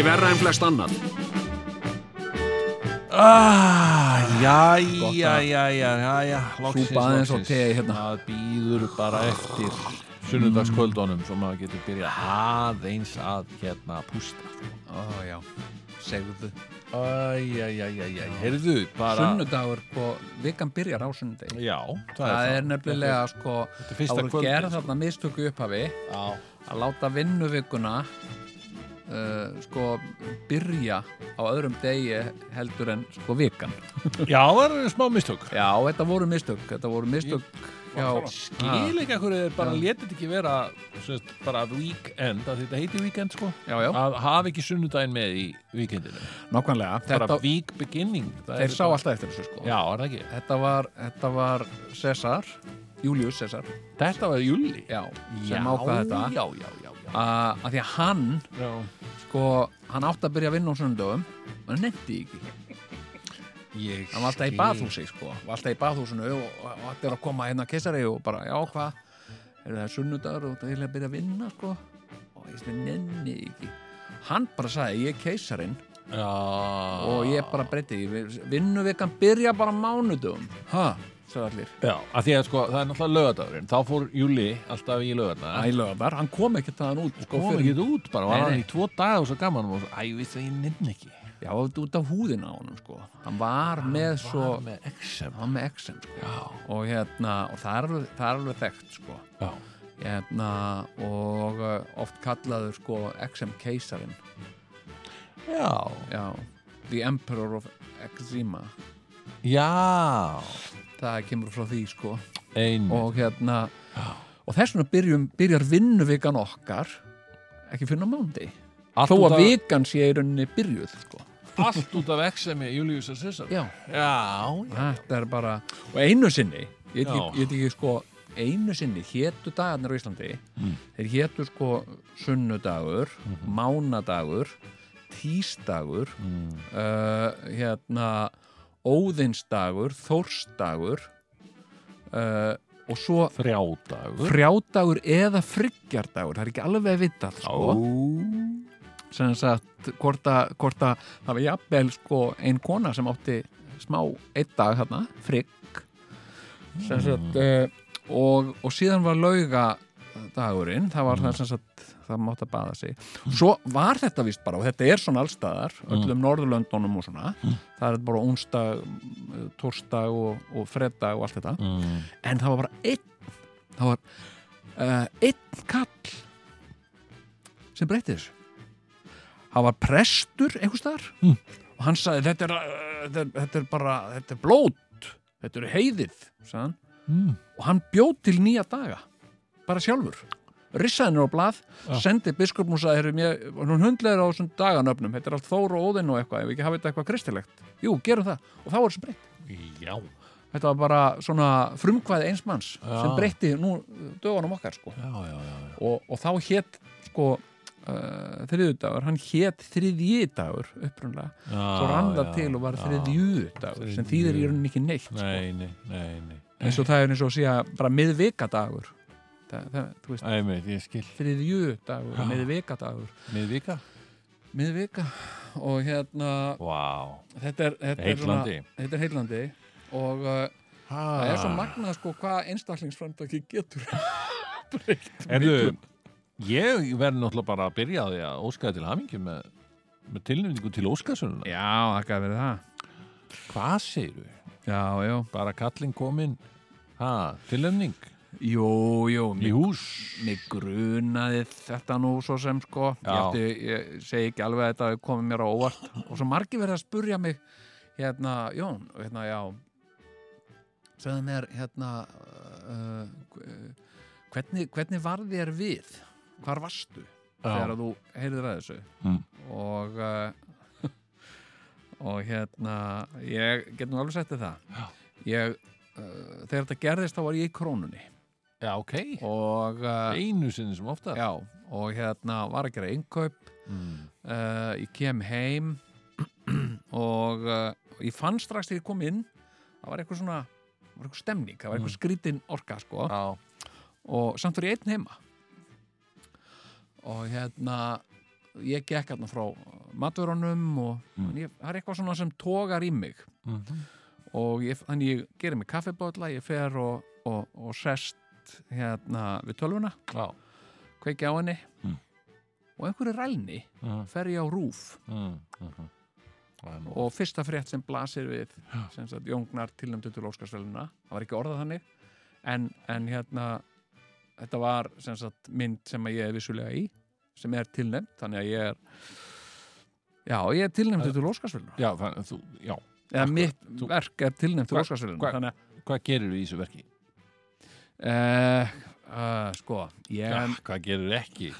Ekki verra en flest annað. Ah, já, Gott já, já, já, já, já, loksins, Súpa aðeins og loksins. te hérna. Það býður bara eftir sunnudagskvöldunum svo maður getur byrjað aðeins að hérna pústa. Ó, já, segðu Æj, æj, æj, æj, æj, heyrðu, bara... Sunnudagur, sko, vikan byrjar á sunnudegi Já, Það er nefnilega, sko Þetta er Það fyrsta voru kvöldið, gerð sko. þarna mistöku upphafi Já, að láta vinnuvikuna uh, sko byrja á öðrum degi heldur en sko vikan já, það er smá mistök. Já, þetta voru mistök Þetta voru mistök hjá Skil ekki að hverju þeir bara þetta ekki vera sérst, bara weekend, að þetta heiti weekend sko, Já, já, að hafa ekki sunnudaginn með í weekendinu. nákvæmlega Bara þetta, week beginning. Þeir sá alltaf eftir þessu sko Já, er það ekki? Þetta var, þetta var Cesar Július Cesar Þetta var júli. Já, sem ákvað þetta já, já, já. Að því að hann já. sko, hann átti að byrja að vinna á sunnudöfum og hann nefndi ekki. Ég hann var alltaf í skil. baðhúsi sko, var alltaf í baðhúsinu og, og allir að koma hérna að keisari og bara, já hvað? Er það sunnudagur og það er að byrja að vinna sko? Og ég veist, nenni ekki. Hann bara sagði, ég er keisarin Já. og ég bara breyti því vinnuvikan byrja bara á mánudum ha, sagði allir Já, að því að sko, það er náttúrulega lögadagurinn. Þá fór júli alltaf í lögadaginn. Ælöðar, hann kom ekki þaðan út sko, Kom ekki út bara, var Nei, hann í tvo daga og svo gaman og svo, æ, við það ég nefn ekki. já, út af húðina á honum sko hann var með svo Var með XM. hann var með XM sko. Og hérna, og það er það er alveg þekkt sko Já. hérna, og uh, oft kallaður sko XM keisarin Já. já, The Emperor of Eczema Já. Það kemur frá því sko Ein. og hérna og þess vegna byrjum, byrjar vinnuvikan okkar ekki fyrir mándi þó að af- vikan sé í rauninni byrjuð sko. Allt út af XM í Július og Cæsar. já, Já. þetta er bara og einu sinni, ég veit Já. ekki, sko einu sinni hétu dagarnir á Íslandi Mm. þeir hétu sko sunnudagur, Mhm. mánadagur tísdagur Mm. uh, hérna óðinsdagur, þórsdagur uh, og svo Þrjádagur. frjádagur eða friggjardagur, það er ekki alveg vitað sko, Ó. sem sagt hvort að, að það var jafnvel sko ein kona sem átti smá einn dag þarna, frigg sem sagt uh, og, og síðan var lauga dagurinn, það var það sem sagt það mátti að baða sig. Svo var þetta vist bara, og þetta er svona allstaðar öllum Norðurlöndunum og svona það er bara onsdag, tórsdag og, og freddag og allt þetta. Mm. en það var bara einn það var uh, einn kall sem breytti þessu. Það var prestur einhvers staðar Mm. og hann sagði þetta er, uh, þetta er, þetta er bara þetta er blót, þetta er heiðið sagði hann, Mm. og hann bjóð til nýja daga bara sjálfur rissaði henni á blað, Já. sendi biskupn og sagði, "Heyrðu, mér- hún hundlegur á þessum daganöfnum þetta er allt Þór og Óðinn og eitthvað ef við ekki hafa þetta eitthvað kristilegt, jú, gerum það og þá var þessu breytt Já. Þetta var bara svona frumkvæði eins manns Já. sem breytti nú dögunum okkar sko. Já, já, já. já. og, og þá hétt sko uh, þriðudagur, hann hétt þriðjidagur upprunlega, svo rann það til og var þriðjudagur sem þýðir í rauninni ekki neitt sko. Nei, nei, nei, nei. eins og það er eins og að segja bara miðvikadagur það, það, þú veist, Æ, meit, ég skil. þriðjudagur Já. miðvikadagur, Miðvika? miðvika og hérna Vá. þetta er, þetta er, svona, Heitlandi. þetta er heillandi og uh, Ha. það er svo magnað sko hvað einstaklingsframtaki getur breytt Erðu, ég verði náttúrulega bara að byrja á því að óskaði til hamingju með, með tilnefningu til óskasununa. Já, það gæði verið það Hvað segirðu? Já, já Bara kallinn kominn, ha, tilnefning Jú, jú, mig, mig grunaði þetta nú svo sem sko. Ég, átti, ég segi ekki alveg að þetta komið mér á óvart. Og svo margir verið að spurja mig hérna, Jón, hérna, já. Segðu mér, hérna uh, hvernig, hvernig var þér við? Hvar varstu þegar þú heyrðir að þessu? Mm. og uh, og hérna ég get nú alveg sett þér það. Já. ég, uh, þegar þetta gerðist þá var ég í krónunni Já, ok. og uh, Einu sinni sem ofta. já, og hérna var að gera innkaup Mm. uh, ég kem heim og uh, ég fann strax þegar ég kom inn það var eitthvað svona var eitthvað stemning, það var eitthvað skrítin orka sko, Já. og samt var ég einn heima og hérna ég gekk hérna frá matvörunum og Mm. ég, það er eitthvað svona sem togar í mig Mm og ég, þannig ég gerir mig kaffibólla ég fer og, og, og sest hérna við tölvuna Já. kveiki á henni Mm. og einhverju rælni Mm. fer ég á rúf. Það er nú. og fyrsta frétt sem blasir við sem sagt Jóngnar tilnæmdu til Óskarsvæluna það var ekki orðað þannig en, en hérna þetta var sem sagt mynd sem ég er vissulega í sem er tilnæmt þannig að ég er já, ég er tilnæmdu til Óskarsvæluna Já, þú, já. eða mitt Þú- verk er tilnæmt til þannig Hvað gerir við í þessu verki? Að uh, sko ég, Já, hvað gerir ekki?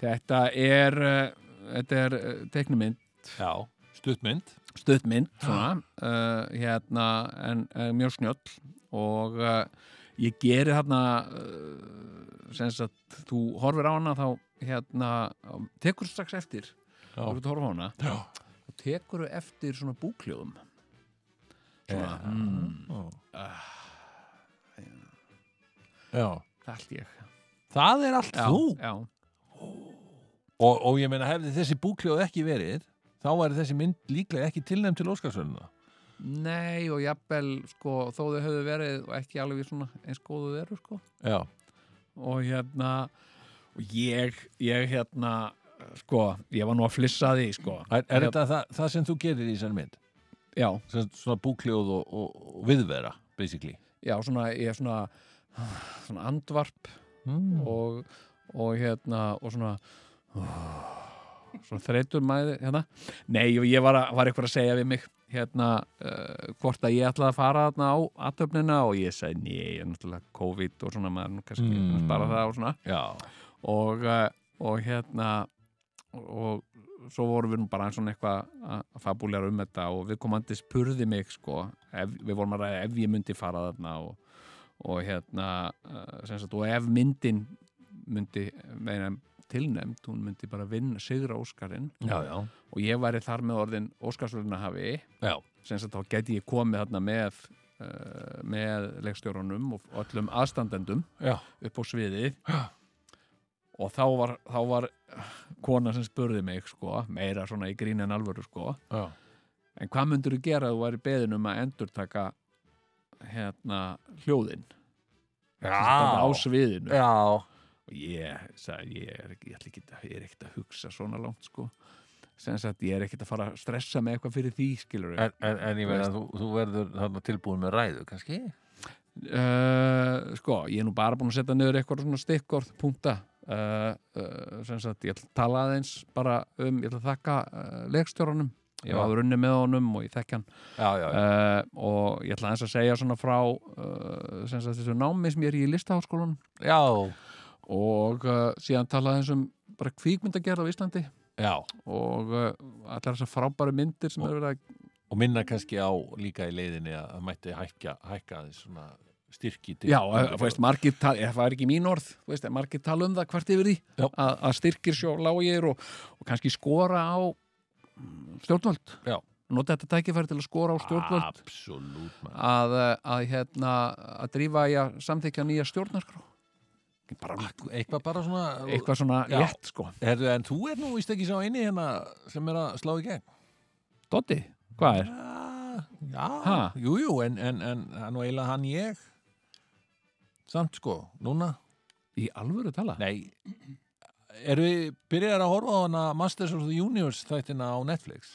þetta er uh, þetta er uh, teiknumynd Já. Stuttmynd. stuttmynd svona, uh, hérna en, en mjög snjöll og uh, ég geri þarna uh, sem sagt þú horfir á hana þá hérna tekur strax eftir þú ert að horfa á hana Já. og tekur eftir svona búkljóðum svona, Já. mm, Já. það er allt ég Það er allt já, þú. já, Og, og ég meina, hefði þessi búkljóð ekki verið, þá væri þessi mynd líklega ekki tilnæmt til Óskarsvöluna. nei og jafnvel sko, þó þau höfðu verið og ekki alveg svona eins góðu veru sko Já. og hérna og ég, ég hérna sko, ég var nú að flissa því sko Er, er Hérna- þetta það, það sem þú gerir í þessari mynd? já, svona búkljóð og, og, og viðvera, basically. já, svona ég er svona, svona andvarp Mm. og, og hérna og svona svona þreytur mæði hérna. nei, og ég var, að, var eitthvað að segja við mig hérna, uh, hvort að ég ætlaði að fara þarna á aðtöfnina og ég segi, nei, ég er náttúrulega COVID og svona, maður nú kannski Mm. bara það og svona Já. og, uh, og hérna og svo vorum við nú bara svona eitthvað að fabúlega um þetta og við komandi spurði mig sko, ef, við vorum að ræða ef ég myndi fara þarna og, og hérna sem sagt, og ef myndin myndi meina tilnefnd, hún myndi bara vinna sigra Óskarinn og ég væri þar með orðin Óskarsvöluna hafi sem sagt þá geti ég komið þarna með uh, með leikstjórunum og öllum aðstandendum Já. upp á sviðið Já. og þá var, þá var kona sem spurði mig sko, meira svona í grín en alvöru sko Já. en hvað myndur þú gera að þú væri beðin um að endurtaka hérna hljóðin. Þetta á sviðinu. Já. og ég sagði, ég er ég, ekki, að- ég er ekkert að hugsa svona langt sko. Sagt, ég er ekkert að fara að stressa með eitthvað fyrir því, skilur En, en, en ég meina, þú, þú verður þarna tilbúin með ræðu, kannski? Uh, sko, ég er nú bara búin að setja niður eitthvað svona stikkorð, punta uh, uh, sem sagt, ég ætla að tala aðeins bara um, ég ætla að þakka leikstjóranum, ég var runni með honum og ég þekki hann Já, já, uh, og ég ætla aðeins að segja svona frá uh, þessu námi sem ég er í listaháskólanum Já. og uh, síðan tala aðeins um bara kvíkmyndagerð á Íslandi Já. og allar þessar frábæru myndir sem eru verið að Og minna kannski á líka í leiðinni að það mætti hækka, hækka aðeins svona styrki til. Já, þú veist, margir tala, það var ekki mín orð, þú veist, margir tala um það hvart yfir því að, að styrkir sjó lágir og, og kannski skora á stjórnvöld. Já. Nota þetta tækifæri til að skora á stjórnvöld Absolutt, maður. að, eh, að, hérna, að drífa í að samþykja nýja stjórnarskrá. Bara Eitthvað bara svona... eitthvað svona Já. létt, sko. Herðu, en þú er nú víst ekki sá eini hérna sem er að slá í gegn. Dotti, hvað er? Já, Ha? jú, jú, en, en, en hann og eiginlega hann ég. Samt sko, núna. Í alvöru tala? Nei, erum við byrjar að horfa á hana Masters of the Universe þættina á Netflix?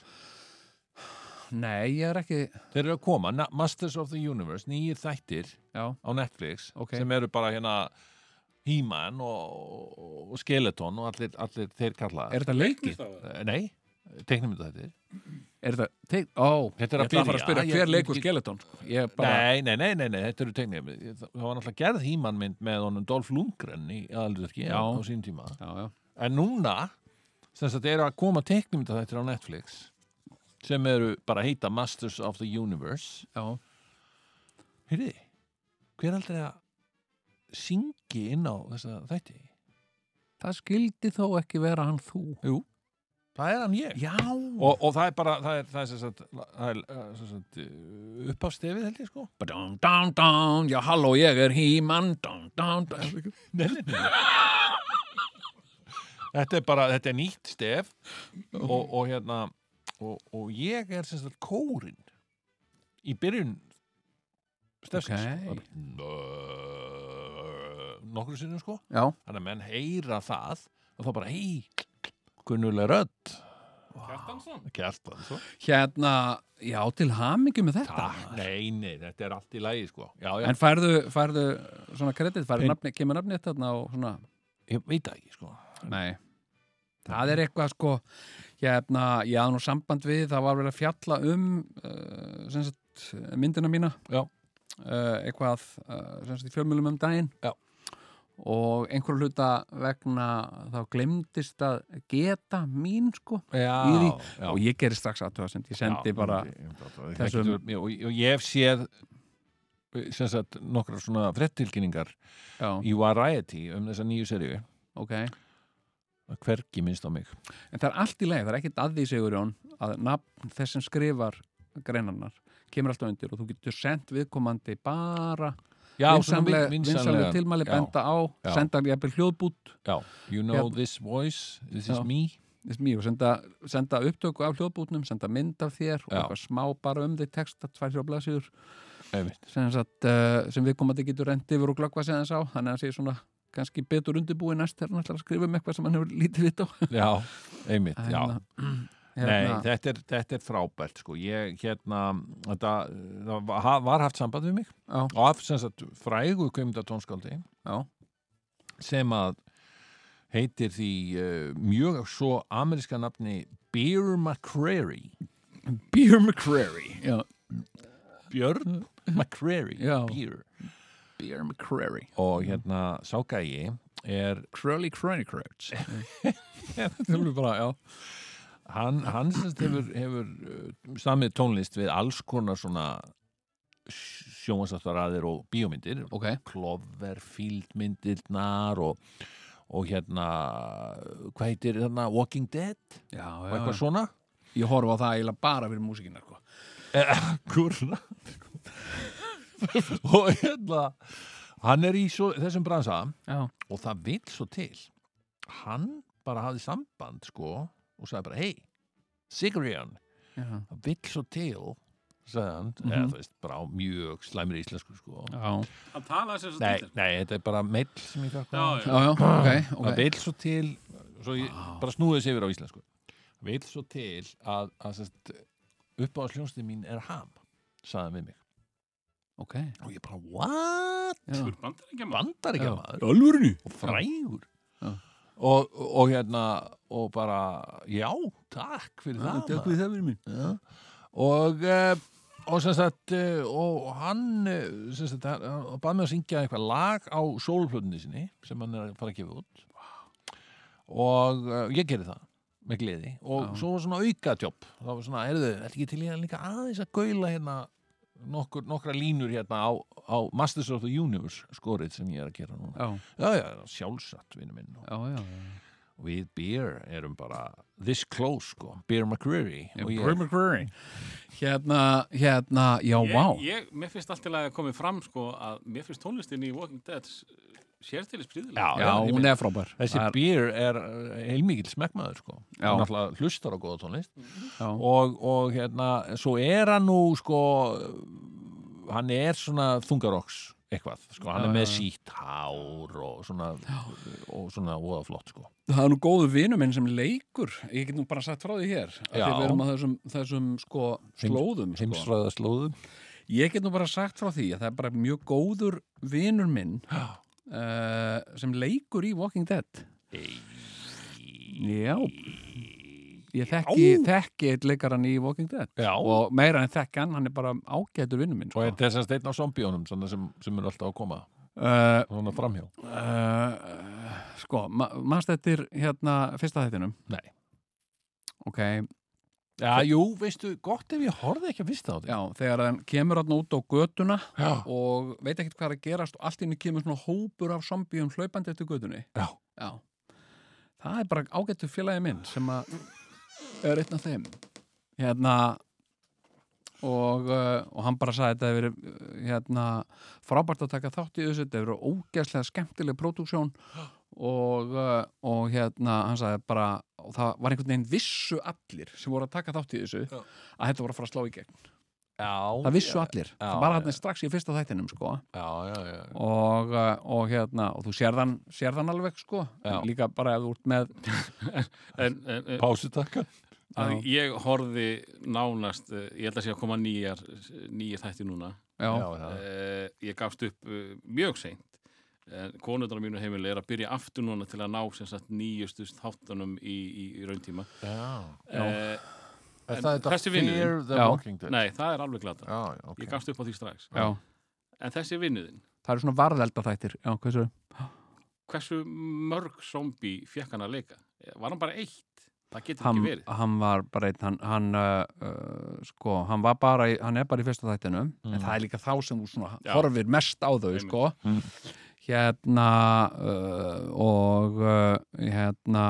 Nei, ég er ekki, Þeir eru að koma, Na Masters of the Universe, nýjir þættir já, á Netflix Ok. sem eru bara hérna He-Man og, og Skeleton og allir, allir þeir kalla er þetta leikið? Eh, Nei, teiknumynda þetta Er þetta, teik, ó, Þetta er að ég ætla að fara að byrja. spyrja hver leikur skeleton. Ég bara, nei, nei, nei, nei, nei, þetta eru teiknumynda það var náttúrulega gerð hímanmynd með honum Dolph Lundgren í aðalutverki Já. á sín tíma já, já, en núna sem sagt eru að koma teiknumynda þetta á Netflix sem eru bara að heita Masters of the Universe já Heyrði, hver aldrei að syngi inn á þessa þætti? Það skildi þó ekki vera hann þú Jú, það er hann ég Já, og, og það er bara, það er, það er, sagt, það er uh, sem sagt, uh, upp á stefið held ég sko Dun, dun, dun, já, halló, ég er híman dun, dun, dun. Nei, nei, nei. Þetta er bara, þetta er nýtt stef og, og hérna og, og ég er sem sagt kórin í byrjun stefsins Ok. okay. nokkru sinnum sko Já, þannig að menn heyra það og þá bara, hei, kunnuleg rödd. Kjartansson? Kjartansson. Hérna, já, til hamingi með þetta Takk, nei, nei, þetta er allt í lagi sko. Já, já, En færðu, færðu svona kredit, færðu Pen- nafni, kemur nafni þarna og svona? Ég veit ekki sko. Nei. Það er eitthvað sko hérna, ég hafði nú samband við það var verið að fjalla um uh, sem sagt, myndina mína. Já. uh, eitthvað uh, sem sagt, í fjölmjölum um daginn. Já. Og einhver hluta vegna þá glemdist að geta mín sko Já, og ég gerir strax aðtöðasend, ég sendi Já, bara ég- ég- þessum- og, og ég hef séð sagt nokkra svona frettilkynningar í Variety um þessa nýju seríu. Ok, að hvergi minnst á mig. En það er allt í leið það er ekkit að því Sigurjón að nafn þess sem skrifar greinarnar kemur alltaf undir og þú getur sendt viðkomandi bara Já, vinsamleg, vin- vinsamleg tilmæli benda á, senda jafnvel hljóðbút. Já, You know this voice, this is me. Og senda, senda upptöku af hljóðbútnum, senda mynd af þér og eitthvað smá bara um þig texta, tvær Einmitt. sem, uh, sem við komandi getur rent yfir og glöggva sig þess á, þannig að hann sé svona kannski betur undirbúið næst þegar hann ætlar að skrifa um eitthvað sem hann hefur lítið vitt á. Já, einmitt, já. Hérna, Nei, þetta er, þetta er frábært sko. ég hérna þetta, það var- haft samband við mig já, og af sagt frægu kvimda tónskáldi já, sem að heitir því uh, mjög svo ameríska nafni Beer McCreary Beer McCreary já, Björn McCreary Já. Beer. Beer McCreary og hérna ságægi er Crowley Crony Crouch þetta er bara, já hann, hann hefur, hefur uh, samið tónlist við alls konar svona sjónvarsaftaræðir og bíómyndir. Ok, Cloverfield myndirnar og, og hérna hvað heitir hérna Walking Dead? Já, og eitthvað já. svona? Ég horfa á það eiginlega bara fyrir músikina sko. Kurna. Og hérna hann er í svo, þessum bransa já, og það vil svo til. Hann bara hafði samband sko og sagði bara hei, Sigurjón. Það vil svo til sagði hann, Mhm. eða þú veist bara á mjög slæmri íslensku sko. Hann talaði sér svo nei, til nei, þetta er bara meill sem ég fekk Já, já. já, já, ok, það ok. vil svo til svo ég bara snúið sér yfir á íslensku. Vil svo til að, að sest, upp á sljónstið mín er ham sagði hann við mig. Ok, og ég bara, what? vandar ekki maður og frægur. Já. Og, og hérna og bara, já, takk fyrir það takk fyrir það fyrir mín Já. og uh, og sem sagt uh, og hann uh, sem sagt, hann bað mig að syngja eitthvað lag á sólplötunni sinni sem hann er að fara að gefa út. Og ég gerði það með gleði. Og Já. svo var svona aukatjobb það var svona, erðu, er ekki til í að líka aðeins að gaula hérna nokkur, nokkra línur hérna á, á Masters of the Universe skorið sem ég er að gera núna. Já, já, já, sjálfsagt, vinnu minn. Og já, já, já. við Beer erum bara this close, sko, Beer McCreary. Beer McCreary. Hérna, hérna, já, Ég, vá. ég, mér finnst allt til að komið fram sko að mér finnst tónlistin í Walking Dead sérstilis príðilega. Já, já, hún er frábær. Þessi er- Beer er uh, heilmikil smekkmaður sko. Já. hann alltaf hlustar á góða tónlist. Já, og, og hérna svo er hann nú sko hann er svona þungarokks eitthvað, sko, hann Já, er með sítt hár og svona og svona voða flott sko. Það er nú góðu vinur minn sem leikur. Ég get nú bara sagt frá því hér því við erum á þessum, þessum sko slóðum sko. heimsfræðaslóðum ég get nú bara sagt frá því að það er bara mjög góður vinur minn uh, sem leikur í Walking Dead. Já. Ég þekki, þekki eitt leikaran í Walking Dead. Já, og, og meira en þekki hann, er bara ágætur vinnu minn sko. er þess að steinn á zombíunum sem, sem er alltaf að koma. Uh, svona framhjá. uh, sko, ma mannst eftir hérna fyrsta þættinum? Nei. ok, Já, jú, veistu, gott ef ég horfði ekki að vista á því já, þegar hann kemur hann út á götuna Já, og veit ekkert hvað er að gerast og allt inni kemur svona hópur af zombíum hlaupandi eftir götunni. Já. það er bara ágættu félagi minn sem að er einn af þeim. Hérna og, uh, og hann bara sagði að þetta hefur verið uh, hérna, frábært að taka þátt í þessu. Þetta hefur verið ógeðslega skemmtileg pródúksjón. og, uh, og hérna hann sagði bara og það var einhvern veginn vissu allir sem voru að taka þátt í þessu Já. að þetta voru að fara að slá í gegn já það vissu allir, já, það var hann strax í fyrsta þættinum sko Já, já, já, og, uh, og hérna og þú sérðan, sérðan alveg sko Já. líka bara ef þú ert með En, en, en Pásutakkan ég horfi nánast, eh, ég held að sé að koma nýjar, nýjar þætti núna. já, já. Eh, ég gafst upp uh, mjög seint. En konundar á mínu heimili er að byrja aftur núna til að ná sem sagt nýjustu þáttunum í, í, í rauntíma. Já. Eh, Er En það þetta þessi vinnuðin? Fear the Já. Walking Dead? nei, það er alveg glata. Já, já, ok Ég gafst upp á því strax. já, En þessi vinnuðin, það eru svona varðelda þættir já, hversu, hversu mörg zombi fekk hann að leika? Var hann bara eitt? Það getur hann, ekki verið. hann var bara einn hann, hann uh, uh, sko, hann var bara í, hann er bara í fyrsta þættinu Mm. en það er líka þá sem þú Já. horfir mest á þau sko Mm. Hérna uh, og uh, hérna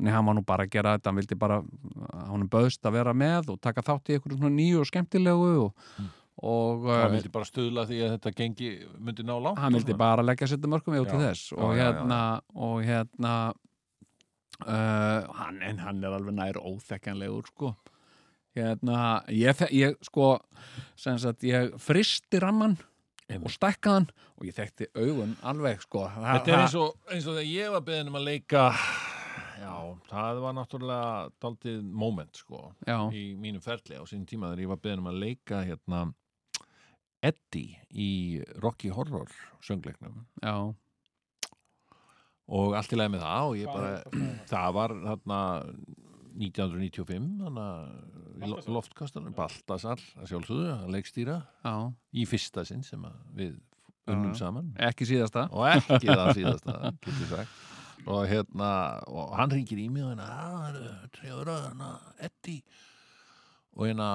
nei, hann var nú bara að gera þetta. Hann vildi bara, hann böðst að vera með og taka þátt í einhverju svona nýju og skemmtilegu og, Mm. og Það uh, vildi bara stuðla því að þetta gengi myndi ná langt hann og vildi bara leggja sér til mörgum við út Já. þess. Já, og já, já, hérna og hérna uh, hann, en hann er alveg nær óþekkanlegur sko. Hérna, ég, ég sko sem sagt, ég fristi ramman og stækkaði hann og ég þekkti augun alveg sko. Það, Þetta er eins og, eins og þegar ég var beðin um að leika Já, það var náttúrulega daldið moment sko já, í mínu ferli á sín tíma þegar ég var beðin um að leika hérna Eddie í Rocky Horror söngleiknum. Já, og allt í lagi með það og ég bara, það var þarna 1995 þannig að loftkastarinn Baltasar. að sjálfsögðu að leikstýra já, í fyrsta sinn sem við unnum Já. saman. Ekki síðasta. Og ekki það síðasta og hérna, og hann ringir í mig og hérna, að það eru trefur að hérna, Eddie. Og hérna,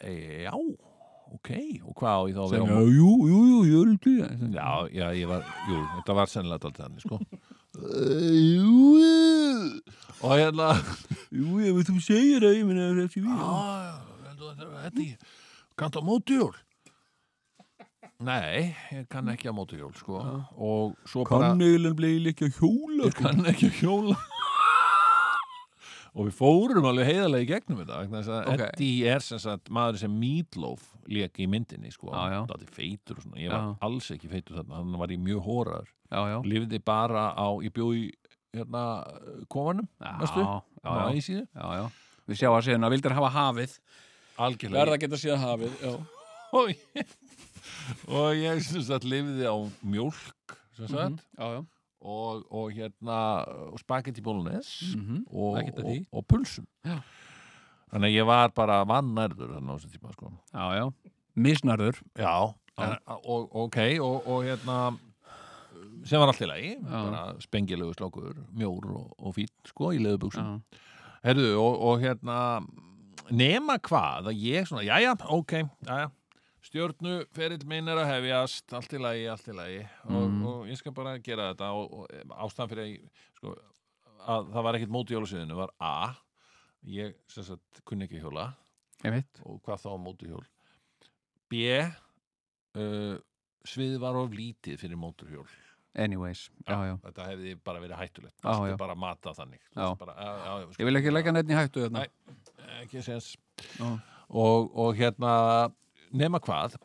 e, já ok, og hvað á ég þá að vera jú, jú, jú, jú, jú. Já, já, ég var, jú, þetta var sennilega alltaf þannig, sko og hérna jú, ef þú segir það, ég minna þessi Já, já, heldur þetta er Eddie Kanntu á mótihjól? Nei, ég kann ekki á mótihjól, sko. Og svo bara eiginlega bleið ekki að hjóla ég kann ekki að hjóla og við fórum alveg heiðarlega í gegnum þetta þess að Ok. Eddie er sem sagt maður sem Meatloaf lék í myndinni sko, já. það er feitur og svona. Ég var Já. alls ekki feitur þarna, hann var í mjög já, lifði bara á, ég bjó í hérna, kofanum, já, á æsíðu já, já. við sjá að síðan að vildir hafa hafið? Algjörlega. Verða að geta síðan hafið já, og ég, og ég sem sagt lifði á mjólk sem sagt. Mhm, já, já, og, og hérna spagetti bólunes og, Ekkert að og, og pulsum. Já. þannig að ég var bara vannærður þannig á þessum tíma sko. já, já. Misnarður já, en, og, ok og, og hérna sem var allt í lagi spengilegu slókur, mjór og, og fín sko í já, Herðu, og, og hérna nema hvað, að ég svona, jæja, ok, jæja stjórnu ferill minn er að hefjast allt í lagi, allt í lagi og, Mm. og ég skal bara gera þetta og, og ástæðan fyrir að, sko, að það var ekkit móti jólasviðinu var A ég sagt kunni ekki hjóla og hvað þá móti hjól B uh, svið var of lítið fyrir móturhjól anyways, já, já, þetta hefði bara verið hættulegt já. er bara þannig Þú Já. veist, bara, já, já, ég vil ekki leggja neitt í hættu þarna Nei. ekki sens Já. og, og hérna nema hvað.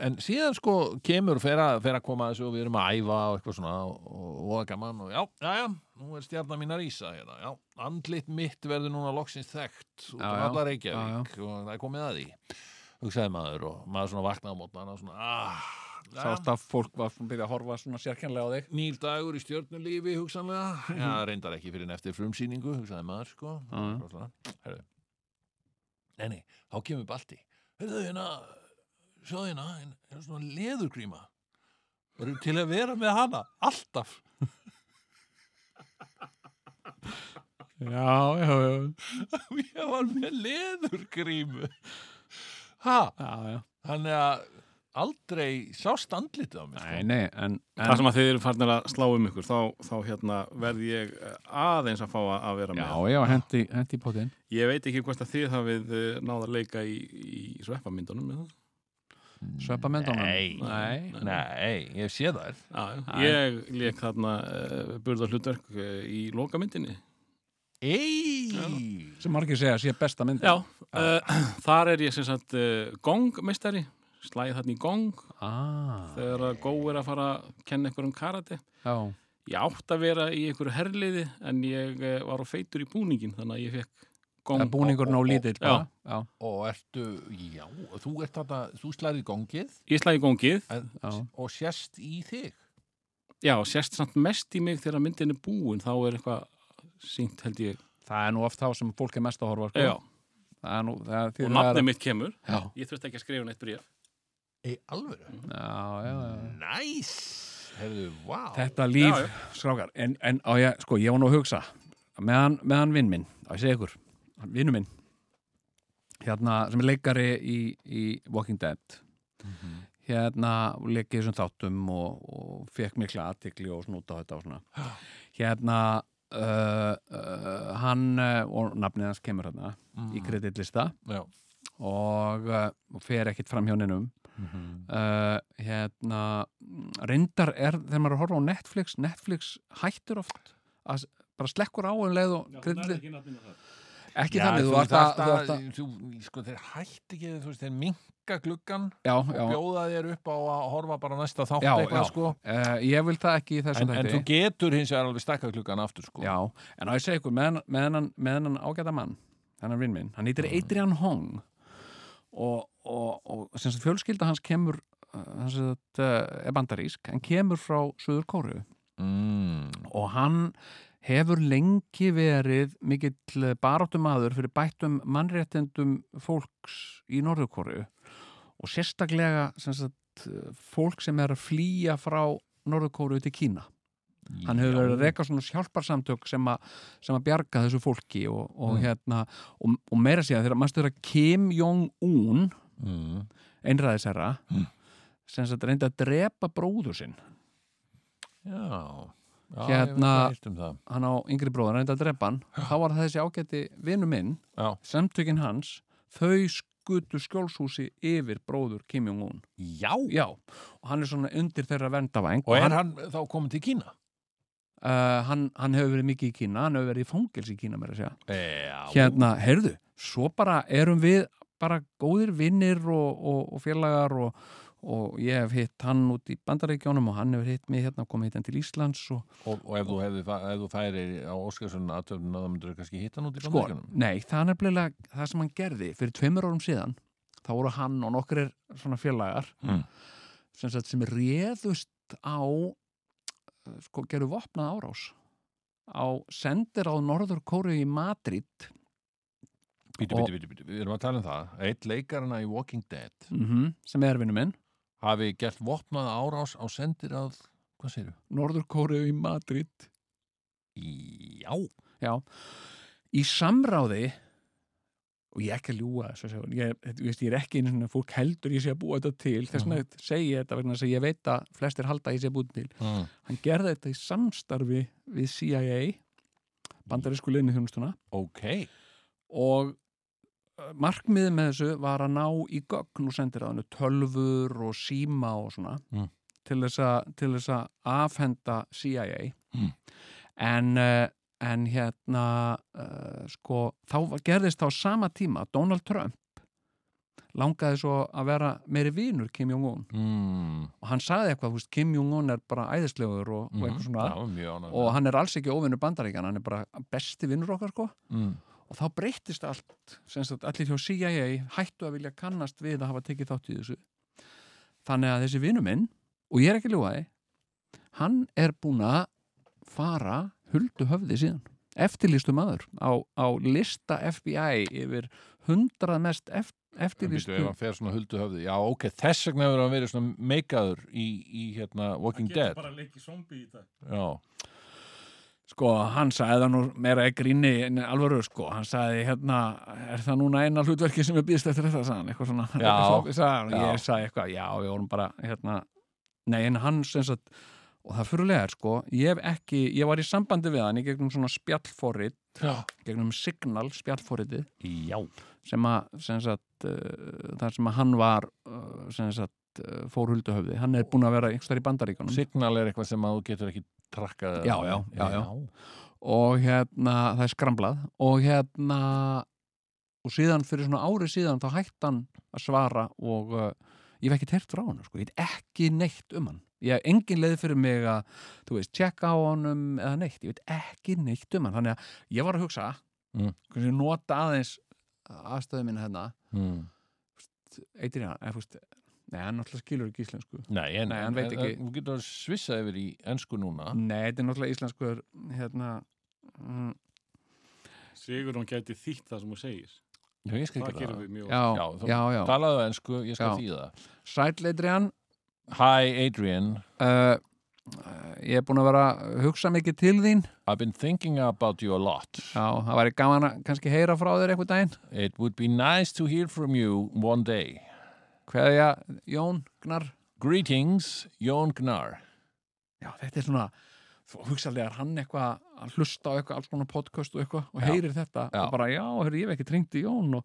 En síðan sko kemur og fer að, að koma þessu og við erum að æfa og eitthvað svona og, og, og það gaman og já, já, já, nú er stjarnar mín að rísa hérna, já, andlit mitt verður núna loksins þekkt út Já, um alla Reykjavík og það er komið að því hugsaði maður og maður svona vaknaði á mótna og svona, ah, sást að fólk var svona byrja að horfa svona sérkjænlega á þig. Nýr dagur í stjörnulífi hugsanlega. Já, reyndar ekki fyrir en eftir frumsýningu hugsaði maður sko. Nei, nei, þá kemur Balti Herðu hérna, sjáðu hérna hérna er svona leðurgríma. Verður til að vera með hana alltaf. Já, já, já, Ég var með leðurgrímu. Ha, já, já. þannig að aldrei sást andlitið á mér Nei, sko. nei, en, Það en sem að þið eru farnir að slá um ykkur þá, þá hérna verð ég eh, aðeins að fá að að vera já, með. Já, hendi, hendi í potinn Ég veit ekki hvort að þið hafið eh, náð að leika í, í sveppamyndunum með það Sveppa myndunum Nei. nei. Nei, ég sé þær. Já, já. Ég leik þarna uh, burðar hlutverk uh, í lokamyndinni. Ei! Sem margir segja sé besta mynd Já, uh, þar er ég sem sagt uh, gongmeistari slæði þarna í gong ah, þegar að Gó er að fara að kenna ykkur um karate. Já, Ég átt að vera í einhverju herliði en ég uh, var á feitur í búningin þannig að ég fekk gong. Það er búningurinn á lítill Og ertu, já, þú ert þetta, þú slæði gongið. Ég slæði gongið. En, og sérst í þig. Já, sérst samt mest í mig þegar myndin er búin þá er eitthvað sínt held ég. Það er nú oft þá sem fólk er mest að horfa sko. Já, það er nú það, og nafnið mitt kemur. Já, Ég þurfti ekki að skrifa neitt bréf Ei, alveg. já, já, já. Næs. Herðu, vá. þetta líf, Já, já. skrákar en, en á ég, sko, ég var nú að hugsa meðan, meðan vinn minn, á ég segja ykkur vinnu minn hérna, sem er leikari í, í Walking Dead hérna, leikið þessum þáttum og, og fekk mikla aðtikli og snúta þetta og svona hérna uh, uh, hann uh, og nafnið hans kemur hérna í kreditlista Já. og, uh, og fer ekkit fram hjá neinum uh, hérna reyndar er þegar maður að horfa á Netflix Netflix hættur oft að bara slekkur á um leið og kreditli, ekki Já, þannig þú þarft að, þú að, þú, sko, þeir hætti ekki, þú veist, þeir minka gluggan já, og já, bjóða þér upp á að horfa bara næsta þátt Já, eitthvað, já. sko. uh, ég vil það ekki í þessum En, en þú getur hins vegar alveg stakka gluggan aftur, sko. Já, en á ég segja ykkur, með, með, hennan, með hennan ágæta mann, hennan vinn minn, hann heitir Adrian Hong og, og, og sem sagt fjölskylda hans kemur, uh, hans sagt, uh, er bandarísk, hann kemur frá Suður Kóru Mm. og hann hefur lengi verið mikill baráttumadur fyrir bættum mannréttendum fólks í Norður Kóru og sérstaklega sem sagt, fólk sem er að flýja frá Norður Kóru til Kína hann hefur verið að reka svona hjálparsamtök sem, a, sem að bjarga þessu fólki og, og Mm. hérna og, og meira síðan þegar maður stöður að Kim Jong-un Mm. einræðisherra Mm. sem sagt reyndi að drepa bróður sinn Já. Já, Hérna- um hann á yngri bróður, reyndi að drepa hann þá var þessi ágæti vinnu minn Já. samtökin hans þau skutu skjólshúsi yfir bróður Kim Jong-un Já. já, og hann er svona undir þeirra verndavæng Og er hann þá komin til Kína? uh, hann, hann hefur verið mikið í Kína hann hefur verið í fangels í Kína meira að segja Já. hérna, heyrðu, svo bara erum við bara góðir vinnir og, og, og félagar og, og ég hef hitt hann út í bandaríkjónum og hann hefur hitt mig hérna, komið hérna til Íslands og Og, og ef, þú hefði, ef þú færi á Óskarsson aðtöfnum þá myndur þú kannski hitta hann út í sko, bandaríkjunum? nei, það er nefnilega það sem hann gerði fyrir tveimur árum síðan þá voru hann og nokkur svona félagar Mm. sem, sem réðust á eh, sko, gerðu vopnað árás á sendir á Norður Kóru í Madrid Bíti, Og- bíti, bíti, bíti, við erum að tala um það. Eitt leikarana í Walking Dead mm sem er vinnu minn hafi gert vopnaða árás á sendir að, hvað segir þú? Norður Kóru í Madrid Já. Já, í samráði og ég er ekki að ljúga þessu ég, ég er ekki einu svona fólk heldur ég sé að búa þetta til þess vegna segi ég þetta vegna þess að ég veit að flestir halda ég sé að búa þetta til Mm. hann gerði þetta í samstarfi við CIA bandarísku liðni þjónustuna Ok. og uh, markmiðið með þessu var að ná í gögn og sendir að tölfur og síma og svona Mm. til þess að afhenda CIA Mm. en uh, en hérna uh, sko, þá gerðist á sama tíma Donald Trump langaði svo að vera meiri vinur Kim Jong-un Mm. og hann sagði eitthvað, veist, Kim Jong-un er bara æðislegur og, og eitthvað svona Já, og hann er alls ekki óvinnur bandaríkjan hann er bara besti vinnur okkar sko Mm. Og þá breyttist allt sagt, allir hjá CIA hættu að vilja kannast við að hafa tekið þátt í þessu. Þannig að þessi vinnu minn og ég er ekki ljúaði hann er búin að fara huldu höfði síðan. Eftirlýstu maður á, á lista FBI yfir hundrað mest eftirlýstu höfði já ok, þess vegna hefur hann verið svona meikaður í, í hérna Walking Dead. bara að leiki zombi í dag. Já, Sko, hann sagði það nú meira ekki gríni en alvöru, sko, hann sagði hérna, er það núna eina hlutverki sem er býðst eftir þetta, sagði hann, eitthvað svona. Já, eitthvað, sagði, ég sagði eitthvað, já, við vorum bara hérna, nei, en hann sem sagt, og það fyrirlega er, sko ég hef ekki, ég var í sambandi við hann í gegnum svona spjallforrit, já. gegnum signal spjallforritið, já. sem að, sem sagt uh, þar sem að hann var uh, sem sagt, fór hulduhöfði hann er búin að vera einhverstaðar í bandaríkanum Signal er eitthvað sem að þú getur ekki trakkað Já, já, já, já. og hérna, það er skramblað og hérna og síðan fyrir svona ári síðan þá hætti hann að svara og uh, ég hef ekki teirt frá hann sko. ég veit ekki neitt um hann ég hef engin leið fyrir mig að þú veist, tjekka á honum eða neitt ég veit ekki neitt um hann þannig að ég var að hugsa Mm. nota aðeins aðstöðu minna hérna Mm. hann, eða fúst nei, hann náttúrulega skilur ekki íslensku. Nei, en, Nei, hann veit ekki- Þú getur að svissa yfir í ennsku núna. Nei, þetta er náttúrulega íslenskur hérna mm, Sigur hún gæti þýtt það sem hún segir. Já, ég skal gerum það. við mjög já, Já, já, Talaðu ennsku, ég skal þýða sætleitriðan Hi Adrian, uh, ég er búin að vera að hugsa mikið til þín. I've been thinking about you a lot. Já, það væri gaman að kannski heyra frá þér eitthvað daginn. It would be nice to hear from you one day hverja, Jón, Gnar Greetings, Jón Gnar já, þetta er svona þú hugsaðlega er hann eitthvað að hlusta á eitthvað alls konar podcast og eitthvað og Já. heyrir þetta Já. og bara já, heyr, ég hef ekki trengt í Jón og,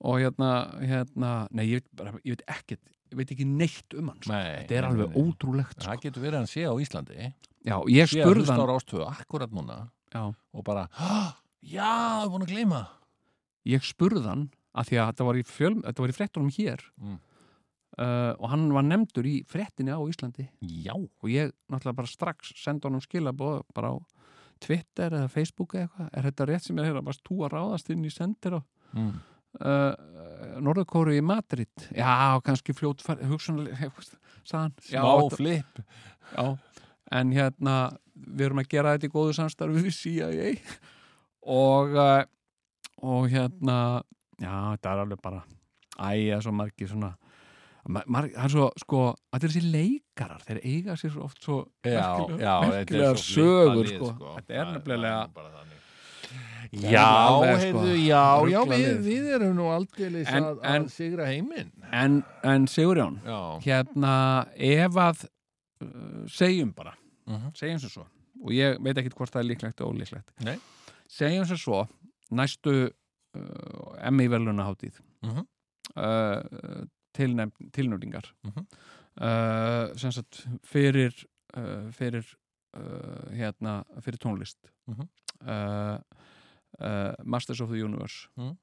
og hérna, hérna nei, ég veit, bara, ég veit ekkert ég veit ekki neitt um hans Nei, þetta er alveg nei, ótrúlegt sko. Það getur verið að hann sé á Íslandi. Já, ég spurði hann. Rástöðu akkurat núna já, og bara, "Ah, já, það er búin að gleyma. Ég spurði hann að því að þetta var í, fjöl, þetta var í fréttunum hér. Mm. uh, og hann var nefndur í fréttinni á Íslandi. Já, og ég náttúrulega bara strax senda honum skilabóð bara á Twitter eða Facebook eða eitthvað. Er þetta rétt sem ég er að bara tú að ráðast inn í sendir og mm. uh, Norðurkóru í Madrid? Já, kannski fljót hugsanlega, sagðan já, smá flip. Já, en hérna við erum að gera þetta í góðu samstarfi við CIA og uh, og hérna já, þetta er alveg bara æja, svo margir svona mar, það er svo, sko, að þetta er þessi leikarar þeir eiga sér svo oft svo er svo sögur, sko. lið, þetta er Það- nefnilega það. Það Já, sko, heyrðu, já, já, við, við erum nú aldeilis En- að, en- að sigra heiminn en, en Sigurjón, hérna ef að uh, segjum bara Mhm. segjum sem svo og ég veit ekki hvort það er líklegt og ólíklegt Nei. segjum sem svo næstu uh, emmi velunaháttíð Mhm. uh, tilnöfningar Mhm. uh, sem sagt fyrir uh, fyrir uh, hérna fyrir tónlist Mhm. uh, Masters of the Universe Mhm.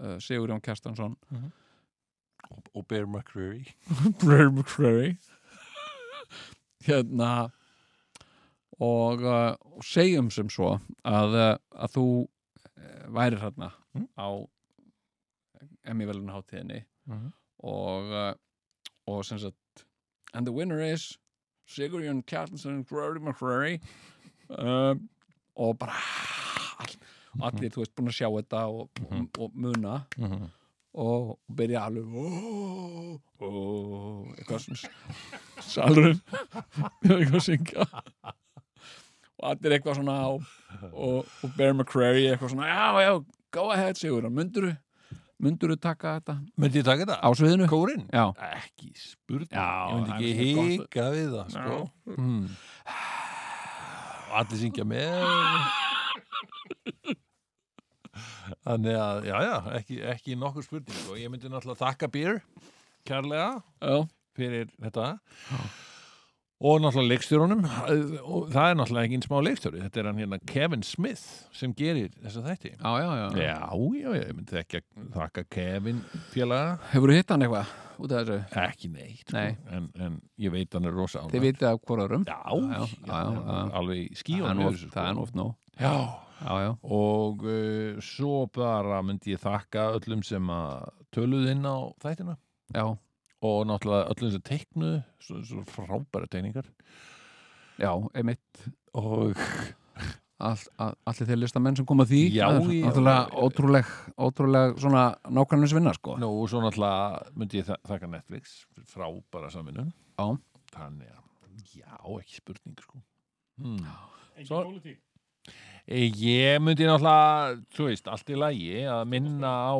uh, Sigurjón Kjartansson og, og Bear McCreary Blair McCreary hérna og, og segjum sem svo að, að þú uh, værir hérna Mm. á Emmy veluna hátíðinni Mhm. og uh, og sem sagt and the winner is Sigurjón Kjartansson Blair McCreary uh, og bara all, og allir, þú veist, búin að sjá þetta og, Mhm. og, og muna Mhm. og byrja alveg ó, ó, eitthvað svona salurinn eitthvað að syngja og allir eitthvað svona og, og, og Bear McCreary eitthvað svona já, já, go ahead Sigur munduru, munduru taka þetta? Myndi ég taka þetta? á sviðinu? Kórin? já, Ekki spurning. Já, Ég myndi ekki hika við það sko. mm. Allir syngja með. Þannig að, já, já, ekki, ekki nokkur spurning og ég myndi náttúrulega þakka Beer kærlega já, fyrir þetta og náttúrulega leikstjórunum og það er náttúrulega ekki einn smá leikstjóri. Þetta er hann hérna Kevin Smith sem gerir þessa þætti. Já, já, já. Já, já, já, ég myndi ekki að þakka Kevin félaga. Hefur þú hitt hann eitthvað út af þessu? Ekki neitt, sko. Nei. En, en ég veit hann er rosa þið vitið af hvorarum Já, Já, já, alveg skíðan það er oft nóg Já, já, já, og uh, svo bara myndi ég þakka öllum sem að töluðu inn á þættina. Já, og náttúrulega öllum þessu teiknu svo, svo frábæra teikningar. Já, einmitt. Og all, all, allir þeir listamenn sem koma því Já, er já. náttúrulega ótrúleg, ótrúleg svona nákvæmlega vinna sko. Nú, svo náttúrulega myndi ég þa- þakka Netflix frábæra samvinnun Já. þannig að, já, ekki spurning sko. Hmm. Svo- Eh, Ég myndi náttúrulega, þú veist, allt í lagi að minna á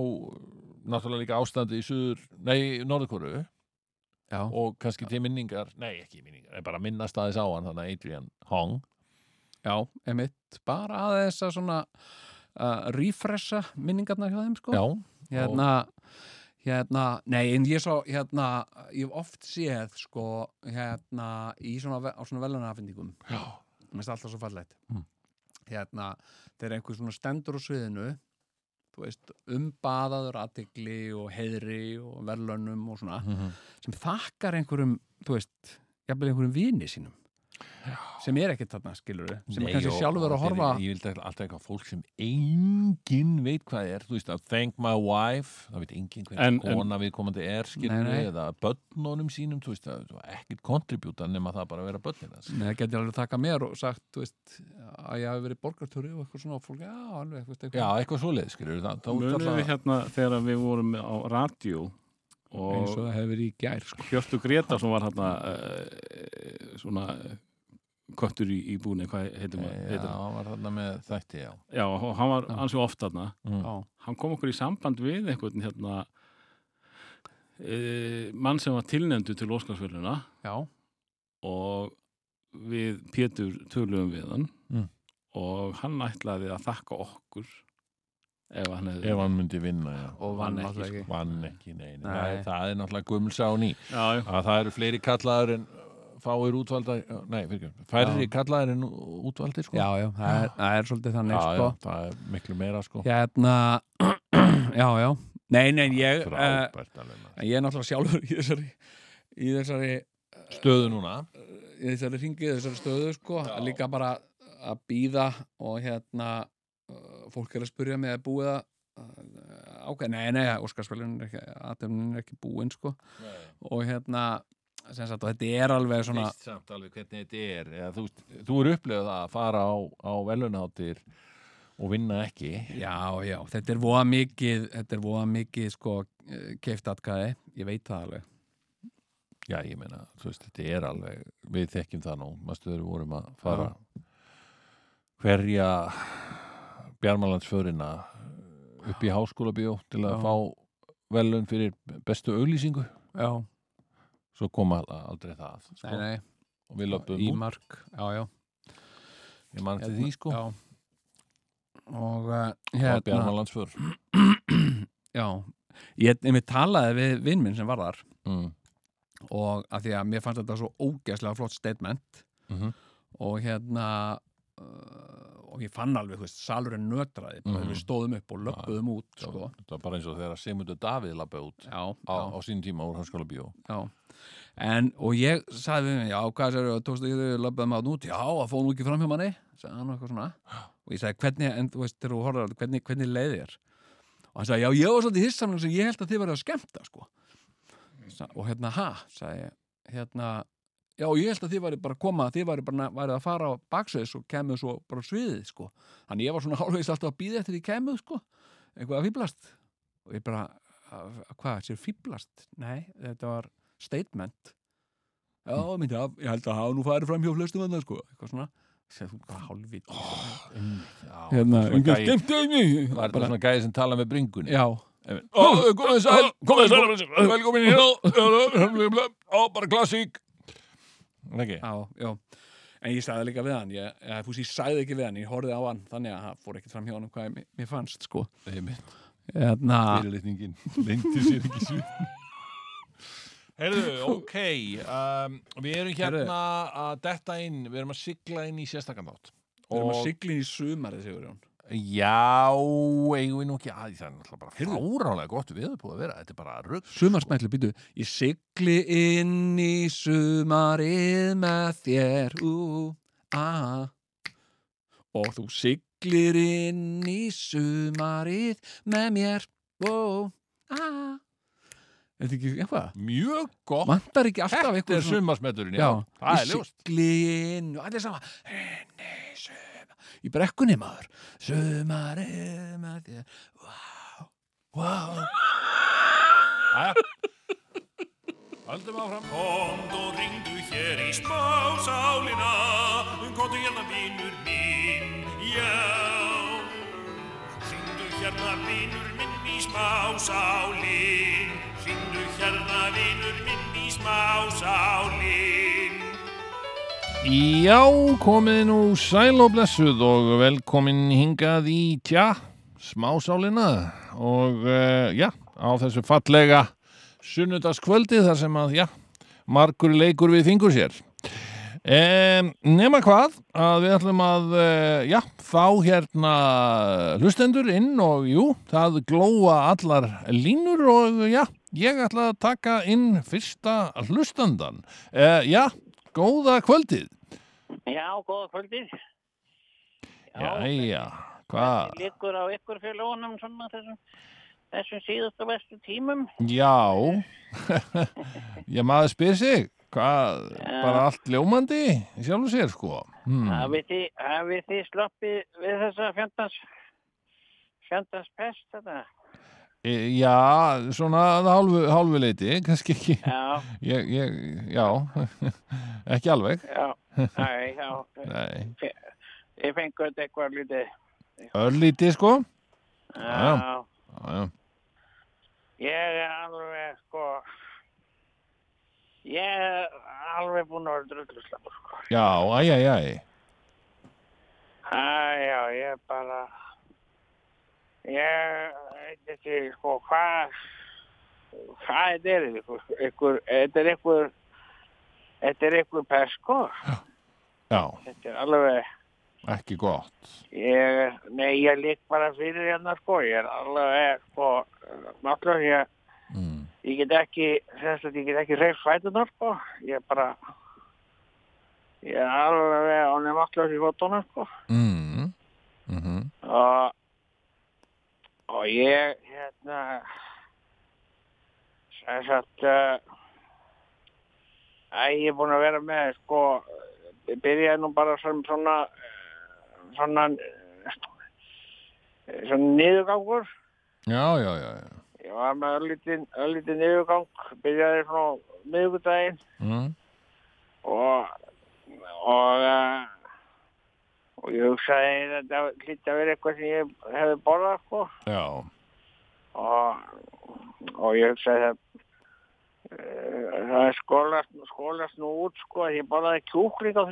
náttúrulega líka ástandi í suður, nei, Norðurkóru já, og kannski til minningar, nei, ekki minningar, en bara minnast aðeins á hann, þannig að Adrian Hong. Já, einmitt. Bara aðeins að svona uh, refresha minningarnar hjá þeim sko. Já, hérna hérna, nei, en ég svo hérna, ég oft séð sko, hérna, í svona á svona velunafendingum já, mér finnst alltaf svo fallegt. Mm. hérna, þegar einhver svona stendur á sviðinu veist, umbaðaður aðtegli og heiðri og verðlönnum og svona, Mhm. sem þakkar einhverjum, þú veist, jafnvel einhverjum vini sínum sem er ekkert þarna, skilur sem Nei, er kannski sjálfur að horfa er- Ég vildi alltaf eitthvað fólk sem enginn veit hvað er Þú veist að thank my wife Það veit enginn hvernig En- en- kona viðkomandi er skilur nei. eða börnunum sínum Þú veist að það ekkert kontribúta nema það bara að vera börnin hans Nei, það geti alveg taka mér og sagt, þú veist, að ég hafi verið borgartöru og eitthvað svona og fólk, já, alveg, þú veist, Já, eitthvað eitthvað svoleið skilur það, þá Munum alltaf- við hérna þegar við vorum á radíu eins og það hefur verið í gær, sko. Hjörtu Gretarsson var hérna uh, svona köttur í, í búni, hvað heitir maður? Já, heitir hann? hann var þarna með þætti, já Já, og hann var ansi oft þarna Mm. Hann kom okkur í samband við einhvern hérna e, mann sem var tilnefndu til Óskarsvöluna já, og við Pétur töluðum við hann Mm. og hann ætlaði að þakka okkur ef hann Ef hann myndi vinna, já og vann ekki, ekki. Vann ekki, nei, nei. Nei. Það, það er náttúrulega gumlsá ný já, já. að það eru fleiri kallaðar en fáir útvalda nei, fyrir, færri Já. kallaðar en útvaldir sko. Já, já, það er, það er svolítið þannig, já, sko. já, það er miklu meira sko. Hérna, já, já, nei, nei, ég, uh, frábært maður. ég er náttúrulega sjálfur í þessari, í þessari, stöðu núna í þessari ringi, þessari stöðu, sko, Já. líka bara að býða og hérna, uh, fólk er að spurja mig að búið að, uh, ok, nei, nei, er ekki, aðtöfnin er ekki búin, sko, og hérna, sagt, þetta er alveg svona, samt alveg hvernig þetta er. Eða, þú, þú er upplegað það að fara á, á velunaháttir og vinna ekki. Já, já, þetta er voða mikið, þetta er voða mikið, sko, keift atkæði, ég veit það alveg. já, ég meina, þú veist, þetta er alveg við þekkjum það nú, maður stöður vorum að fara hverja bjarmalandsförina upp í háskólabíó til að Já. fá velun fyrir bestu auglýsingu? Já, svo kom al- aldrei það sko. nei, nei, og við löpum í mark, já, já. ég man til því sko. Já. Og uh, hérna, bjarmalandsför já, ég einmitt talaði við vinn minn sem var þar. Mm. og að því að mér fannst þetta svo ógeðslega flott statement. Mm og hérna uh, og ég fann alveg, þú veist, salurinn nötraði. Mhm. þegar við stóðum upp og löppuðum út sko. það var bara eins og þegar Sigmundur Davíð lappa út á, á sín tíma úr háskólabíó. Já en, og ég sagði við mig, já, hvað sér þú tókstu ekki þau löppuðum át út, já, að fóð nú ekki fram hjá manni sagði hann og eitthvað svona. Og ég sagði, hvernig, en þú veist, þegar þú þetta, hvernig, hvernig leiði þér? Og hann sagði, já, ég var svolítið hissamlega sem ég held að þið verið að skemmta, sko. Og hérna, ha, sagði ég. Hérna, já, ég held að þið væri bara að koma þið væri bara væri að fara á baksveðis og kemur svo bara sviðið, sko. Þannig ég var svona hálfveist alltaf að býða eftir því kemur, sko. Eitthvað að fýblast og ég bara, "Að- að- hvað, sér fýblast? Nei, þetta var statement. Já, myndi, að, ég held að hafa nú farið fram hjá flestum annað, sko, eitthvað svona hálfvít hérna, gæi- skemmt var þetta svona gæði sem tala með bringunni? Já, komið sæl, komið sæl velkomin hérna Ó, bara klassík. Ekki? já, en ég sagði líka við hann ég, ég, fús, ég sagði ekki við hann, ég horfði á hann þannig að það fór ekkert fram hjá hann hvað mér, mér fannst sko. Einmitt. hérna, Fyrirlitningin lengdi sér ekki svip Heyrðu, ok um, Við erum hérna að detta inn Við erum að sigla inn í sérstakandátt við erum að sigla inn í sumarið Sigurjón. Já, eigum við nú ekki að það er náttúrulega bara Heyrðu. fáránlega gott við búið að vera, þetta er bara rugg sumarsmætlu, býtu ég sigli inn í sumarið með þér ú, a. Og þú siglir inn í sumarið með mér ó, a Er þetta ekki eitthvað? Mjög gott. Vantar ekki alltaf Þetta eitthvað er sumarsmeturinn, já. Já, Það er í ljóst. siglin og allir sama Nei, sumar Í brekkunni maður Sumar er með þér Vá, vá Æja. Höldum áfram. Komd og ringdu hér í smásálina Komdu hérna vinur minn, já Ringdu hérna vinur minn í smásálin Ringdu hérna vinur minn í smásálin Já, komið nú sæl og blessuð og velkomin hingað í tja, smásálina og uh, já, á þessu fallega sunnudagskvöldi þar sem að, já, margur leikur við fingur sér. Um, nema hvað að við ætlum að uh, já, fá hérna hlustendur inn og jú, það glóa allar línur og já, ég ætla að taka inn fyrsta hlustandan. Uh, já, góða kvöldið. Já, góða kvöldið. Jæja, hvað? Liggur á ykkur félagunum svona þessum, þessum síðustu bestu tímum. Já, já maður spyr sig, hvað, bara allt ljómandi í sjálfu sér sko. Hmm. Þið, hafið þið sloppið við þessa fjandans, fjandans pest þetta? E, já, svona hálfu, hálfu leiti, kannski ekki, Já, ég, ég, já, ekki alveg, já, næ, já. nei, Ég fengur þetta eitthvað lítið. örlíti sko, Já, Já. ég er alveg, sko, ég er alveg búinn að vera drulluslapur, sko. já, æj, æj, æj, Æ, já, ég bara, ég veit ekki, sko, hvað, hvað þetta? Er, ykkur, þetta er ykkur, þetta er ykkur pest, sko, já, þetta er alveg, ekki gott, ég, nei, ég lík bara fyrir hérna, sko, ég er alveg, sko, náttúrulega, ég, mm. ég get ekki, þess að ég get ekki reyf fætunar, sko, ég bara, ég er alveg, nefn náttúrulega í fótuna, sko, mm. Mm og og ég hérna sagt uh, að ég er búin að vera með sko byrjaði nú bara sem svona eh, svona eh, svona niðurgangur. Já, já, já, já, ég var með öllítinn niðurgang byrjaði svona miðugudaginn mm. og og uh, og ég hugsaði að þetta hlýtti að vera eitthvað sem ég hefði borðað sko. Já, og, og ég hugsaði að uh, það er skólast, skólast nú út sko að ég borðaði kjúkling á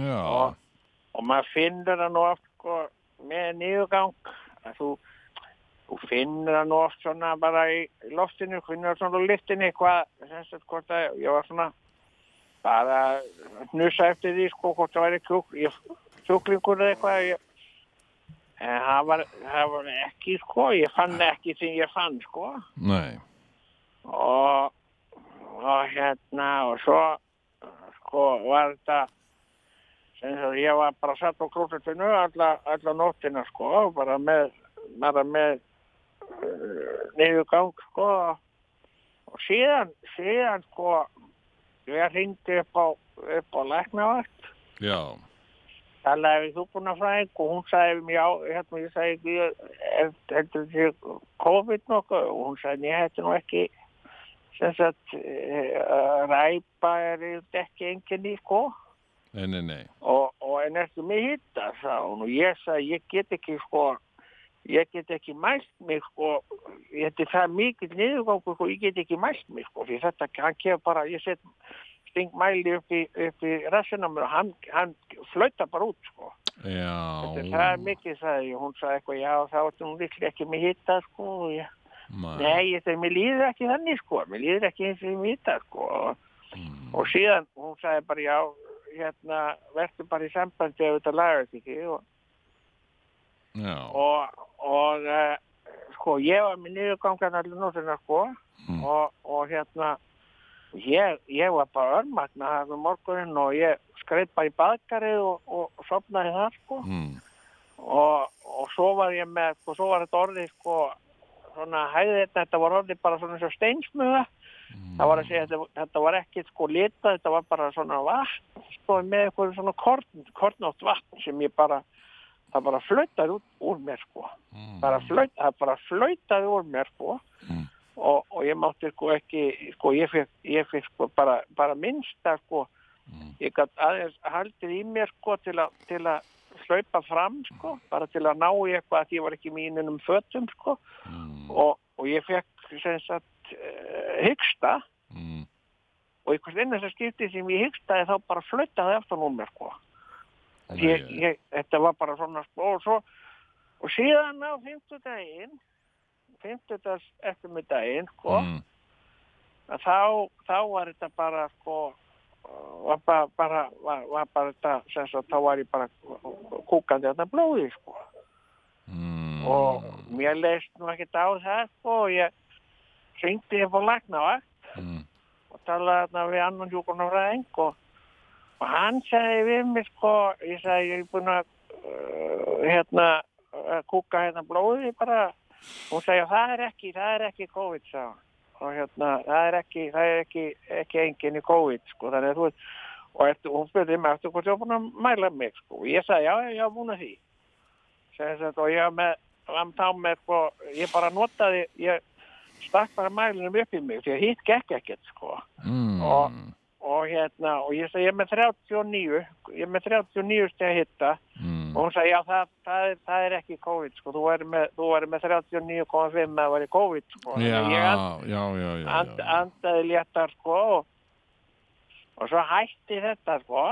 já, og, og maður finnur það nú oft sko með niðurgang að þú, þú finnur það nú oft svona bara í loftinu, finnur það svona á lyftinni hvað, sem sagt hvort að ég var svona bara að hnusa eftir því sko hvort það væri kjúklingur eða eitthvað en það var, það var ekki sko, ég fann ekki sem ég fann sko. Nei, og, og hérna og svo sko var þetta ég var bara satt á klósetinu alla, alla nóttina sko bara með, bara með uh, niðurgang sko. Og síðan, síðan sko ég hringdi upp á upp á læknavakt. Já, talaði við hjúkunarfræðing og hún sagði mér, já, hérna, ég sagði þetta þessi COVID nokkuð? Og hún sagði, ég hætti nú ekki, sem sagt, uh, ræpa er ekki enginni, sko, nei, nei, nei, og, og en ertu með hitta, og ég sagði, ég get ekki, sko, ég get ekki mælt mig, sko, þetta er það mikill niðurgangur, sko, ég get ekki mælt mig, sko, því þetta, hann kemur bara, ég set sting mæli upp í, í rassina mér og hann, hann flauta bara út, sko. Þetta er það mikið, ég. Hún sagði eitthvað, já, þá ertu nú líklega ekki með hitta, sko. og Ég, nei, þetta er, mér líður ekki þannig, sko. Mér líður ekki eins og ég með hitta, sko. Og, Mm. og síðan, hún sagði bara, já, hérna, verður bara í sambandi ef þetta lagast ekki. Og, já, og, og uh, sko, ég var með niðurgangan allir nóttina, sko. Mm. Og, og hérna, ég, ég var bara örmagna það með morgunin og ég skreitt bara í baðkarið og, og, sopnaði þar, sko. mm. og, og svo var ég með, sko, svo var þetta orðið, sko, svona hæði þetta, þetta var orðið bara svona eins og steinsmuga. Það var að segja, þetta, þetta var ekki sko litað, þetta var bara svona vatn, sko með eitthvað svona korn, kornátt vatn sem ég bara, það bara flautaði út úr mér sko. Bara flaut, það bara flautaði úr mér sko. Og, og ég mátti sko ekki, sko ég fekk, ég fekk sko bara, bara minnsta sko, ég gætt aðeins haldið í mér sko til að, til að hlaupa fram sko, bara til að ná í eitthvað að ég var ekki mínunum fötum sko. Og, og ég fekk sem sagt uh, hyggsta. Mm. og einhvers einnig sem skipti sem ég hyggstaði þá bara flautaði aftan úr mér sko. Ég, ég, þetta var bara svona og, svo, og síðan á fimmtudaginn fimmtudags eftirmiddaginn sko, Mm. þá, þá var þetta bara sko var bara, bara, var, var bara þetta sagt, þá var ég bara kúkandi þetta blóði sko Mm. og mér leist nú ekkert á það sko og ég syngdi ég fór læknavakt Mm. og talaði þarna við annan hjúkunarfræðing og, og hann sagði við mig sko, ég sagði ég er búin að uh, hérna uh, kúka hérna blóði bara. Hún sagði það er ekki, það er ekki COVID sá og hérna það er ekki, það er ekki, ekki enginn í COVID sko þannig að þú veist og eftir, hún spurði mig eftir hvort ég var búin að mæla mig sko. Og ég sagði já, já, ég var búin að því. Segði þetta, og ég var með, með sko, ég bara notaði, ég stakk bara mælinum upp í mig því að hitt gekk ekkert sko. Mm. og, og hérna og ég sagði ég er með 39 ég er með 39 steg að hitta Mm. og hún sagði já það, það, er, það er ekki COVID sko. Þú væri með, með 39,5 að það væri COVID sko. Já, and, já, já, já, and, andaði léttar sko. Og, og svo hætti þetta sko.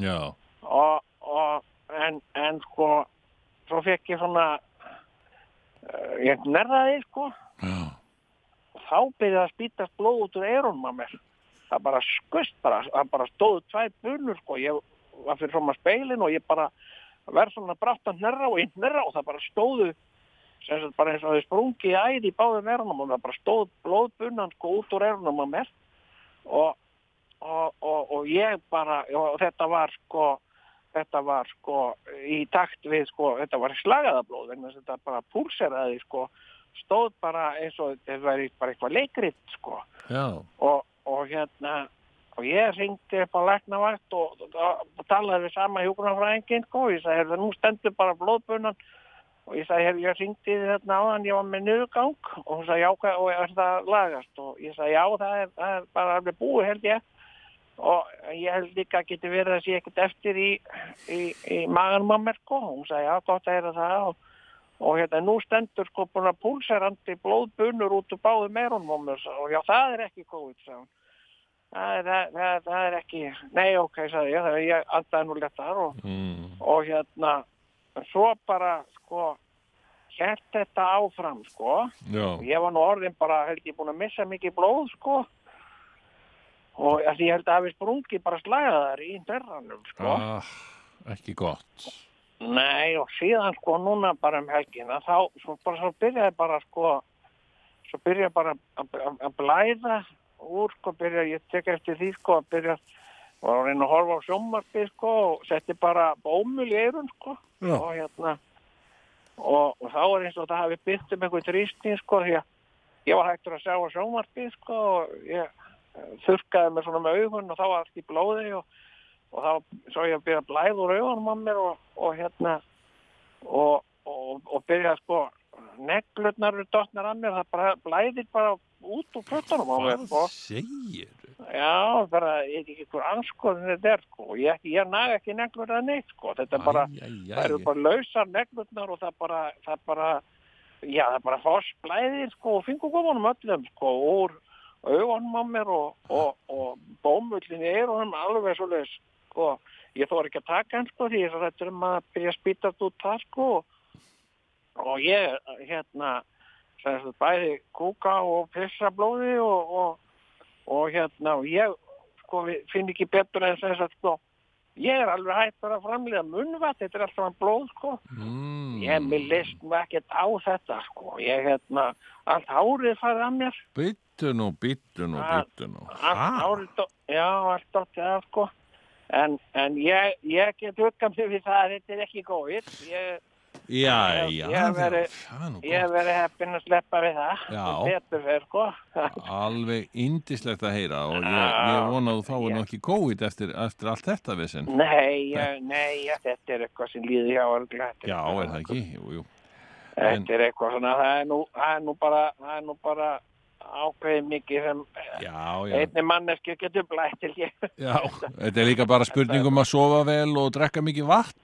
Já, og, og en, en sko svo fekk ég svona uh, ég nerðaði sko. Já. og þá byrjaði að spýtast blóð út úr eyrunum að mér það bara skust bara, það bara stóðu tvær bunur sko, ég var fyrir svona speilin og ég bara verð svona brátt að nærra og ég nærra og það bara stóðu sem sagt bara eins og þau sprungi í æði í báðum eyrunum og það bara stóð blóðbunnan sko út úr eyrunum að mér. Og, og, og, og ég bara og þetta var sko þetta var sko í takt við sko, þetta var slagaðablóð en þetta bara púlseraði sko. Stóð bara eins og þetta væri bara eitthvað leikrit sko. Já, og, og hérna og ég ringdi upp á læknavakt og, og, og talaði við sama hjúgrunarfræðingin sko, og ég sagði, "Heyrðu, nú stendur bara blóðbunan. Og ég sagði, "Heyrðu, ég ringdi þið þarna áðan, ég var með niðurgang. Og hún sagði, já, og er það lagast? Og ég sagði, já, það er, það er bara alveg búið held ég. Og ég held líka að geti verið að sé ekkert eftir í, í, í mér sko, hún sagði, já, gott að heyra það. Og, og hérna, nú stendur sko búin að púlserandi blóðbunur út úr báðu meirunum og já, það er ekki COVID, það er, það, það, er ekki nei, ok, sagði ég, ég andaði nú léttar og, mm. og hérna svo bara, sko hélt þetta áfram, sko. Já, ég var nú orðin bara, held ég búin að missa mikið blóð, sko. Og ég held að hafi sprungi bara slagaðar í derranum, sko. Ah, ekki gott. Nei, og síðan sko núna bara um helgina þá svo bara svo byrjaði bara sko svo byrjaði bara að, blæða úr sko byrjaði, ég tek eftir því sko að byrja var að reyna að horfa á sjómarpi sko og setti bara bómul í eirun sko Já. og hérna og, og þá er eins og það hafi byggt um einhvern trýsting sko því að ég var hægtur að sjá á sjómarpi sko og ég þurrkaði mig svona með augun og þá var allt í blóði og og þá svo ég að byrja að blæða úr augunum á mér og, og hérna og, og, og byrja sko neglurnar eru dottnar að mér það bara blæðir bara út úr fötunum á mér sko. segir? já, bara, ég veit ekki hver anskoðin þetta er sko, og ég, ég naga ekki neglur að neitt sko, þetta er bara það eru bara lausar neglurnar og það bara það bara, já það er bara foss blæðir sko og fingugumunum öllum sko úr augunum á mér og, og, og bómullin í eirunum alveg svo leis sko, ég þóra ekki að taka hann sko því ég er rættur um að byrja að spýtast út það sko. Og ég hérna sagt, bæði kúka og pissa blóði og, og, og hérna og ég sko finn ekki betur en sem sagt sko ég er alveg hættur að framlega munnvatt þetta er alltaf blóð sko. Mm. ég mér list nú ekkert á þetta sko. Ég hérna allt hárið farið að mér. Byttu nú, byttu nú, byttu nú. allt hárið já allt dottið af sko en, en ég, ég get huggað mig við það að þetta er ekki góðið ég, Já, já, ég hef verið- er heppinn að sleppa við það. Betur fyrir, sko. Alveg indislegt að heyra og ég, ég vona að þú fáið nú ekki COVID eftir, eftir allt þetta vissin. Nei, ég, nei, ég, þetta er eitthvað sem líði hjá örgla. Já, er það ekki? Jú, jú. Þetta er eitthvað svona, það er nú, það er nú bara, það er nú bara ákveðið mikið sem Já, já. einni manneski getur blætt til ég. Já, þetta er líka bara spurning um að sofa vel og drekka mikið vatn.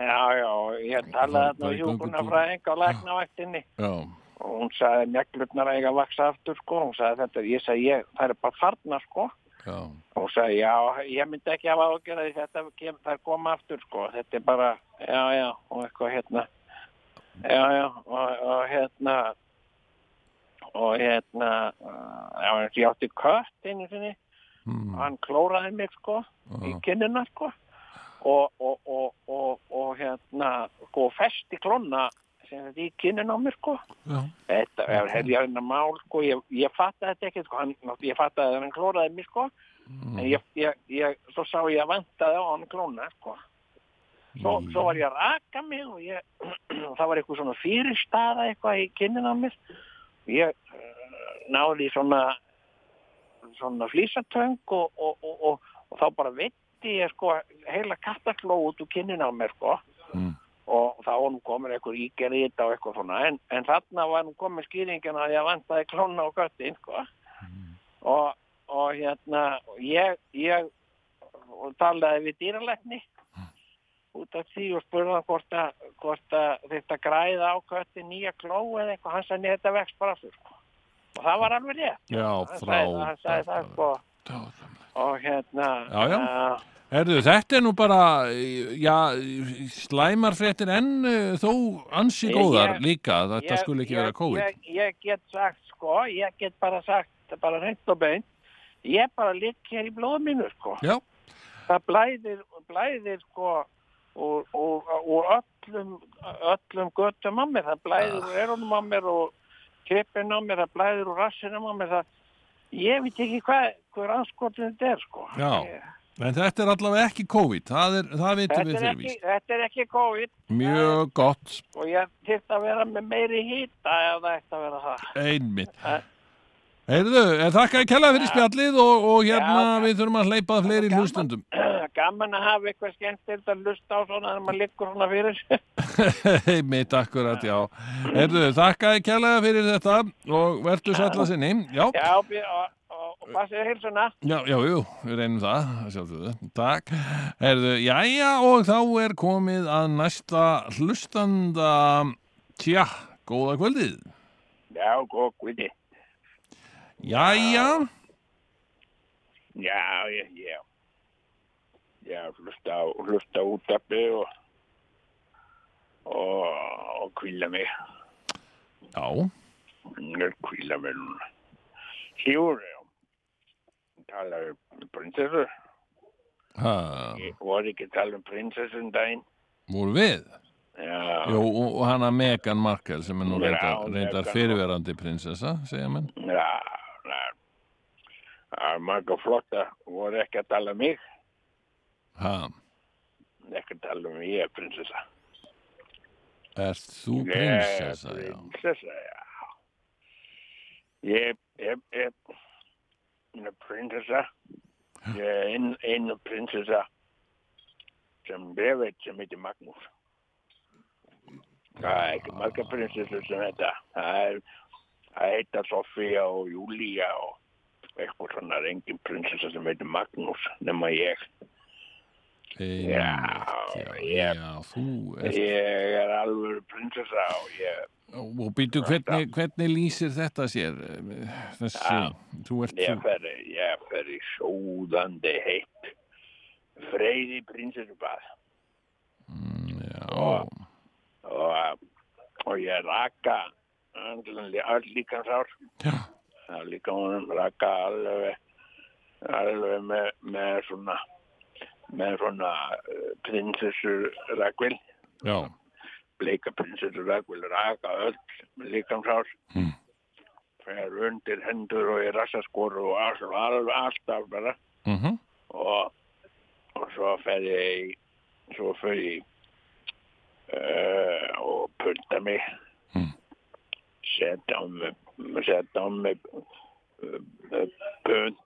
Já, já, ég talaði þarna hjúkunarfræðing á læknavaktinni Já, og hún sagði neglurnar að eiga að vaksa aftur, sko. Hún sagði þetta, ég sagði, ég, það er bara farnar, sko. já, Og hún sagði, já, ég myndi ekki hafa ágjörði þetta kem, það er koma aftur, sko. Þetta er bara, já, já, og eitthvað hérna. Já, já, og, og hérna, og hérna, já, ég átti kött einu sinni mm, hann klóraði mig sko í kinnina sko. Og, og, og, og, og hérna sko festi klonna sem þetta í kinnina á mér sko. Já, þetta er hérna mál sko ég, ég fattaði þetta ekki sko hann, ég fattaði að hann klóraði mig sko. En ég, ég, ég, svo sá ég að vantaði á hann klóna sko. Svo, svo var ég að raka mig og ég það var eitthvað svona fyrirstaða eitthvað í kinnina á mér ég uh, náði svona svona flýsatöng og, og, og, og, og þá bara veitti ég sko heila kattakló út úr kinnina á mér sko. Mm. og þá var nú komin eitthvað ígerði í þetta og eitthvað svona. En, en þarna var nú komin skýringin að ég vantaði klóna á göttin sko. Og, og hérna ég, ég og talaði við dýralækni út af því og spurði hann hvort hvort þetta græða á kötti nýja kló eða eitthvað, hann "Nei, þetta vext bara aftur sko. og það var alveg rétt. Já, sagði, hann sagði það sko. Og hérna Já, já. Herðu, þetta er nú bara, já, slæmar fréttir en uh, þó ansi góðar ég- líka, þetta ég- skulle ekki ég- vera COVID. ég, get sagt sko, ég get bara sagt bara hreint og beint ég bara ligg hér í blóðum mínu sko. Já, það blæðir, blæðir sko úr, úr, úr öllum öllum göttum á mér það blæðir úr erunum á mér og kippin á mér, það blæðir úr rassinum á mér það, ég veit ekki hvað hver anskotin þetta er sko Já. Ég- en þetta er allavega ekki COVID, það, er, það vitum þetta við er, ekki, fyrirvíst. þetta er ekki COVID Mjög gott, og ég þyrft að vera með meiri hýta ef það ætti að vera það einmitt. Eh. Heyrðu, en þakka að kella fyrir spjallið og, og hérna Já, við þurfum að hleypa fleiri gaman. hlustundum. gaman að hafa eitthvað skemmtilegt að lusta á svona þegar maður liggur svona fyrir Einmitt akkurat, já. Heyrðu, þakka að kella fyrir þetta og verður sætla sinni. Já, já, og, og, og passið hilsuna Já, já, jú, við reynum það, sjálfsögðu, takk. Herðu, jæja, og þá er komið að næsta hlustanda, tja, góða kvöldið. já, góð guði Jæja, já, já, já já, hlusta á hlusta út afbi og og, og kvíla mig. Já, kvíla mig núna. Sigur, já. Tala um prinsessu. Ha, ég voru ekki að tala um prinsessun daginn. Voru við? já, Jú, og, hana Meghan Markle sem er nú Já, reyndar, reyndar fyrirverandi prinsessa, segja já, já. Það er marga flotta voru ekki að tala um mig Að tala um ég er prinsessa ert þú prinsessa, Ég er prinsessa, já. Ég, er prinsessa. Ég er ein, einu prinsessa sem ég veit sem heitir Magnús. Það er ekki marga prinsessur sem þetta. Það er, heita Sofía og Júlía og eitthvað svona það er engin prinsessa sem heitir Magnús nema ég. Einmitt, já, ég- já, þú ert, Ég er alveg prinsessa og ég og býtu, hvernig, hvernig lýsir þetta sér? Þessi, Já. þú ert, Ég fer, ég fer í sóðandi heitt freyði prinsessubað. Mm, já, og, og ég raka all líkansár já, það líka honum raka alveg alveg með, með svona með svona uh, prinsessu rakvil já, bleika prinsessu rakvil raka öll líkansár Mm. fer undir hendur og í rassaskor og allt, alveg alltaf bara. Mhm, og, og svo fer ég svo fer ég uh, og punta mig. Mm. setja á mig setja á mig uh, uh, punt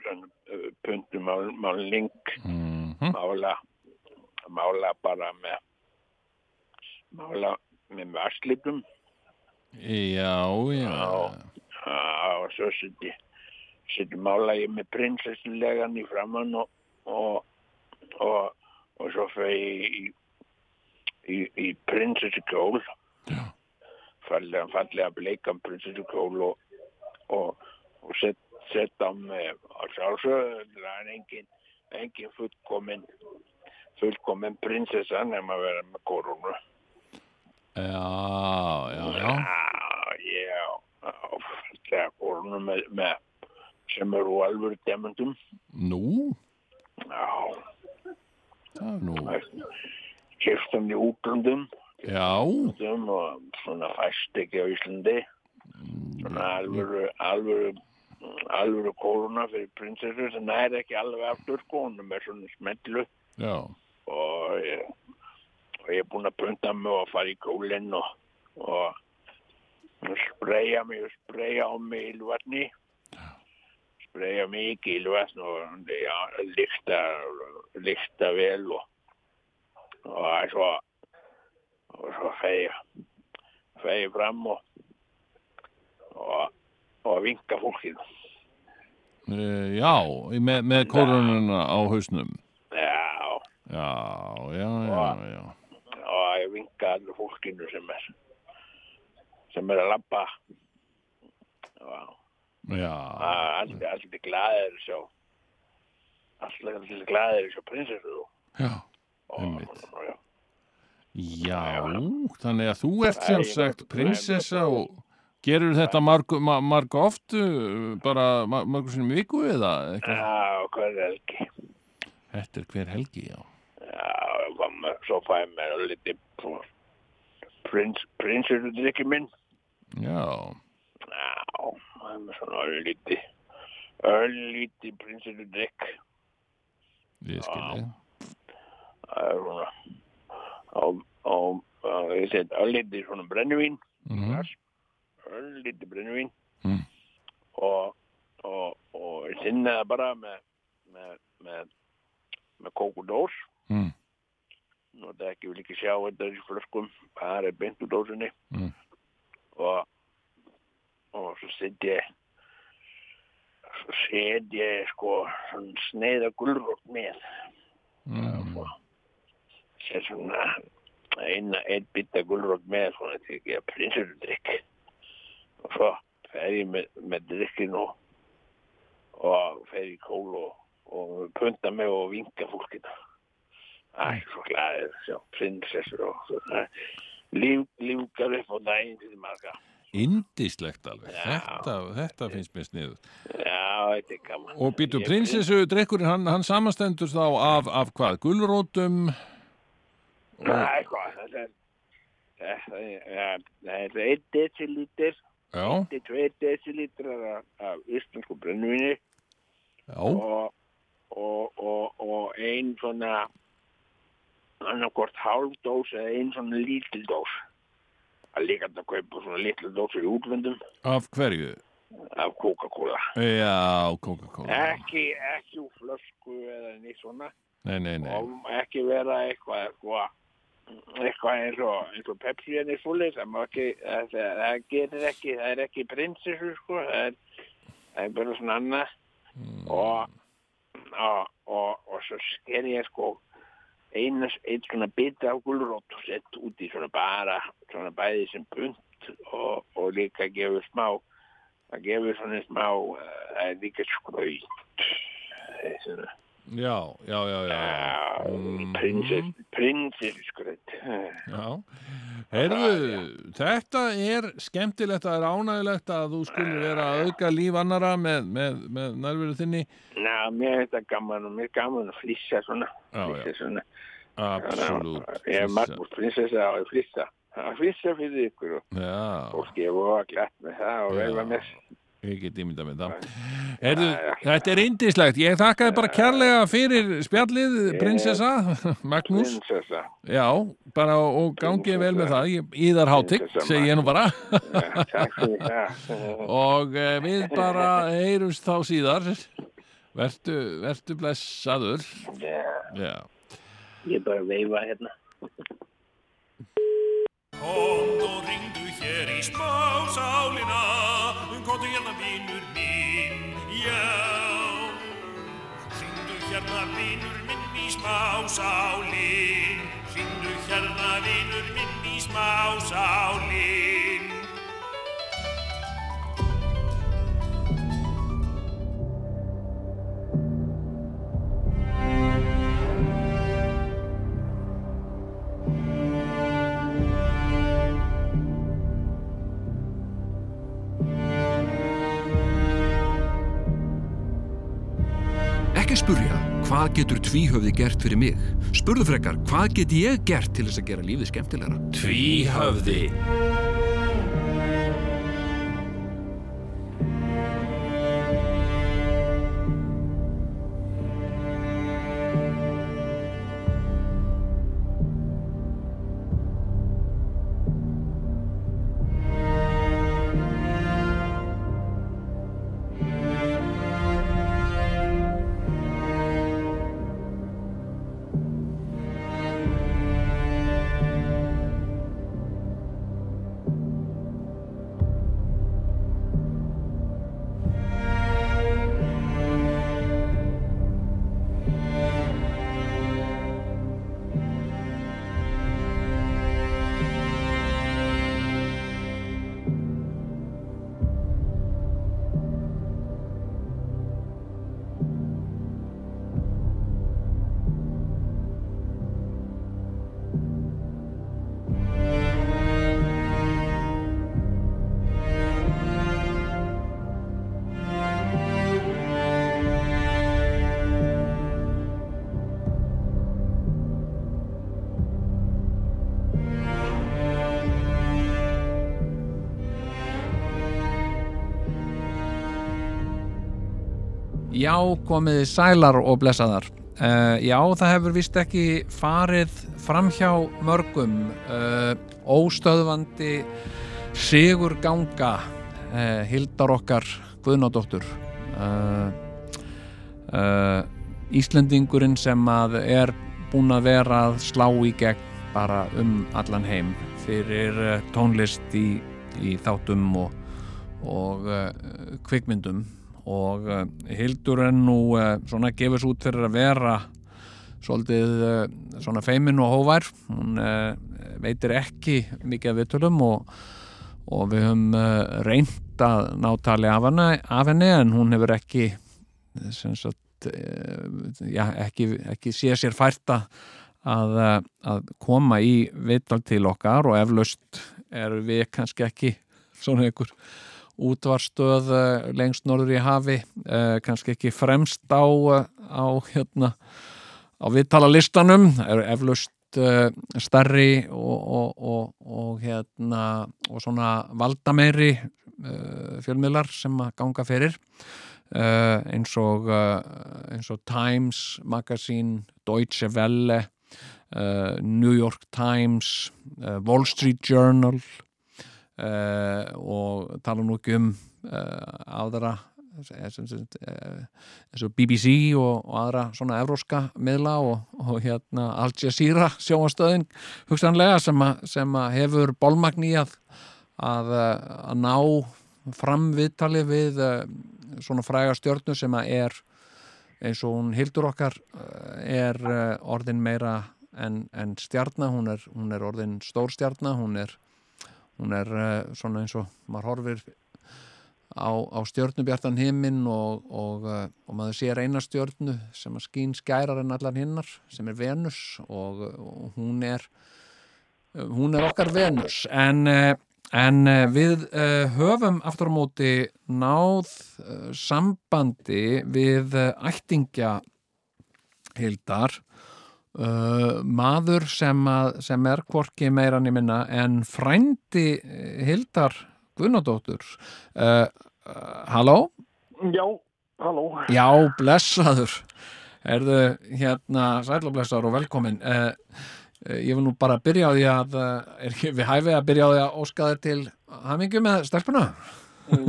uh, svona, uh, puntumáling Mhm. mála mála bara með mála með varslitum Já, já. og svo seti seti mála ég með prinsessulegan í framann og og, og, og svo fyrir ég í, í, í prinsessukjól fallega, fallega bleikan prinsessukjól og, og, og set, set á mig og sjálfsögðu það er engin, engin fullkomin fullkomin prinsessa nema að vera með korunu Já, já, já. já, já, korunu með, með sem eru alvöru demundum Nú, já, er nú. kiftum í útlöndum. Já, og svona fæst ekki á Íslandi. Svona alvöru alvöru alvöru koruna fyrir prinsessu sem næri ekki alveg aftur sko, hún er með svona smetlu og ég, og ég er búinn að punta mig og fara í kólinn og, og, spreja mig og spreja á mig ílvatni. Spreja mikið ílvatn og já, lykta lykta vel og og svo og svo fegi fegi fram og og, og vinka fólkinu E, já, með, með korununa á hausnum. já, Já, já, já, já. og ég vinka allir fólkinu sem er sem er að labba og Já, allir, allir glæðir sjá allir, allir glæðir sjá prinsessu já. Einmitt. já. Já, þannig að þú ert sem sagt prinsessa og gerur þetta marg, ma- marg oft, uh, bara ma- margur sinni viku eða eitthvað? já, hvað er ekki Þetta er hver helgi, já. já, svo fæ ég mér liti prins, prinsessu drikki minn Já, já, það er með svona öllíti öllíti prinsessu drikk ég skilji. það er svona og, ég set öllíti svona brennivín Mhm. glas, öllíti brennivín Mm. og, og, og ég sinna það bara með með, með, með kókudós Mm. og það ekki vil ekki sjá þetta í flöskum er beint úr dósinni Mm. og og svo set ég svo set ég sko sneiða gulrótt með Mm. sér svona eina, einn bitta gulrótt með svona til að prinsessudrykk og svo fer ég með, með drykkin og og fer í kól og, og punta mig og vinka fólkina Æ, svo glæðir sjá prinsessur og svona líf, lífgar upp á daginn til marga Indislegt alveg. Þetta, þetta finnst mér sniður. Já, þetta er gaman Og býtu prinsessu drikkurinn, hann, hann samanstendur þá af, af hvað? Gulrótum? Nei, hvað, þetta er þetta er, 1 decilítir Já, 1-2 decilítrar af, íslensku brennvinni og, og, og, og ein svona annarkort hálf dós eða ein svona lítil dós. Að líka að kaupa svona lítil dósir í útlöndum. Af hverju? af Coca-Cola. Já, Coca-Cola. ekki, ekki úr flösku eða nýtt svona. Nei, nei, nei. og ekki vera eitthvað eitthvað eitthvað eins og, eins og Pepsi en í fúli það, það, gerir ekki það er ekki prinsessu sko það er, það er bara svona annað. Og, og, og, og svo sker ég sko einas, einn svona bita af gulrót og sett út í svona bara svona bæði sem punt og, og líka gefur smá það gefur svona smá uh, það er líka skraut. Það er svona Já, já, já, já. Já, Mhm. prinsess, prinsesskrödd. Já, heyrðu, þetta er skemmtilegt, það er ánægilegt að þú skulle vera að auka líf annara með, með, með nærveru þinni. Ná, mér er þetta gaman og mér er gaman að flissa svona. Já, flissa já. svona. Absolutt. Ég er Magnús prinsessa og ég flissa. Að flissa fyrir ykkur og fólki er voða glatt með það og Já. vefa með. Ég get ímynda með það. Heyrðu, þetta er indislegt. Ég þakkaði bara kærlega fyrir spjallið, prinsessa, Magnús. Prinsessa. Já, bara og gangið vel með það. Íðar hátigg, segi ég nú bara. Takk fyrir það. og uh, við bara heyrumst þá síðar. Vertu, vertu blessaður. Já. Ég bara veifa hérna. Komd og ringdu hér í smásálina Komdu hérna vinur minn, já. Ringdu hérna vinur minn í smásálin Ringdu hérna vinur minn í smásálin hvað getur tvíhöfði gert fyrir mig? Spurðu frekar, hvað get ég gert til þess að gera lífið skemmtilegra? Tvíhöfði Já, komiði sælar og blessaðar. Uh, já, það hefur vist ekki farið framhjá mörgum uh, óstöðvandi sigur ganga uh, hildar okkar Guðnádóttur Íslendingurinn sem að er búin að vera að slá í gegn bara um allan heim fyrir tónlist í, í þáttum og, og kvikmyndum og uh, Hildur er nú uh, svona gefur svo út fyrir að vera svolítið uh, svona feimin og hóvær hún veitir ekki mikið af viðtölum og, og við höfum reynt að ná tali af, af henni en hún hefur ekki sagt já, ekki, ekki sé sér fært að, að, koma í viðtal til okkar og eflaust er við kannski ekki svona ykkur útvarstöð uh, lengst norður í hafi uh, kannski ekki fremst á, uh, á hérna á viðtala listanum er eflaust stærri og, og, og, og hérna og svona valdameiri fjölmiðlar sem að ganga fyrir eins og eins og Times Magazine, Deutsche Welle New York Times Wall Street Journal uh, og tala nú ekki um uh, aðra eh, eins og BBC og, og aðra svona evróska miðla og, og hérna Al Jazeera sjóastöðin hugsanlega sem, a, sem að hefur bólmagn í að, að, að ná fram viðtali við uh, svona fræga stjörnu sem að er eins og hún hildur okkar er orðin meira en, en stjarna, hún hún er orðin stór stjarna, hún er hún er uh, svona eins og maður horfir á, á stjörnubjartan himinn og, og, uh, og maður sér eina stjörnu sem að skín skærar en allar hinnar sem er Venus og, og hún er hún er okkar Venus. En, uh, en við höfum aftur á móti náð sambandi við uh, ættingja Hildar uh, maður sem, að, sem er hvorki meira niður minna en frændi eh, Hildar Guðnadóttur uh, uh, halló? Já, halló. Já, blessaður Erðu hérna sæl og velkomin Ég vil nú bara byrja á því að ekki við hæfið að byrja á því að óska þér til hamingju með stelpuna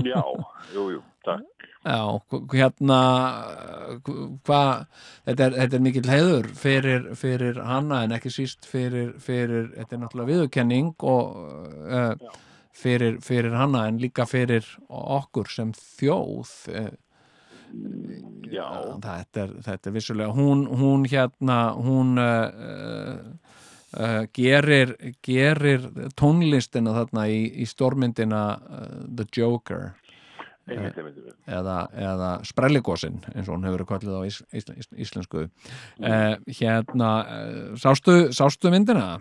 Já, jú, jú, takk. Já, hérna hvað, þetta er, þetta er mikill heiður fyrir, fyrir hana en ekki síst fyrir, fyrir þetta er náttúrulega viðurkenning og uh, fyrir, fyrir hana en líka fyrir okkur sem þjóð uh, Já, þetta er, þetta er vissulega hún, hún hérna hún uh, uh, gerir gerir tónlistina þarna í, í stórmyndina uh, The Joker einmitt, einmitt, einmitt. eða, eða sprelligósin eins og hún hefur verið kallið á ís, ís, ís, íslensku uh, hérna uh, sástu, sástu myndina?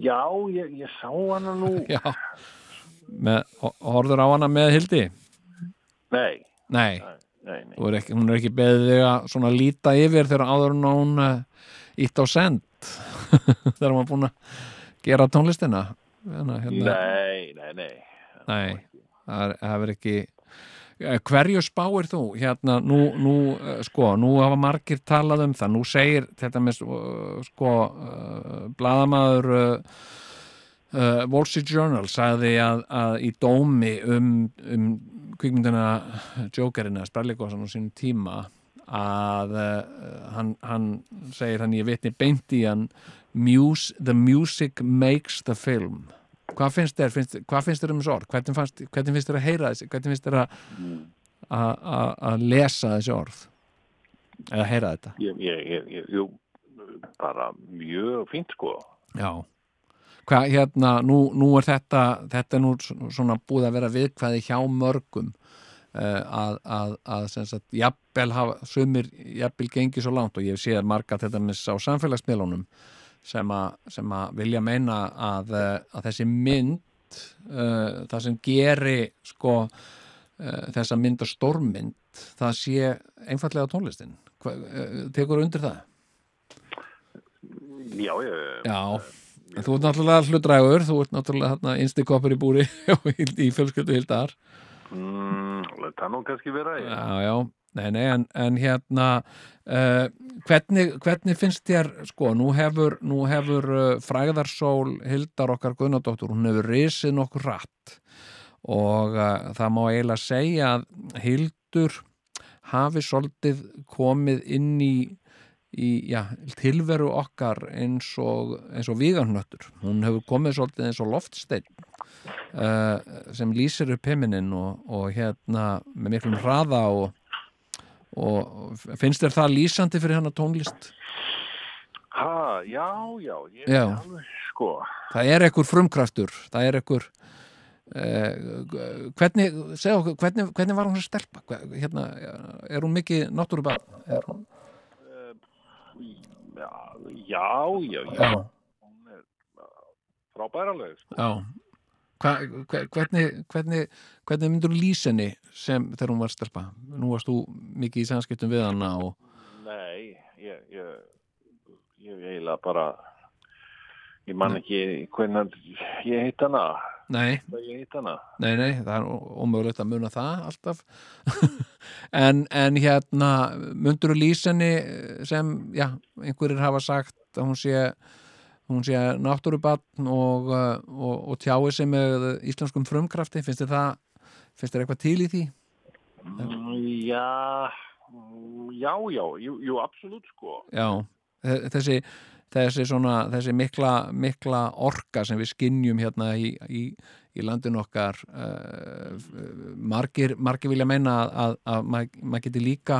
Já, ég, ég sá hana nú. Já með, ho- horfður á hana með Hildi? Nei, Nei, nei, nei. Er ekki, hún er ekki beðið að líta yfir þegar áður hún ítt á send þegar hún var búin að gera tónlistina hérna, hérna, Nei, nei, nei. Nei, það er ekki Eh, hverju spáir þú? Hérna, nú, nú, eh, sko, nú hafa margir talað um það, nú segir þetta með, uh, sko bladamaður uh, Wall Street Journal sagði að, að í dómi um, um kvikmyndina Jokerina, Spralligósan á sínum tíma að uh, hann, hann segir hann ég vitni beint í hann the music makes the film hvað finnst þér, finnst, hvað finnst þér um þessu orð? Hvernig, fannst, hvernig finnst þér að heyra þessi hvernig finnst þér að lesa þessi orð? Eða heyra þetta? Ég, ég, ég, ég, jú, bara mjög fínt, sko. já. Hvað hérna, nú, nú er þetta þetta er nú svona búið að vera viðkvæði hjá mörgum uh, að, að, að sagt, jafnvel hafa, sumir jafnvel gengi svo langt og ég sé að marga þetta með á samfélagsmiðlunum sem, a, sem að vilja meina að, eh, að þessi mynd uh, það sem geri sko uh, þessa mynd og stórmynd það sé einfallega tónlistin Hva, uh, tekur undir það? Já, ég, Já, en þú ert náttúrulega hlutrægur, þú ert náttúrulega innstikoppur í búri í fjölskyldu hildar mm, það nú kannski vera, ég. Já, já, nei, nei, en, en hérna uh, hvernig, hvernig finnst þér, sko, nú hefur nú hefur uh, fræðarsól Hildar okkar Guðnadóttur, hún hefur risið nokkur rætt og uh, það má eiginlega segja að Hildur hafi svolítið komið inn í í já, tilveru okkar eins og, eins og víganhnöttur hún hefur komið svolítið eins og loftsteinn sem lýsir upp heiminin og, og hérna með miklum hraða og, og finnst þér það lýsandi fyrir hana tónlist? Ha, já, já, ég Já. alveg, sko. Það er ekkur frumkraftur það er ekkur uh, hvernig, segja okkur hvernig, hvernig var hún að stelpa? Hérna, er hún mikið náttúrubað? Er hún? Já, já, já, já. Já, Hún er frábæra lög, sko. já Hva, hve- hvernig, hvernig, hvernig myndur lýsa henni sem þegar hún var stelpa? Nú varst þú mikið í samskiptum við hana og Nei, ég, ég, ég eiginlega bara, ég man ekki hvernig ég heit hana, Nei, nei, nei, það er ómögulegt að muna það alltaf. En, en hérna myndur lýsa henni sem, já, einhverjir hafa sagt að hún sé hún sé náttúrubann og, uh, og, og tjái sig með íslenskum frumkrafti, finnst þér það finnst þér eitthvað til í því? Mm, Já, já, já, jú, jú absolutt, sko. Já, þe- þessi þessi svona, þessi mikla mikla orka sem við skinnjum hérna í, í, í landinu okkar uh, margir, margir vilja meina að, að, að maður mað geti líka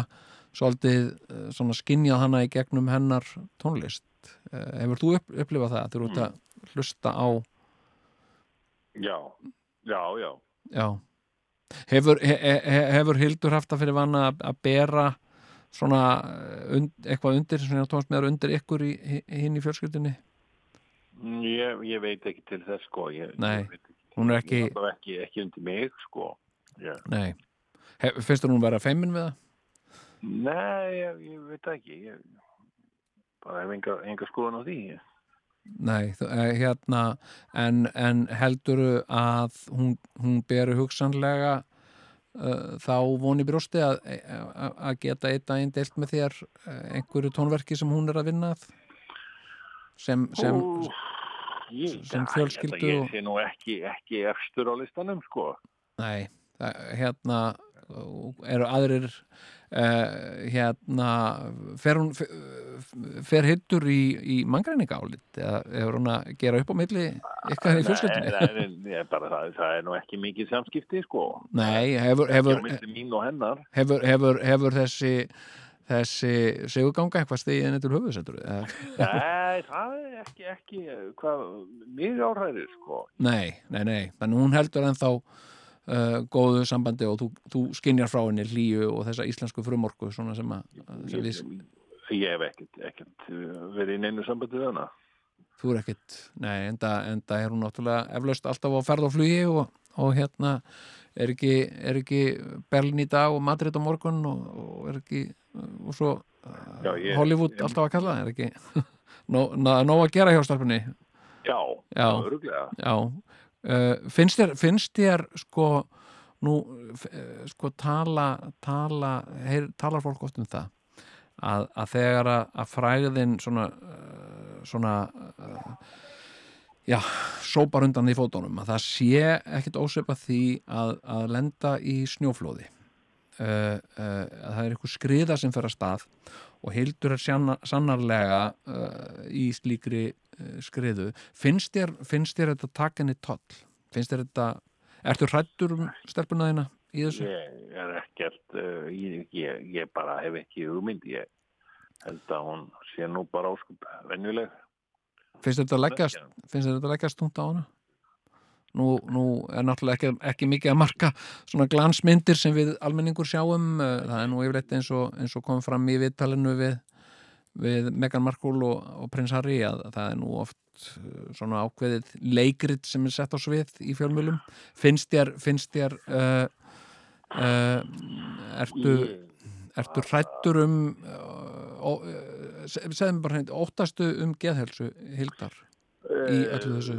svolítið uh, svona skinnjað hana í gegnum hennar tónlist uh, hefur þú upp, upplifað það þegar þú ert að hlusta á Já, já, já. já hefur, he, he, hefur Hildur haft það fyrir vana að, að bera svona uh, und, eitthvað undir svona tónstmiðar undir ykkur í, hinn í fjölskyldinni Mm, Ég, ég veit ekki til þess, sko. Ég, Nei, ég ekki. hún er ekki- ekki, ekki undir mig, sko. Já. Nei, Hef, finnst þú hún vera feimin við það? Nei, ég, ég veit ekki. Ég bara hef enga, enga skoðan á því. Nei, eh, hérna en, en helduru að hún, hún beri hugsanlega uh, þá voni brjósti að, að, að geta einn daginn deilt með þér einhverju tónverki sem hún er að vinna að sem, sem Ó, ég, sem fjölskyldu Ég, sé nú ekki, ekki efstur á listanum, sko. nei, hérna eru aðrir uh, hérna fer hún fer hittur í, í mangræninga álit eða hefur hún að gera upp á milli ykkar í fjölskyldunni Nei, bara, það, það er nú ekki mikið samskipti, sko. Nei, hefur, hefur, hefur, hefur, hefur þessi þessi seguganga eitthvað stegið henni til höfuðsendur Nei, það er ekki, ekki, hvað, mig áhræðir, sko. nei, nei, nei, þannig hún heldur ennþá uh, góðu sambandi og þú, þú skinjar frá henni hlýju og þessa íslensku frumorku svona sem að sem Ég, við, ég hef ekkert, ekkert uh, verið í neinu sambandi við hana. þú er ekkit nei, enda, enda er hún náttúrulega eflaust alltaf á ferð og flugi og, og hérna er ekki, er ekki Berlin í dag og Madrid á morgun og, og er ekki og svo Já, ég- Hollywood ég- alltaf að kalla það, er ekki nóg að gera hjá starfinni Já, Já. öruglega. Já, uh, finnst þér, finnst þér sko, nú eh, sko tala, tala heyr, talar fólk oft um það að, að þegar að, að fræðin svona uh, svona uh, já, sópar undan því fótunum að það sé ekkit ósvepa því að, að lenda í snjóflóði. Uh, að það er eitthvað skriða sem fer að stað og hildur er sannarlega í slíkri skriðu finnst þér, finnst þér þetta taka henni toll? Finnst þér þetta ertu hrættur um stelpuna þína í þessu? Ég er ekkert, ég, ég, ég bara hef ekki hugmynd, ég held að hún sé nú bara áskup venjuleg. Finnst þetta leggjast, finnst þér þetta leggjast tungt á hana? Nú, nú er náttúrulega ekki, ekki mikið að marka svona glansmyndir sem við almenningur sjáum uh, það er nú yfirleitt eins og, eins og kom fram í viðtalinu við, við Meghan Markle og, og prins Harry að það er nú oft uh, svona ákveðið leikrit sem er sett á svið í fjölmjölum finnst þér, finnst þér uh, uh, ertu ertu hrættur um uh, ó, se- segðu mér bara hreint, óttastu um geðhelsu Hildar í öllu þessu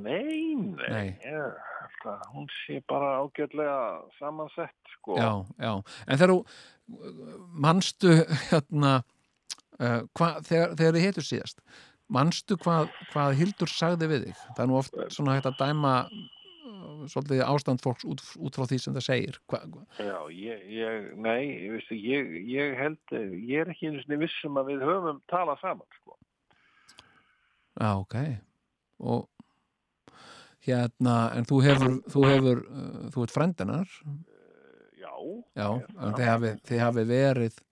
Nei, nei, Nei. Ég, held að hún sé bara ágjörlega samansett, sko. já, já, en þegar þú manstu hérna uh, hva, þegar, þegar þið heitur síðast manstu hvað, hvað Hildur sagði við þig? Það er nú oft svona hægt að dæma uh, svolítið ástand fólks út, út frá því sem það segir. Hva, Já, ég, ég nei, veistu, ég, ég held, ég er ekki einu sinni vissum að við höfum talað saman, sko. já, ok. Og hérna, en þú hefur þú hefur, uh, þú ert frendinar Já. já, en þið hafi, þið hafi verið er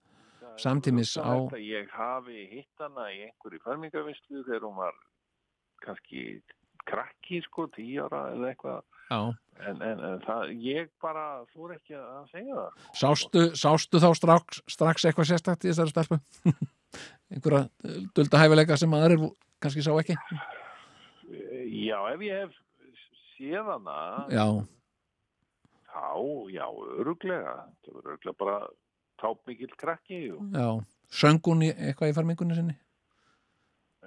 samtímis á- Ég hafi hitt hana í einhverju fermingavinslu þegar hún var kannski krakki, sko, tíu ára eða eitthvað. já, En, en, en það, ég bara fór ekki að segja það. Sástu, sástu þá strax, strax eitthvað sérstakt í þessari stelpu? Einhverja uh, dulda hæfileika sem aðrir kannski sá ekki? Já, ef ég hef séð hana, Já, þá, já, öruglega. Það var öruglega bara tápmikill krakki og já. Söng hún eitthvað í farmingunni sinni?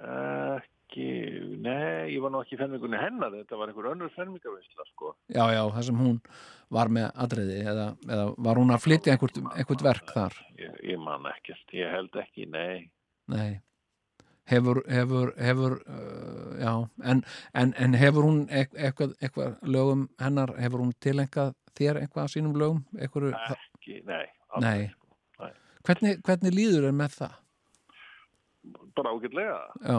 ekki, nei, ég var nú ekki í fermingunni hennar, þetta var einhver önnur fermingavinsla, sko. Já, já, það sem hún var með atriði eða, eða var hún að flytja einhvert, einhvert verk þar? Ég, ég man ekkert, ég held ekki, nei. Nei. Hefur, hefur, hefur, uh, já, en, en, en hefur hún eit- eitthvað, eitthvað lögum hennar, hefur hún tilengað þér eitthvað af sínum lögum? Eitthvað, Ekki, nei. Aldrei, Sko. nei. Hvernig, hvernig líður er með það? Bara ágætlega. Já,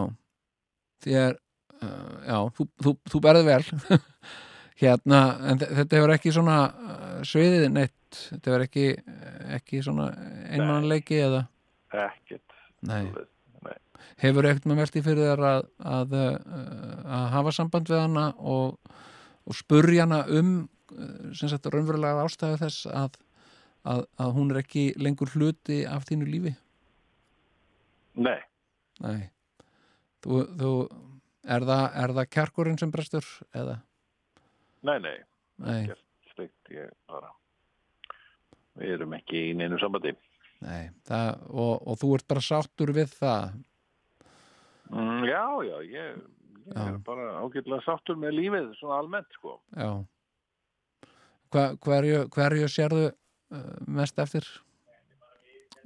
er uh, já, þú, þú, þú berði vel hérna, en þe- þetta hefur ekki svona uh, sviðið neitt þetta hefur ekki, ekki svona einmannleiki eða Ekkert. nei, Nei. hefur ekkert með velti fyrir þér að, að, uh, að hafa samband við hana og, og spurja hana um uh, sem sagt raunverulega ástæðu þess að, að, að hún er ekki lengur hluti af þínu lífi Nei. Nei Þú, þú er, það, er það kjarkurinn sem brestur eða? Nei, nei. Nei, slikt, ég bara. Við erum ekki í neinu sambandi. nei það, og, og þú ert bara sáttur við það Mm, já, já, ég, ég er bara ágætlega sáttur með lífið, svona almennt, sko. Já hva, hverju, hverju sérðu mest eftir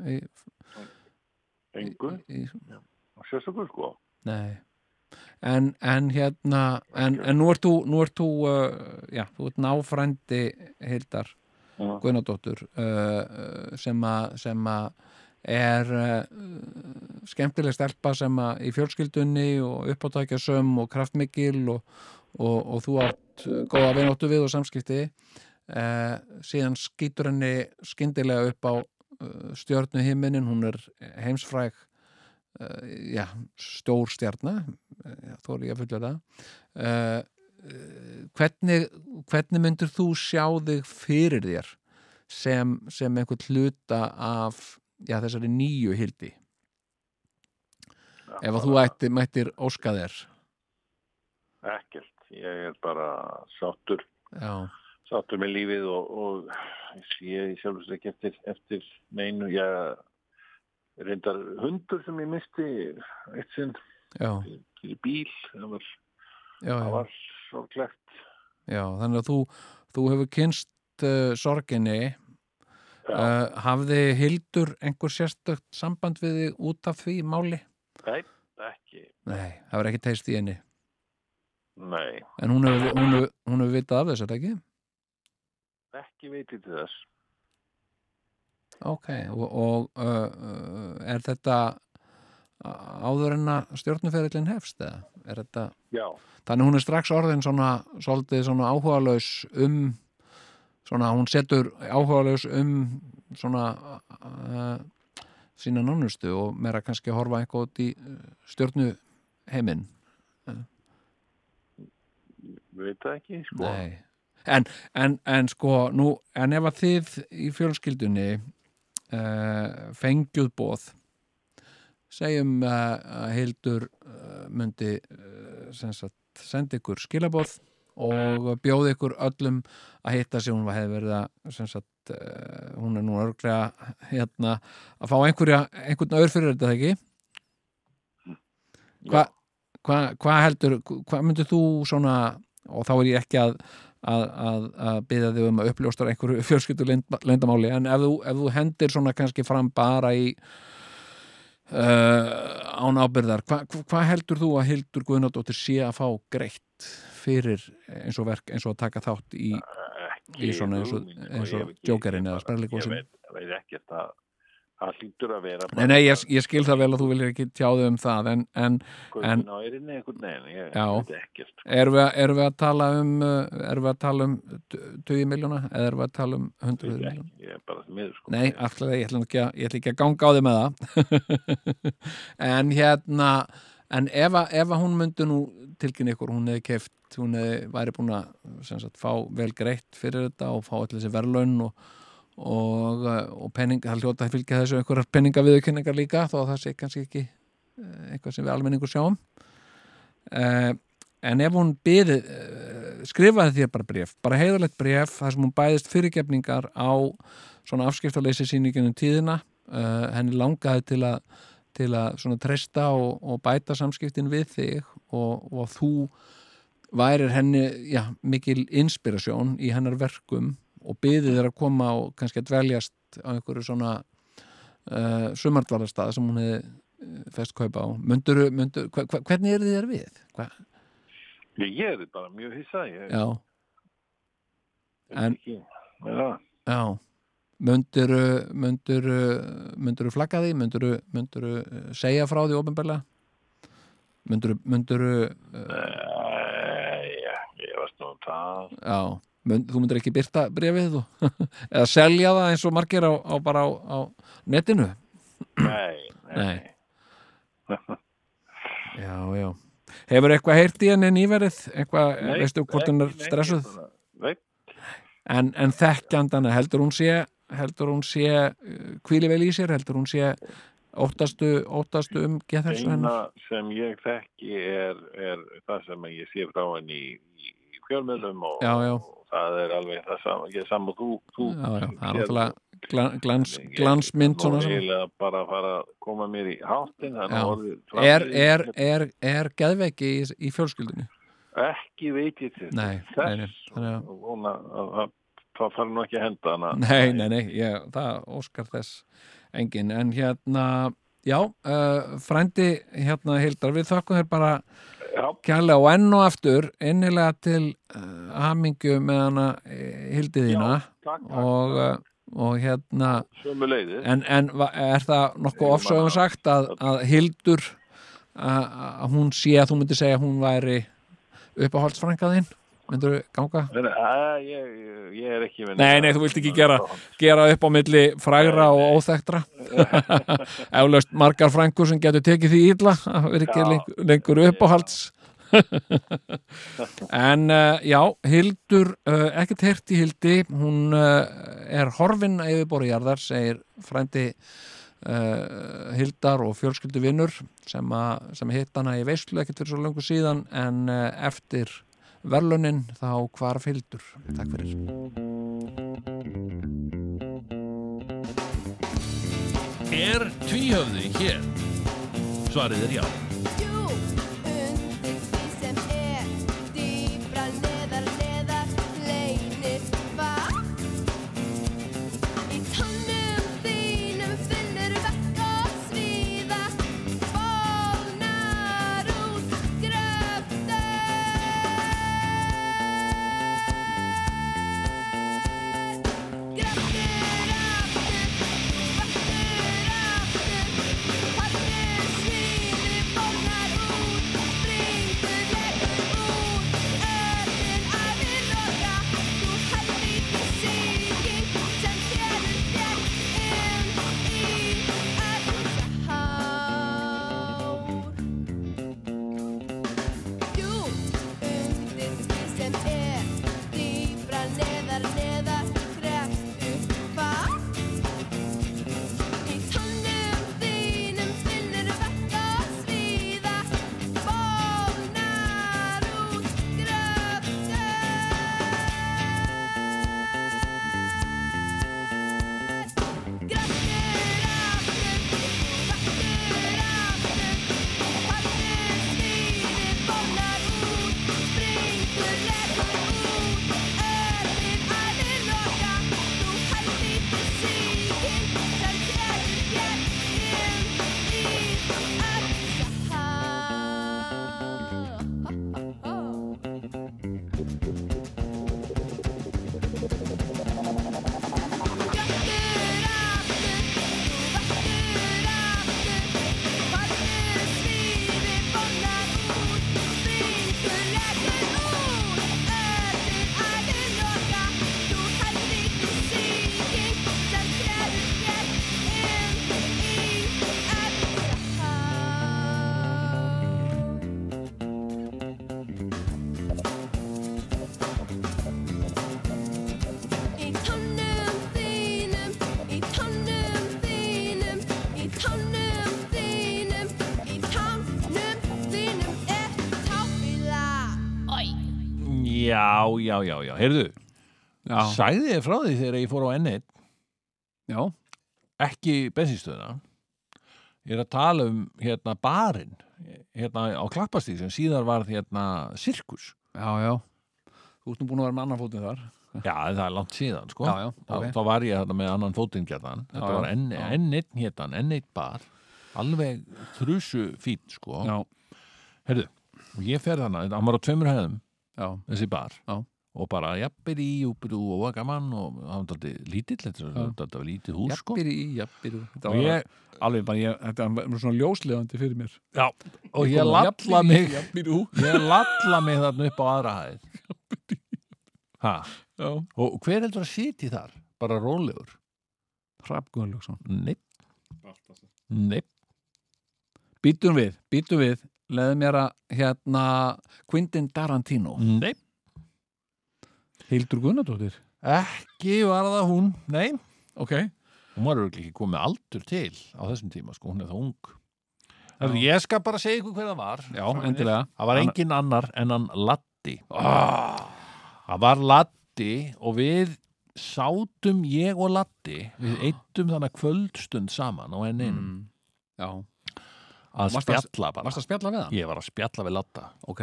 í, Engu, í, sérstaklega sko. nei en, en hérna en, en nú ert þú, nú ert þú uh, já, þú ert náfrændi Hildar Já. Guðnadóttur uh, uh, sem að sem að er uh, skemmtileg stelpa sem að í fjölskyldunni og uppátækja söm og kraftmikil og, og, og þú átt góða vináttu við og samskipti uh, síðan skýtur henni skyndilega upp á uh, stjörnu himinin, hún er heimsfræg uh, já, stór stjarna. Þó er ég að fulla það hvernig, hvernig myndir þú sjá þig fyrir þér sem, sem einhvern hluta af já, þessari nýju hildi? Ef að þú ætti, mættir óska þér. Ekkert, ég er bara sáttur, já, sáttur með lífið og, og ég sér ekki eftir, eftir neinu, ég reyndar hundur sem ég misti eitt sinn í bíl, það var, já, það var sorglegt. já þannig að þú, þú hefur kynst uh, sorginni. Já, uh, hafði Hildur einhver sérstök samband við þig út af því máli? nei, ekki, Nei, það var ekki teist í henni. Nei, en hún hefur, hún hefur vitað af þess, er það ekki? Ekki veit ég til þess. Ok, og, og uh, er þetta áður en að stjórnuferillin hefst eða? Er þetta, Já, þannig hún er strax orðin svona, svolítið svona áhugalaus um svona, hún setur áhugalaus um svona uh, sína nánustu og meira kannski að horfa eitthvað út í stjórnu heiminn veit það ekki, sko. Nei. En, en, en sko, nú, en ef að þið í fjölskyldunni uh, fengjuð bóð segjum uh, að Hildur uh, myndi uh, sem sagt, senda ykkur skilabóð og bjóði ykkur öllum að hitta sig, hún hefði verið að sem hún er nú örglega hérna, að fá einhverja einhvern öður fyrir þetta ekki? Hvað hva, hva heldur, hvað myndir þú svona, og þá er ég ekki að að, að, að byggja þig um að uppljóstar einhverju fjölskyldu leyndamáli en ef þú, ef þú hendir svona kannski fram bara í uh, án ábyrðar hvað hva, heldur þú að Hildur Guðnadóttir sé að fá greitt fyrir eins og verk, eins og að taka þátt í Ekki Í svona eins og- hugmynd, sko, ekki- eða Sprelligosinn. Ég veit, veit ekkert að það hlýtur að vera Nei, nei, ég, ég skil það vel að þú viljir ekki tjáðu um það en, en en- sko. erum við, erum við að tala um uh, erum við að tala um 20 miljóna eða erum við að tala um 100 Veit miljóna er sko. Nei, aftur ég ætla, ekki að, ætla ekki að ganga á þig með það en hérna en ef, að, hún myndi nú tilkynna ykkur, hún hefði keft hún hefði væri búin að sagt, fá vel greitt fyrir þetta og fá allir þessi verðlaun og, og, uh, og penning, það hljóta að fylgja þessu einhverjar penningaviðurkynningar líka þó að það sé kannski ekki uh, eitthvað sem við almenningur sjáum. Uh, en ef hún byði uh, skrifaði þér bara bref, bara heiðalegt bref þar sem hún bæðist fyrirgefningar á svona afskiptaleysi sýningunum tíðina uh, henni langaði til að til að svona treysta og, og bæta samskiptin við þig og, og þú værir henni já, mikil inspirasjón í hennar verkum og byðið þér að koma og kannski að dveljast á einhverju svona uh, sumardvalarstað sem hún hefði uh, fest kaupa á Munduru, mundur, hva, hva, hvernig er þér við? Hva? Ég, er bara mjög hissa, ég Já, en-. Já, já munduru, munduru flagga því, munduru, munduru segja frá því ofinbarlega munduru, munduru uh, Nei, ég varst nú það. já, þú myndur ekki byrta brefið eða selja það eins og margir á, á bara á, á netinu Nei, nei. Nei. já, já hefur eitthvað heyrt í henni nýverið eitthvað, Nei, veistu hvort hún er stressuð. Nei, en, en þekkjandana, heldur hún sé heldur hún sé kvíli vel í sér, heldur hún sé óttastu, óttastu um geðhelsu eina hennar sem ég þekki er, er það sem ég sé frá henni í, í, fjölmiðlum og, Já, já. og það er alveg það saman, ég er saman þú, þú já, já, það er náttúrulega gla- glans, Ég- glansmynd ég svona. sem eiginlega bara fara að koma mér í háttin Já. er, er, er, er geðveiki í, í fjölskyldunni? Ekki veit ég til Nei, nei, nei, þess og vona að það fara nú ekki að henda hana. Nei, nei, nei, ég, það óskar þess engin, en hérna já, uh, frændi hérna Hildar, við þökkum þér bara Já, kærlega og enn og aftur innilega til uh, hamingju með hana Hildið þína. takk, takk, og, uh, og hérna en, en er það nokkuð ofsögum sagt að, að Hildur að, hún sé að þú myndir segja að hún væri uppáhaldsfrænkaðinn myndur ganga? Nei, nei, ég, ég, er ekki með Nei, nei, þú vilt ekki gera, gera upp á milli frægra og óþektra eflaust margar frængur sem getur tekið því illa að vera ekki lengur, lengur uppáhalds. En uh, já, Hildur uh, ekkert heyrt í Hildi. Hún uh, er horfin að yfirborði jarðar, segir frændi Hildar og fjölskyldu vinnur sem, að- sem hitt hana í veistlu ekkert fyrir svo lengur síðan en eftir verlunin þá hvarf Hildur Takk fyrir Er tvíhöfði hér? Svarið er já. Já, já, já, heyrðu Já, Sæði þið frá því þegar ég fór á N1 já, ekki bensinstöðuna ég er að tala um hérna barinn hérna á klappastíð sem síðar var hérna sirkus. Já, já. Þú ert nú búin að vera með annan fótinn þar. Já, það er langt síðan sko. Já, já, þá, ok. þá var ég hérna með annan fótinn gætan þetta var N, já. N1 hérna, N1 bar. Alveg þrusu fít sko. Já, heyrðu, og ég fer þannig, hann var á tveimur hefðum já, þessi bar. Já. og bara jafnir í, júpiru og gaman og hann var dálítið lítill þetta var- lítið hús sko. Og ég, alveg bara, ég, þetta var svona ljóslegandi fyrir mér. Já, og ég kom lalla mig. ég lalla mig þarna upp á aðra hæð. Ha, og hver heldur að sitja þar? Bara rólegur? Hrafn Guðlöksson neip, neip Býtum við, býtum við Leðu mér að hérna Quentin Tarantino. Neip, Hildur Gunnardóttir ekki var það hún nei, Ok, hún var örugglega ekki komið aldur til á þessum tíma, sko, hún er það ung. Hefðu, ég skal bara segja ykkur hver það var. Já, endilega. Það var engin annar en hann Latti. Það var Latti og við sátum ég og Latti við eittum þannig kvöldstund saman á enn einum mm, Já, að Varstu að- spjalla bara? Varst að spjalla við hann? ég var að spjalla við Latta Ok,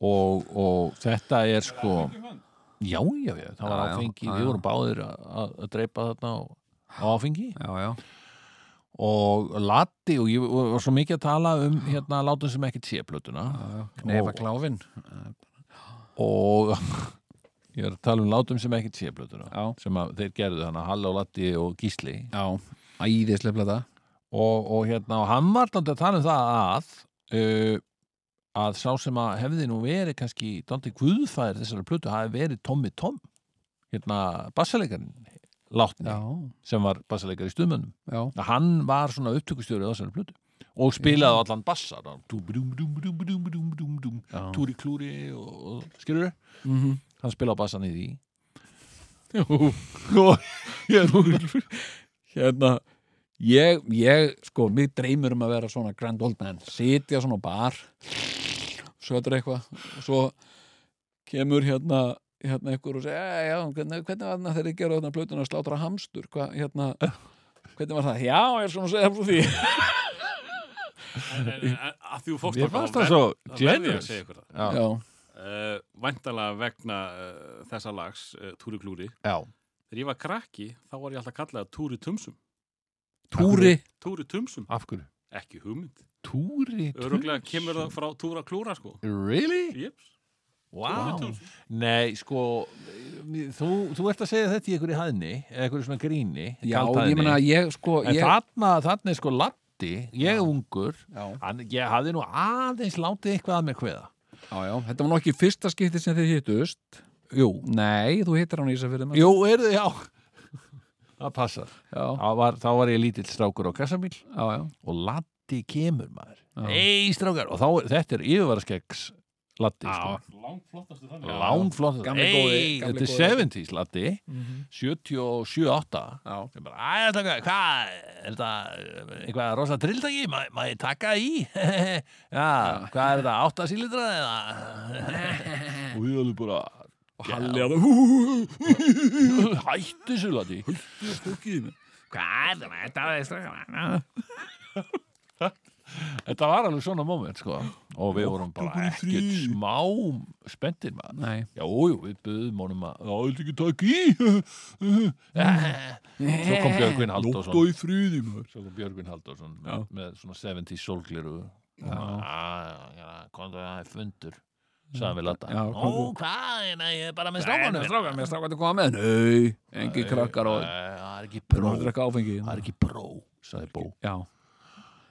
og, og þetta er sko Já, já, já, það var áfengi, við vorum báðir að, dreipa þarna á, áfengi. Já, já, og Latti og ég var var svo mikið að tala um hérna látum sem ekkert sé plötuna. Knefa kláfin og ég er að tala um látum sem ekkert sé plötuna sem að þeir gerðu þannig Halla og Latti og Gísli. Já, æðislega plata og, og hérna og hann var dálítið að tala um það að uh, að sá sem að hefði nú verið kannski dálítið guðfæðir þessari plötu hafi verið Tommy Tom hérna bassalegarinn látni Já, sem var bassalegar í stuðmönnum. Já, að hann var svona upptökustjóri á þessari plötu og spilaði allan bassa já. túri klúri og, og skilur Mhm. hann spilaði bassan í því. Og hérna ég, ég, sko, mig dreymur um að vera svona grand old man, sitja svona á bar sötur eitthvað og svo kemur hérna hérna einhver og segja, já, hvernig, hvernig var það þegar ég gerði þarna plötuna að slátra hamstur? Hvað, hérna, hvernig var það? Já, ég er svona að segja frá því. Að því þú fórst Mér á fannst það svo ég generous. ykkur Uh, væntalega vegna uh, þessa lags, uh, Túri Klúri já. þegar ég var krakki, þá var ég alltaf kallað Túri Tumsum túri. Túri Tumsum, af hverju? ekki hugmynd. Túri Öruglega kemur það frá Túra Klúra sko. Really? Jeps, Wow. Tumsum. Nei, sko þú, þú ert að segja þetta í einhverju hæðni eða einhverju svona gríni já, ég meina, ég, sko En ég, þarna, þarna er sko Latti ég er ungur já, hann, ég hafði nú aðeins látið eitthvað að mér hveða já, já, þetta var nú ekki fyrsta skipti sem þið hittust. Jú, nei, þú hittir hann í Ísafirði Jú, er þið, já Það passar. Já, var, þá var ég lítill strákur á kassamíl já, já, og Latti kemur maður. Já. Ei, strákar, og þá, er- þetta er yfirvaraskeggs Latti, Já. sko. Langt flottastu þannig. Já. Þetta er góði. 70s Latti 77-8 já, Ég bara, æja, taka, hvað, er þetta eitthvað rosa trilltaki, má, má ég taka í? já, hvað er þetta, átta sílindra eða? og við alveg bara, og Halli að það. Hættu þessu lati. hvað? Er það, þetta er Þetta var alveg svona moment, sko, og við vorum bara ekkert smá spenntir maður. nei, Já, jú, við buðum honum að, já, viltu ekki taka í? Svo kom Björgvin Halldórsson. Svo kom Björgvin Halldórsson Já. með, svona 70 sólgliru Já, já, komðu að það er fundur sagði við Latta Ó, hvað, nei, ég er bara með strákar, strákanum strákar, með strákar til koma með. Nei, engi krakkar og Það er ekki þú pró. Það er ekki pró, sagði Bó. Já,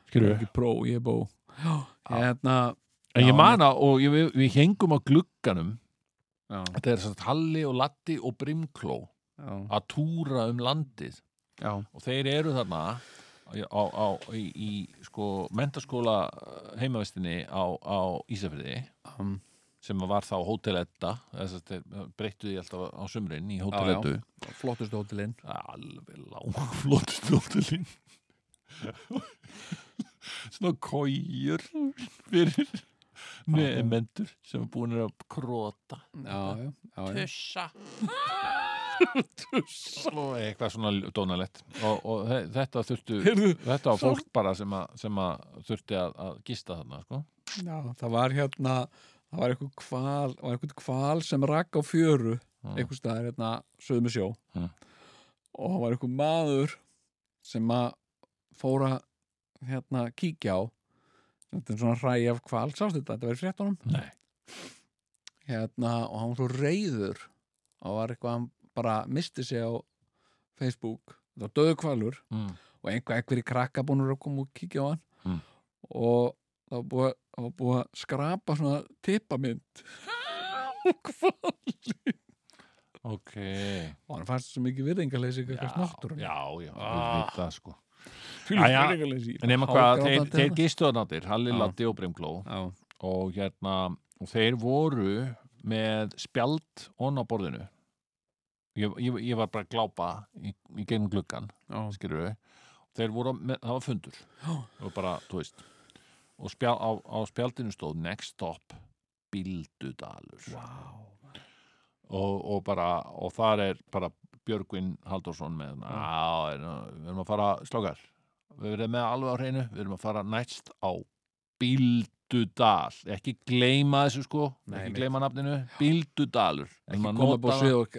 Skilur ekki pró, ég er bó. Hérna En ég man að, og ég, við, við hengum á glugganum. Já, Þetta er svona Halli og Latti og Brimkló já, að túra um landið. Já, og þeir eru þarna á, á, í, í sko mentaskóla heimavestinni á, á Ísafirði. Um, sem var þá Hotel Edda þeir breyttu því alltaf á sumrin í Hotel. Eddu. Flottustu hótelinn alveg langflottust hótelin. Svona kójur fyrir nefnendur sem er búin að króta já, já, já, já. tussa. Og eitthvað svona dónalett og, og þe- þetta þurftu þetta var fólk bara sem að, sem að þurfti að, að gista þarna sko. já, það var hérna það var eitthvað kval, var eitthvað kval sem rakk á fjöru Mm. eitthvað staðar hérna sögðu með sjó Mm. og það var eitthvað maður sem að fóra hérna kíkja á þetta er svona hræ af kval, sástu þetta, þetta í fréttunum Nei. hérna og hann var svo reyður og var eitthvað, hann bara misti sig á Facebook, þetta var döðu kvalur mm. og einhver einhverjir krakka búin að koma og kíkja á hann Mm. og það var búið, það var búið að skrapa svona tippamynd og hvað ok. Og hann fannst svo mikið virðingarleysi eitthvað náttúrun já, já, Ah. það sko. Virðingarleysi en nema hvað, þeir, þeir gistu þarna Halli, Já. Latti og Brimkló Já, og hérna og þeir voru með spjald onna á borðinu. Ég, ég, ég var bara að glápa í, í gegnum gluggan skilur þeir voru með, það var fundur. Og bara, þú veist og spjál, á, á spjaldinu stóð next stop Bildudalur wow. og, og bara og þar er bara Björgvin Halldórsson með á, er, við erum að fara slókar við erum með alveg á hreinu við erum að fara næst á Bíldudal. Ekki gleyma þessu sko. Nei, ekki mitt. gleyma nafninu. Bíldudalur. En ekki koma það- og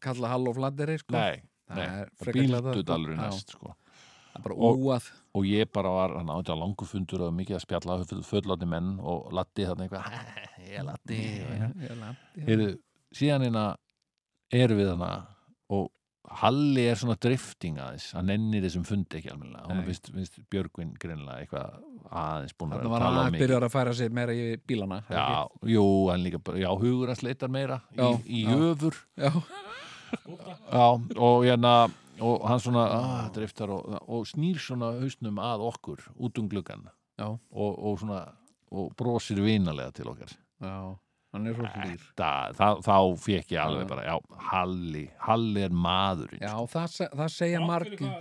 kalla hall og fladderi sko. nei, nei, Já. næst sko. Það er bara úað og ég bara var hann átti að langu fundur og mikið að spjalla fullotni menn og Latti þarna eitthvað ég er Latti og- Heyrðu, síðan hérna erum við þarna og Halli er svona drifting aðeins hann nennir þessum fundi ekki hún Nei. finnst, finnst Björgvin greinlega eitthvað aðeins búin að Þannig að tala hann um að mikið. byrja að færa sig meira í bílana er Já, jú, hann líka bara, já, hugur hans leitar meira í, Já, í já. höfur. Ekki? Já, og hérna og hann svona ah, driftar og, og snýr svona hausnum að okkur út um gluggan Já. og, og svona og brosir vinalega til okkar. Já, hann er svo hlýr það, það, þá fekk ég alveg bara já, Halli, Halli er maðurinn Já, það, se- það segja margir.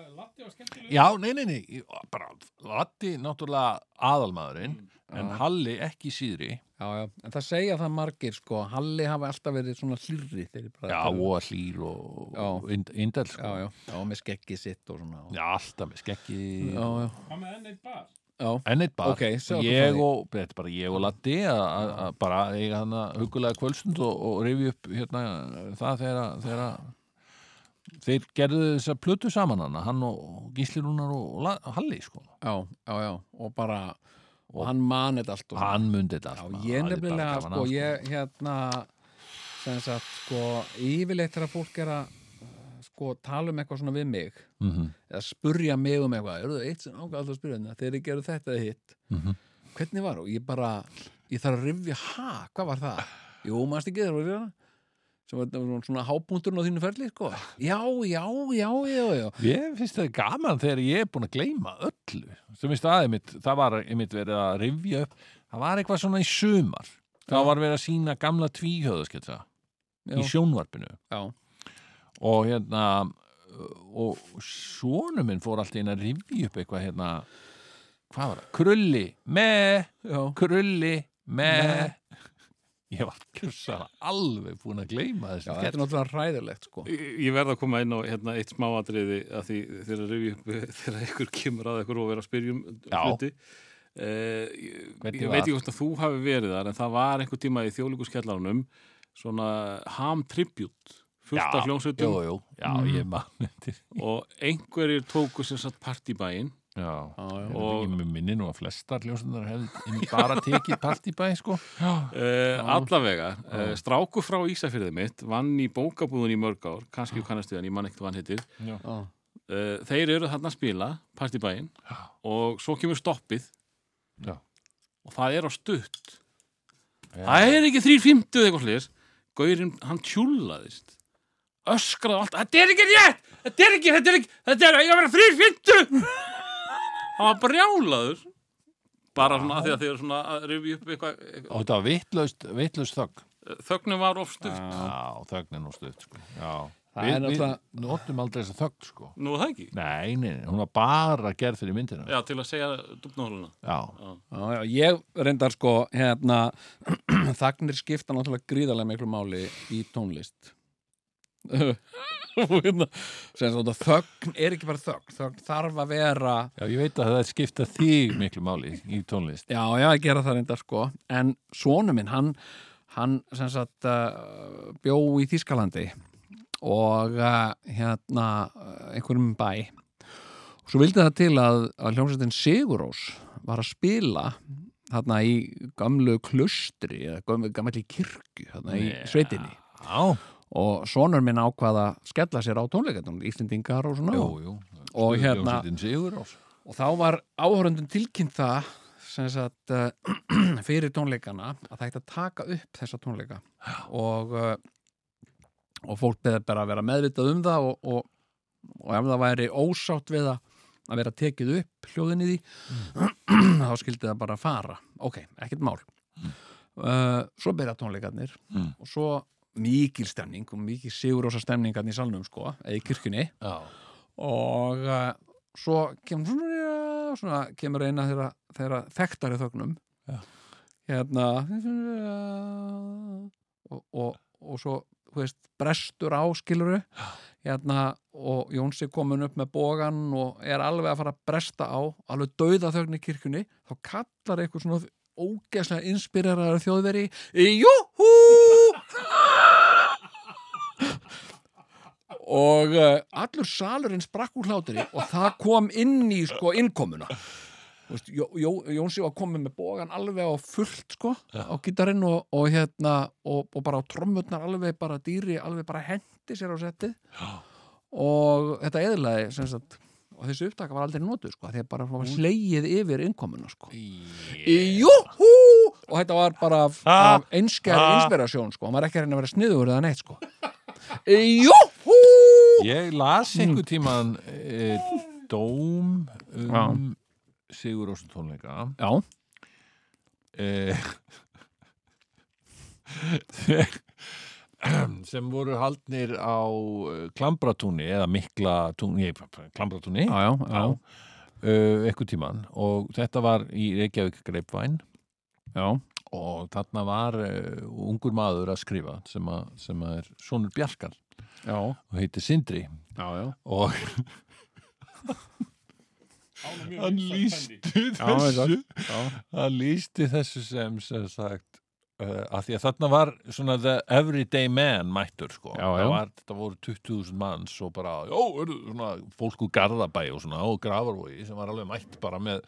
já nei, nei, nei bara, Latti náttúrulega aðalmaðurinn en Já. Halli ekki síðri Já, já, en það segja það margir sko, Halli hafi alltaf verið svona þegar bara já, og hlýr og, og indel sko. já, já, já, með skeggi sitt og svona Já, alltaf með skeggi já, já, Hvað með enn eitt bar? já. En eitt bar, Ok, segðu okkur frá ég og, þetta er bara ég og Latti að- að að bara eiga hann að hugulega kvöldstund og, og rifi upp hérna það þegar, að- þeir gerðu þess að plötu saman hana, hann og Gísli Rúnar og, og Halli sko, já, já, já, og bara og hann man þetta allt og hann mundi þetta Já, allt, maður, ég það nefnilega, sko, að, ég hérna sem sagt, sko, yfirleitt þegar fólk er að sko, tala um eitthvað svona við mig Mhm, eða spurja mig um eitthvað, eru það eitt sem ágæð alltaf að spyrja þetta, þegar ég gerðu þetta eða hitt mhm. hvernig var, og ég bara ég þarf að rifja, ha, hvað var það? Jú, maður ekki þegar var það sem var svona hápunkturinn á þínu ferli sko. já, já, já, já, já Ég finnst það gaman þegar ég er búin að gleyma öllu sem í staðið mitt, það var einmitt verið að rifja upp, það var eitthvað svona í sumar, þá var verið að sína gamla tvíhjöðasketsa í sjónvarpinu já, og hérna og sonu minn fór alltaf inn að rifja upp eitthvað hérna hvað var það? Krulli, með já. krulli, með Með. Ég var kjörsa alveg búin að gleyma já þessu þetta er náttúrulega hræðilegt sko. Ég ég verð að koma inn á hérna, eitt smáatriði að því þegar rifja upp þegar ykkur kemur að ykkur og vera að spyrja um Já. hluti Uh, ég, ég veit ekki hvort að þú hafi verið þar en það var einhver tíma í þjóðlíkuskjallarunum svona ham tribute fullt af hljómsveitum jú, já, Mhm. ég man eftir og einhverjir tóku sem sagt partibæinn já, já, já. og Og- ég minni nú að flestar hljósundar hefði bara tekið partibæ sko. Uh, allavega, uh, Já. stráku frá Ísafyrðið mitt vann í bókabúðun í mörg ár kannski kannast við hann, ég man ekkert hvað hann heitir. Uh, þeir eru þarna að spila partibæinn og svo kemur stoppið. Já. og það er á stutt. Já. það er ekki 350 eitthvað slis Gaurinn, hann tjúlaðist öskraði allt, þetta er ekki rétt! Þetta er ekki, þetta er ekki, þetta er ekki að vera 350 hann var brjálaður. Bara svona að því að þeir eru svona að rifja upp eitthvað, og þetta var vitlaust, vitlaust þögn. Þögnin var of stutt. Já, þögn er nú stutt sko. Já. Það við, er við notum aldrei þessa þögn sko. Nú er það ekki? Nei, nei, nei, hún var bara gerð fyrir myndina. Já, til að segja dubnahóluna já, Já, já, ég reyndar sko hérna, þagnir skipta náttúrulega gríðarlega miklu máli í tónlist og hérna sem sagt, þögn er ekki bara þögn þögn þarf að vera já, ég veit að það er skipta þig miklu máli í tónlist. Já, já, að gera það reyndar sko. En svonu minn, hann hann sem sagt uh, bjó í Þískalandi og uh, hérna uh, einhverjum bæ. Og svo vildi það til að, að hljómsveitin Sigurós var að spila þarna í gamlu klustri eða gamlu, kirkju þarna í sveitinni. Já, og sonur minn ákvað að skella sér á tónleikarnum, Íslendingar og svona. Jú, jú. Og hérna- og þá var áhörundum tilkynnt það sem sagt uh, fyrir tónleikana að það ætti að taka upp þessa tónleika. Og uh, og fólk beður bara að vera meðvitað um það og, og, og ef það væri ósátt við að vera tekið upp hljóðin í því þá skildi það bara fara. Ok, ekkert mál. Uh, svo byrja tónleikarnir Mm. og svo mikil stemning og mikil sigurósa stemningarnir í salnum sko, eða í kirkjunni. Já, og uh, svo kemur svona, svona kemur eina þeirra, þeirra þekktari þögnum. Já. hérna og, og, og svo veist, brestur á skiluru hérna og Jónsi komin upp með bógan og er alveg að fara að bresta á alveg dauða þögn í kirkjunni. Þá kallar eitthvað svona ógeðslega inspireraður þjóðveri Júhú og uh, allur salurinn sprakk úr hlátri og það kom inn í sko innkomuna. Jó, Jó, Jónsi var komið með bógan alveg á fullt sko á gítarinn og, og hérna og, og bara á trommurnar alveg bara dýri alveg bara hendi sér á settið. Og þetta eðlaði sem sagt og þessi upptaka var aldrei notuð sko því að bara var slegið yfir innkomuna sko. Júhú! Og þetta var bara einskjær inspirasjón sko, hann var ekki að reyna að vera sniður eða neitt sko Júhú Ég las einhver tíman e, dóm um Sigur Rósson tónleika. Já, e, sem voru haldnir á eh, Klambratúni eða Miklatúni Klambratúni já, já, já, uh, einhver tíman og þetta var í Reykjavík Greipvæn já. Og þarna var uh, ungur maður að skrifa sem, að, sem að er sonur Bjarkar. Já, og heitir Sindri. Já, já. og hann lísti Já, þessu. Já. hann lísti þessu sem sem sagt uh, að því að þarna var svona the everyday man mættur sko. Já, Það já. Var, þetta voru 20.000 manns og bara, já, eru svona fólk úr Garðabæ og svona og Grafarvogi sem var alveg mætt bara með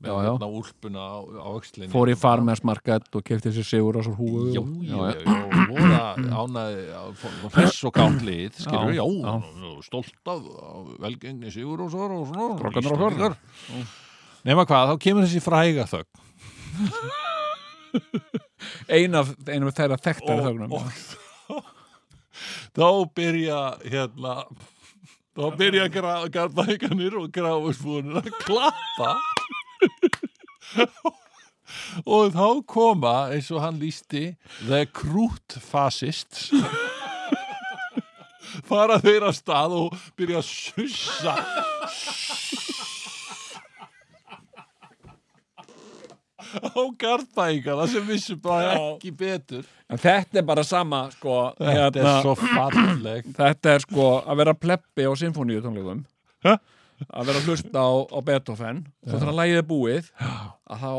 með hérna úlpuna á, á öxlinni. Fór í farmersmarkað og kefti sér sigur á svo húu Já, og- já, já, og að ánaði hress og kátt lið, skilur, já, Já, stolt af, velgengni sigur og svo og svona, Strákarnir okkar. Íslendingar. Nema hvað, þá kemur þessi fræga þögn. Ein af, þeirra þekktari þögnum. og þá byrja hérna þá byrja garðbækanir og gráfusbúinir að klappa og þá koma eins og hann lísti the krút fascists fara þeir að stað og byrja að sussa. Á garðbækana sem vissu bara ekki betur. En þetta er bara sama sko, þetta er svo falleg þetta er sko að vera plebbi á symfóníu tónleikum Hæ? Að vera að hlusta á, á Beethoven. Svo þegar lægið er búið að þá,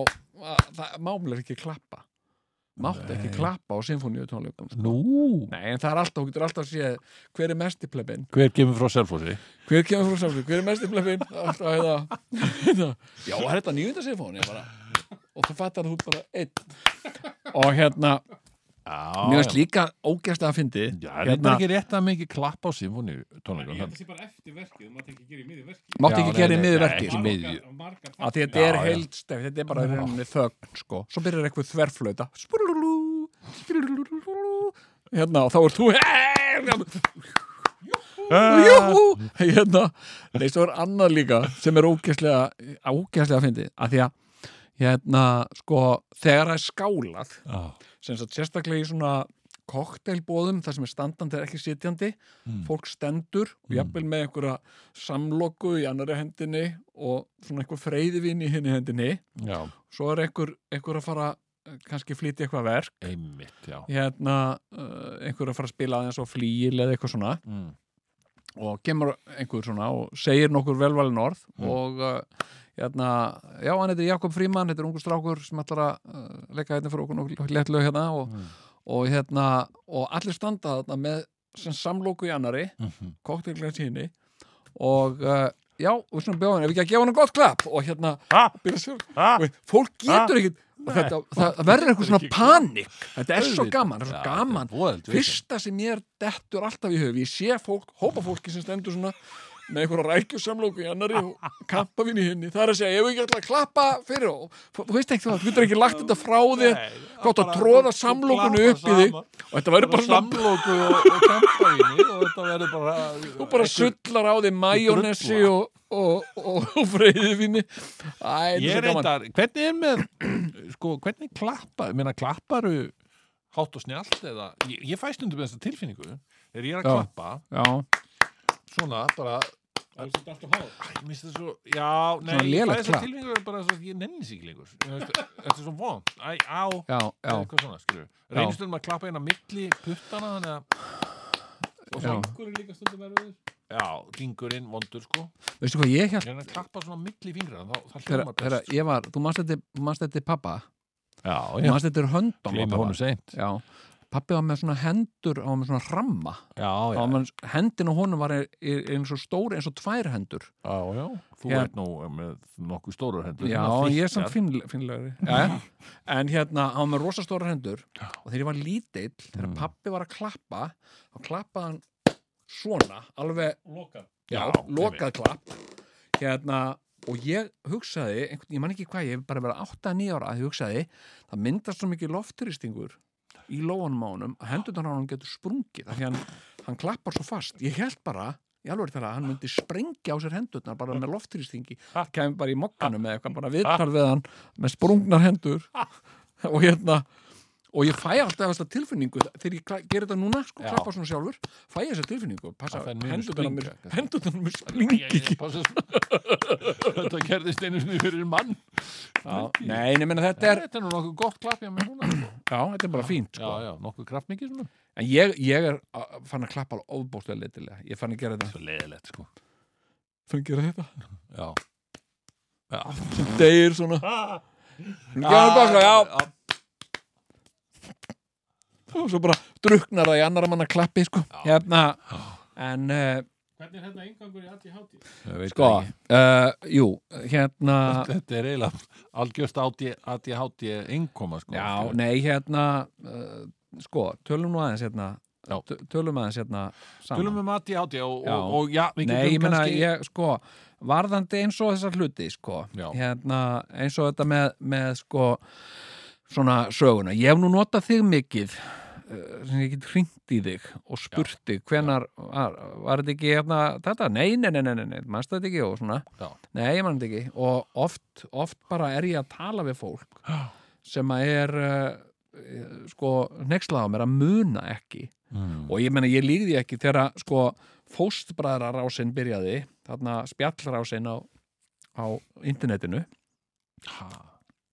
að, það mámlega ekki klappa. Mátt ekki klappa á symfóníu tónleikum sko. Nú, Nei, en það er alltaf, þú getur alltaf að sé hver er mest í plebbin, hver kemur frá Selfossi? hver kemur frá samfélag hver er mest í plebbin, alltaf heiða já, er þetta nýjunda bara? Og þú fattar að þú ert bara einn. Og hérna, mér finnst líka ógæst að fyndi Já, er þetta ekki rétt að mikið klapp á symfóni tónleikum? Ég held að sé bara eftir verkið, þú mátt ekki gera í miðju verkið. mátti Já, ekki gera í nei, miður nei, verki ekki miðju. Margar- margar að því að þetta er Já, já. heildstæð þetta er bara þögn sko. svo byrjar eitthvað þverflöta hérna og þá er þú Júhú hérna, nei, svo er annað líka sem er ógæslega að fyndi að því að hérna, sko, þegar það er skálað Já, sagt sérstaklega í svona kokteilbóðum þar sem er standandi er ekki sitjandi. Fólk stendur og jafnvel með einhverja samloku í annari hendinni og svona einhver freyðivinn í henni hendinni. Já, svo er einhver, einhver að fara eh, kannski flytja eitthvað verk. Einmitt, hérna uh, einhver að fara að spila aðeins á flíil eða eitthvað svona. Mm. og kemur einhver svona og segir nokkur velvalin orð Mm. og uh, hérna, já hann heitir Jakob Fríman þetta er ungur strákur sem ætlar að uh, leika hérna fyrir okkur nokkuð létt lög hérna og, Mm. og hérna og allir standa þarna með sem samlóku í annari Mhm. kokteilglæs í henni og uh, já, og svona bjóðan, ef ekki að gefa hann gott klapp og hérna og fólk getur og þetta, það, verður eitthvað svona panik. Þetta er svo gaman, er svo gaman. fyrsta sem ég er dettur alltaf í höf ég sé fólk, hópa fólki sem stendur svona með einhverja rækjusamlóku í annari og kampa vinn í henni, það er að segja ef ekki ætla að klappa fyrir og þú veist ekki það, þú getur ekki lagt þetta frá þér gátt að tróða samlókunu upp í þig. og þetta verður bara samlóku og, og kampavíni og þetta verður bara þú bara sullar á þig majónessi og, og, og, freyðivinni Ég er reyndar, hvernig er með sko, hvernig klappa, ég meina klapparu hátt og snjált eða, ég, ég fæ stundum þessa tilfinningu. Þegar ég er að klappa Já, svona, bara Það er svolítið alltaf háð. Æ, mér finnst það svo, já, nei, Svona ég fæ lélegt þessa klapp. tilfinningu bara svo, ég nenni sig ekki lengur. Ég veist, Þetta er svo vond, æ, á já, já, eitthvað svona, skilur reynist um að klappa hérna milli puttana þannig að, Og Já. fengur er líka stundum erfiður. já, dingurinn vondur, sko. Veistu hvað ég held ég er að klappa svona milli fingra þá, það þegar, hljómar þegar best. ég var, þú manst þetta, þú manst þetta pappa Já, og já, maður þetta er höndum gleymi honum seint. Já, pappi var með svona hendur á með svona ramma. Man, hendin á honum var eins og stór eins og tvær hendur. Já, já. Þú Hér- ert nú með nokkuð stórar hendur. Já, en ég er samt já, en hérna, hann var með rosastóra hendur. Og þegar ég var lítill þegar Mm. pappi var að klappa þá klappaði hann svona alveg, Loka. já, Já, lokað klapp. Hérna, og ég hugsaði ég man ekki hvað, ég hef bara verið 8-9 ára að ég hugsaði, það myndast svo mikið lofturistingur í lóanum á honum að hendurnar á honum getur sprungið af því hann, hann klappar svo fast. Ég held bara, í alveg þegar að hann myndi sprengja á sér hendurnar bara með lofturistingi kemur bara í mokkanum með eitthvað bara viðtal við hann með sprungnar hendur og hérna og ég fæ alltaf þessa tilfinningu þegar ég geri þetta núna, sko, klappa svona sjálfur fæ ég þessa tilfinningu, passa ekki Passa svona. Þetta gerðist einu fyrir mann. Já, nei, ég meina þetta er Þetta er nú nokkuð gott klapp hjá mér núna sko. Já, þetta er bara fínt, sko. Já, já, nokkuð kraftmikið svona. En ég, ég er uh, fann að klappa alveg ofbóðslega leitilega, ég fann að gera þetta. Svo leiðilegt sko. Fann að gera þetta. Já, já. degir svona. Já, bara, já. Og svo bara druknar það í annara manna klappi sko. hérna en uh, Hvernig er hérna eingangur í veit sko uh, jú, hérna Þetta er eiginlega algjörst ADHD einkoma sko já, nei, hérna uh, sko, tölum nú aðeins hérna tölum aðeins hérna saman Tölum um ADHD og, Já. og, og já, við Nei, ég meina, kannski ég, sko, varðandi eins og þessar hluti, sko, Já. hérna, eins og þetta með, með, sko, svona söguna. Ég hef nú notað þig mikið, sem ég get hringt í þig og spurt þig, hvenar, var, var þetta ekki, hérna, þetta? Nei, nei, nei, nei, nei, nei, mannst þetta ekki og svona. Já. Nei, ég mann þetta ekki. Og oft, oft bara er ég að tala við fólk sem að er, uh, sko, nexlað á mér að muna ekki mm. og ég meina ég líði ekki þegar sko fóstbræðrarásin byrjaði þarna spjallrásin á, á internetinu ha,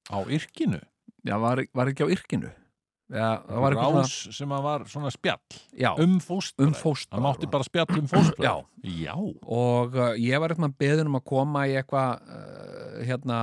Á yrkinu já, var, var ekki á yrkinu já, Rás sem að var svona spjall svona já, um fóstbræð um Það mátti bara spjall um fóstbræð og uh, ég var eitthvað beðin um að koma í eitthvað uh, hérna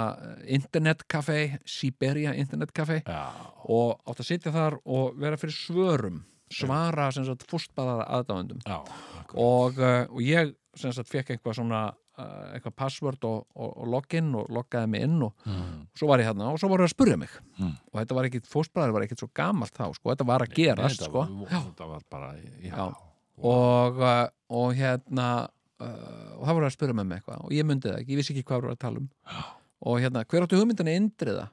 internetkafé Siberia internetkafé já. og átt að sitja þar og vera fyrir svörum svara fóstbræðara aðdáðendum og, uh, og ég sagt fekk eitthvað svona eitthvað password og, og, og login og loggaði mig inn og Mm. svo var ég hérna og svo voru að spurja mig. Mm. og þetta var ekkit, fóstbræður var ekkit svo gamalt þá sko, þetta var að gerast Þetta sko. var- Þetta var bara Já, Já. og, uh, og hérna uh, og það voru að spurja með mig eitthvað og ég myndi það ekki, ég vissi ekki hvað voru að tala um. Og hérna, hver áttu hugmyndina indriða?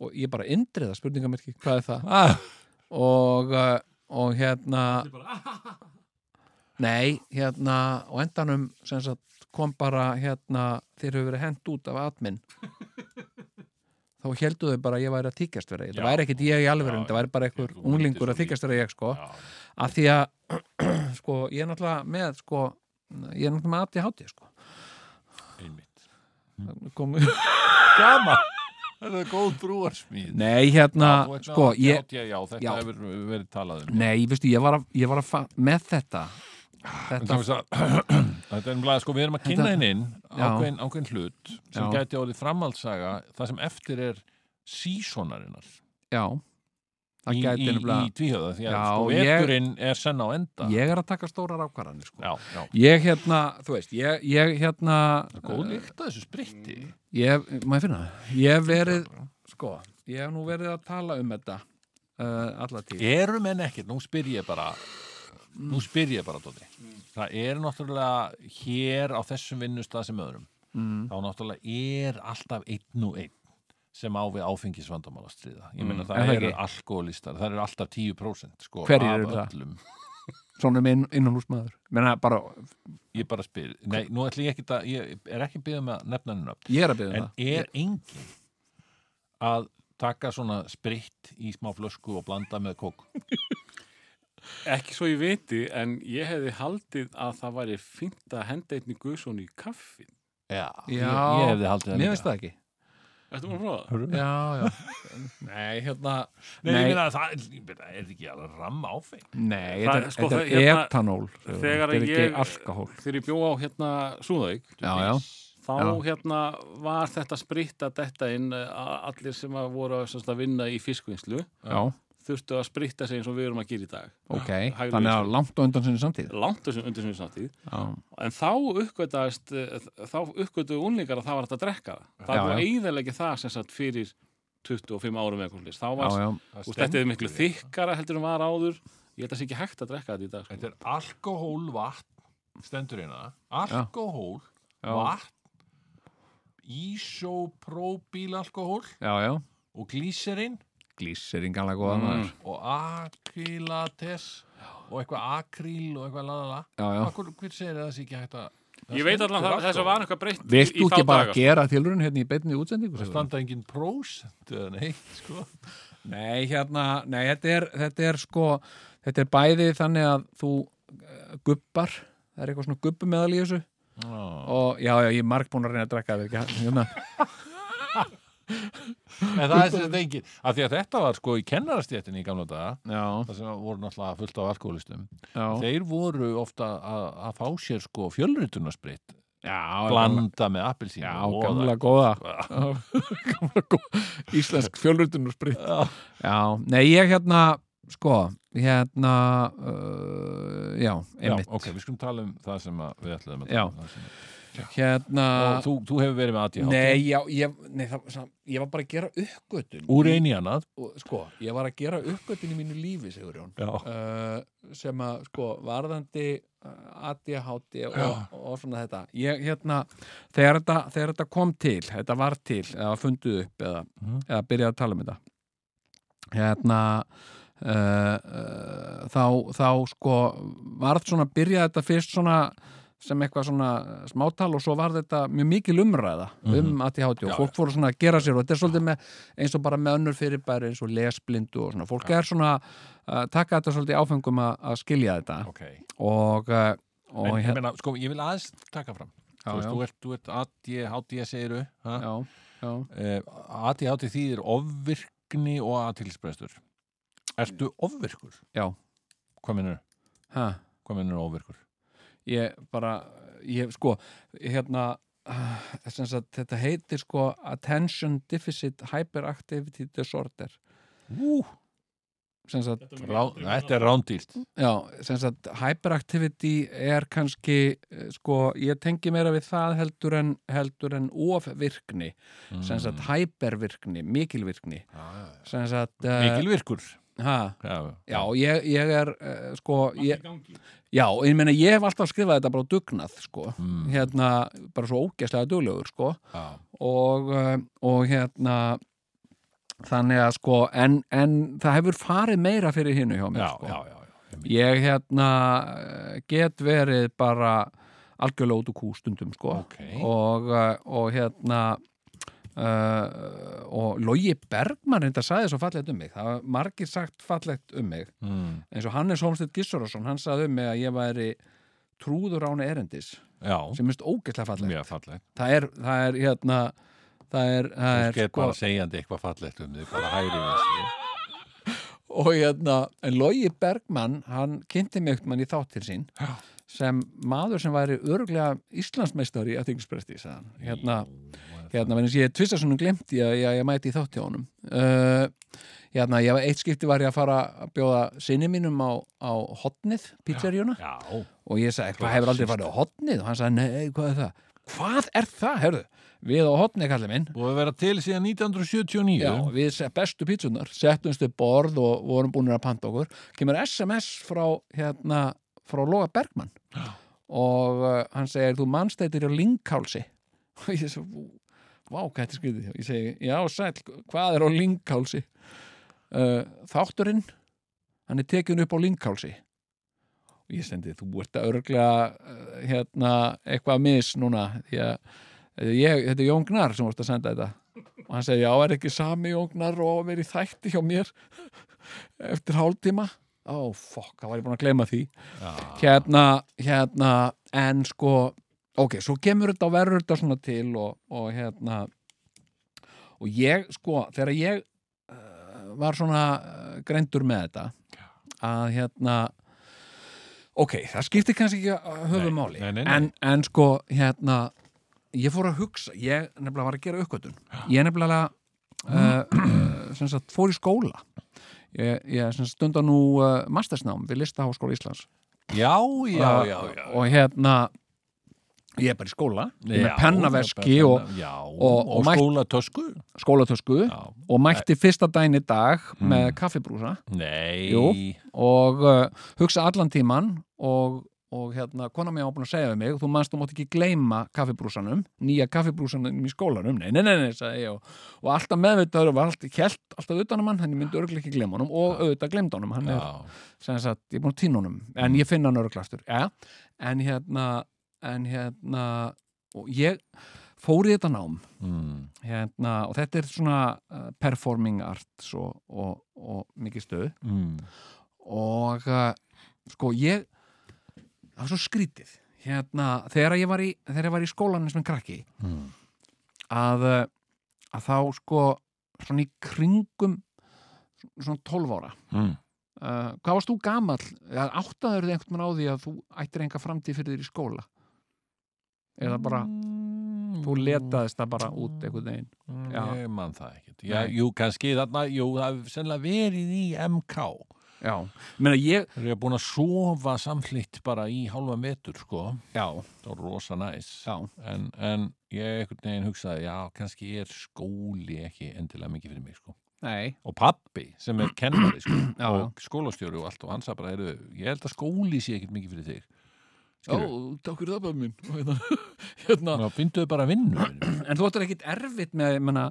Og ég bara indriða spurningamerki, hvað er það? Ah, og, og hérna nei, hérna og endanum sem sagt kom bara hérna, þeir hefur verið hent út af admin þá heldu þau bara að ég væri að þykjast vera ég. það Já. væri ekkit ég í alveg, Já, það væri bara einhver unglingur að þykjast vera ég sko já. að því að sko, ég er náttúrulega með sko, ég er náttúrulega með ADHD sko. Einmitt Kom, Gaman Þetta er góð brúarsmíð nei, hérna Já, sko, ég, ADHD, já, þetta Já. hefur verið talað um nei, veistu, ég var að, ég var að með þetta þetta, Þetta er umlega, sko, við erum að kynna Þetta- inn ákveðin, ákveðin hlut sem Já. gæti orðið framhaldssaga. Það sem eftir er sísonarinnar já. Það í, gæti í, í tvíhjöða því að Já, sko, veturinn er senn á enda. Ég er að taka stórar ákvarðanir sko. Já, ég hérna, þú veist, ég, ég hérna góð lykt að þessu spritti. Ég, má ég finna það? Ég hef verið, sko ég hef nú verið að tala um þetta uh, alla tíð. Eru menn ekkert, nú spyr ég bara nú spyr ég bara, Dóti það er náttúrulega hér á þessum vinnustað sem öðrum mm. þá náttúrulega er alltaf einn og einn sem á við áfengisvandamál að stríða. Ég meina Mm, það er það eru ekki? alkoholistar, það eru alltaf 10% sko, Hverjir eru það? öllum. Svona með inn, innanhúsmaður menna bara, ég bara spyr, nei, nú ætlum ég ekki að ég er ekki byggðið með að nefna hennar ég er að byrja en það. er engin að taka svona spritt í smá flösku og blanda með kók Ekki svo ég viti, en ég hefði haldið að það væri fínt að henda einni guðsson í kaffi. já, Já, ég, ég hefði haldið það mér finnst það ekki. Að prófa það? já, já, nei, hérna Nei, Nei. ég meina, það er, er ekki alveg ramma áfeng? Nei, þetta, sko, þetta það- er hérna, etanól Þegar þetta er ekki ég, þegar ég bjó á hérna Súðavík, já, já, þá Já. hérna var þetta spritt að detta inn eh, allir sem að voru að, að vinna í fiskvinnslu. Já, þurftu að spritta sig eins og við erum að gera í dag. Ok Hægri Þannig að langt á undan sinni samtíð. Langt þessum undir sinni samtíð. Já, en þá uppgötaðist eh, þá uppgötuðu unlingar að það var hægt að drekka það. Það Já, var já. eiginlega það sem sagt fyrir 25 árum eða eitthvað svoleiðis. þá já, var já, Þú veist, þetta er miklu þykkara heldur en var áður. Ég held að það sé ekki hægt að drekka þetta í dag sko. Þetta er alkohól vatn stendur hérna. Alkohól Já. vatn isopropylalkohól já, já. og glíserin Glísering alveg góða Mm. maður. Og akrylates og eitthvað akryl og eitthvað lalala Já, já. Akkur, hver segir að það sé ekki hægt að ég veit allan að þess að var eitthvað breytt Vilt í, þú í þá ekki bara daga, gera tilurinn hérna í beinni útsendingu? það standa engin prósent eða neitt sko. Nei, hérna, nei, þetta er, þetta er sko, þetta er bæði þannig að þú uh, gubbar, það er eitthvað svona gubbumeðal í þessu. Og já, já, ég er marg búin að reyna að drekka það ekki, hérna, en það er þetta engin af því að þetta var sko í kennarastéttinni í gamla daga já, það sem voru náttúrulega fullt á alkoholistum já, þeir voru ofta að, að fá sér sko fjölritunarsprit já, blanda með appelsín já, gamla góða, góða, íslensk fjölrutunarsprit, já, nei, ég hérna, sko, hérna, uh, já, Já, einmitt, ok, við skulum tala um það sem við ætlaðum að Já. tala um hérna, og þú, þú hefur verið með ADHD nei, já, ég, nei, það, það, ég var bara að gera uppgötun úr í annað? Og sko, ég var að gera uppgötun í mínu lífi, uh, sem að, sko, varðandi uh, ADHD og, og svona þetta. Ég, hérna, þegar þetta, þegar þetta kom til, þetta var til eða fundið upp eða, Mhm. eða byrjaði að tala um þetta. Hérna uh, uh, þá, þá sko varð svona, byrjaði þetta fyrst svona sem eitthvað svona smátal og svo var þetta mjög mikil umræða um ADHD og Já, fólk fóru svona að gera sér og þetta er svolítið með eins og bara með önnur fyrirbæri eins og lesblindu og svona, fólk er svona að taka þetta svolítið áfengum að, að skilja þetta. Ok, og, uh, og en ég meina, sko, ég vil aðeins taka fram. Já, þú veist, já. þú ert, þú ert ADHD segiru já, já, uh, ADHD þýðir ofvirkni og aðtilsbrestur Ertu ofvirkur? já, Hvað minnur, ha, hvað minnur ofvirkur? Ég bara ég sko, hérna sem sagt, þetta heitir sko Attention Deficit Hyperactivity Disorder. Ú, sem sagt, rá, þetta er rándýrt. Já, sem sagt hyperactivity er kannski eh, sko, ég tengi meira við það heldur en, heldur en ofvirkni. Sem sagt hypervirkni, mikilvirkni. Sem sagt uh, Mikilvirkur. ha, Já, já, ég, ég er uh, sko, ég, já, ég meina ég hef alltaf skrifað þetta bara á dugnað sko, Mm. hérna, bara svo ógæslega duglegur sko já. og, uh, og hérna þannig að sko en, en það hefur farið meira fyrir hinnu hjá mér Já, sko. já, já, já. ég hérna eh, get verið bara algjörlega út úr kú stundum sko Ok. og, og hérna uh, og Logi Bergman reynda sagði svo fallegt um mig það var margir sagt fallegt um mig Mm. eins og Hannes Holmstedt Gissurason hann sagði um mig að ég væri trúður áni erendis já. sem minnst ógeðslega fallegt fallegt það er, það er hérna það er, það er sko- er bara segjandi eitthvað fallegt um þig bara hægri við og hérna, en Logi Bergmann hann kynnti mig mann í þáttir sín Já. sem maður sem væri örglega Íslandsmeistari að þingispresti hérna, hérna, vennig ég tvista svona glemti að ég, ég mæti í honum. Uh, hérna, ég var eitt skipti var ég að fara að bjóða sinni mínum á, á hotnið, pizzeríuna Já, og ég sagði, hvað hefur aldrei farið á hotnið og hann sagði, nei, hvað er það? Hvað er það, herðu? Við á hotnið, kallið minn. Og að vera til síðan 1979 Já, við bestu pítsunar, settumst við borð og vorum búin að panta okkur. Kemur SMS frá hérna, frá Loga Bergmann. Og uh, hann segir, þú mannstættir á linkhálsi og ég svo, vá, hvað þetta er skriðið ég segi, já, sæl, hvað er á linkhálsi uh, þátturinn hann er tekin upp á linkhálsi og ég sendi, þú ert að örglega uh, hérna, eitthvað mis núna því að eh, ég, þetta er Jón Gnar sem vorst að senda þetta. Og hann segi, já, er ekki sami Jóngnar og verið þætti hjá mér eftir hálftíma? Ó, fokk, það var ég búin að gleyma því. Hérna, hérna en sko, ok, svo kemur þetta og verður þetta svona til og, og hérna og ég, sko, þegar ég uh, var svona uh, greindur með þetta að hérna ok, það skiptir kannski ekki að höfum máli nei, nei, nei. En, en sko, hérna ég fór að hugsa ég nefnilega var að gera uppgötun ég nefnilega uh, sagt, fór í skóla. Ég, ég sagt, stunda nú mastersnám við Listaháskóla Íslands. Já, já, já, já. og hérna ég er bara í skóla ég er með pennaveski já, og og- og, og skólatösku. skólatösku og mætti fyrsta daginn í dag Mm. með kaffibrúsa. Jú. og uh, hugsa allan tíman og, og hérna, kona mér búin að segja við mig þú manst, þú mátt ekki gleyma kaffibrúsanum nýja kaffibrúsanum í skólanum. Nei, nei, nei, nei, sagði ég og, alltaf meðvitaður var alltaf kjelt, alltaf utanum hann henni myndi örgulega ekki gleyma honum og auðvitað gleymd honum. Hann er, Já, sem sagt, ég er búin að týna honum en ég finna hann örglastur, ja. en hérna en hérna og ég fór í þetta nám. Mm. hérna, og þetta er svona uh, performing arts og, og, og mikið stöð Mm. og uh, sko ég það var svo skrítið. Hérna, þegar ég var í, þegar ég var í skólanum sem krakki Mm. að, uh, að þá sko svona í kringum svona 12 ára. Uh, hvað varst þú gamall? Áttaður þið einhvern veginn á því að þú ættir enga framtíð fyrir þér í skóla eða bara þú letaðist það bara út einhvern veginn. Já. Ég man það ekkert. Já. Jú, kannski þarna, jú, það hefur sennilega verið í MK já, meina ég Þeir eru búin að sofa samflitt bara í hálfa metur, sko. Já, Það var rosa næs. En, en ég einhvern veginn hugsaði já, kannski er skóli ekki endilega mikið fyrir mig, sko. Nei. Og pappi sem er kennari sko, og skólastjóri og allt og hann sagði bara, heyrðu, ég held að skóli sé ekkert mikið fyrir þig Skilurðu? takk fyrir það bara minn hérna, hérna. Ná, fynduðu bara vinnu vinur minn. en þú ættir ekkit erfitt með menna,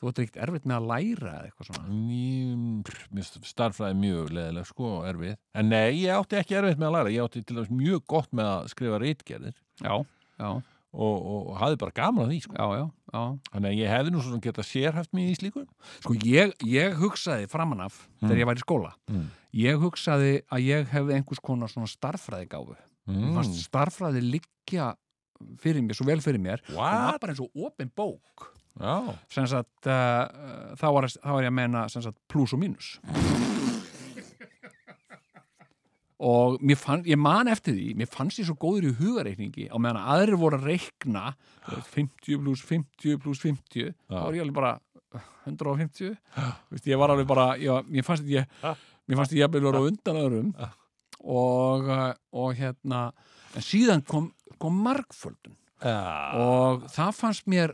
þú ættir ekkit erfitt með að læra eða eitthvað svona Mér finnst starffræði mjög leðileg sko, erfið. En nei, ég átti ekki erfitt með að læra. Ég átti til dæmis mjög gott með að skrifa reitgerðir já, já, og, og, hafði bara gaman að því sko. já, já, já. Þannig að ég hefði nú svona getað sérhæft mig í slíku. sko ég, ég hugsaði framanaf þegar ég var í skóla Mm. ég hugsaði að ég hefði einhvers konar svona starffræði gáfu mm. fannst starffræði liggja fyrir mér, svo vel fyrir mér. Það var What? bara eins og opin bók. Sem sagt, uh, þá, var, þá var ég að meina sem sagt, plus og mínus. Og mér fann, ég man eftir því mér fannst ég svo góður í hugareikningi á meðan að aðrir voru að reikna þú veist, 50 plus 50 plus 50 þá var ég alveg bara 150 Vist, ég var alveg bara ég, mér fannst ég mér fannst ég jafnvel vera á undan öðrum og, uh, og hérna en síðan kom, kom margföldun Já. og það fannst mér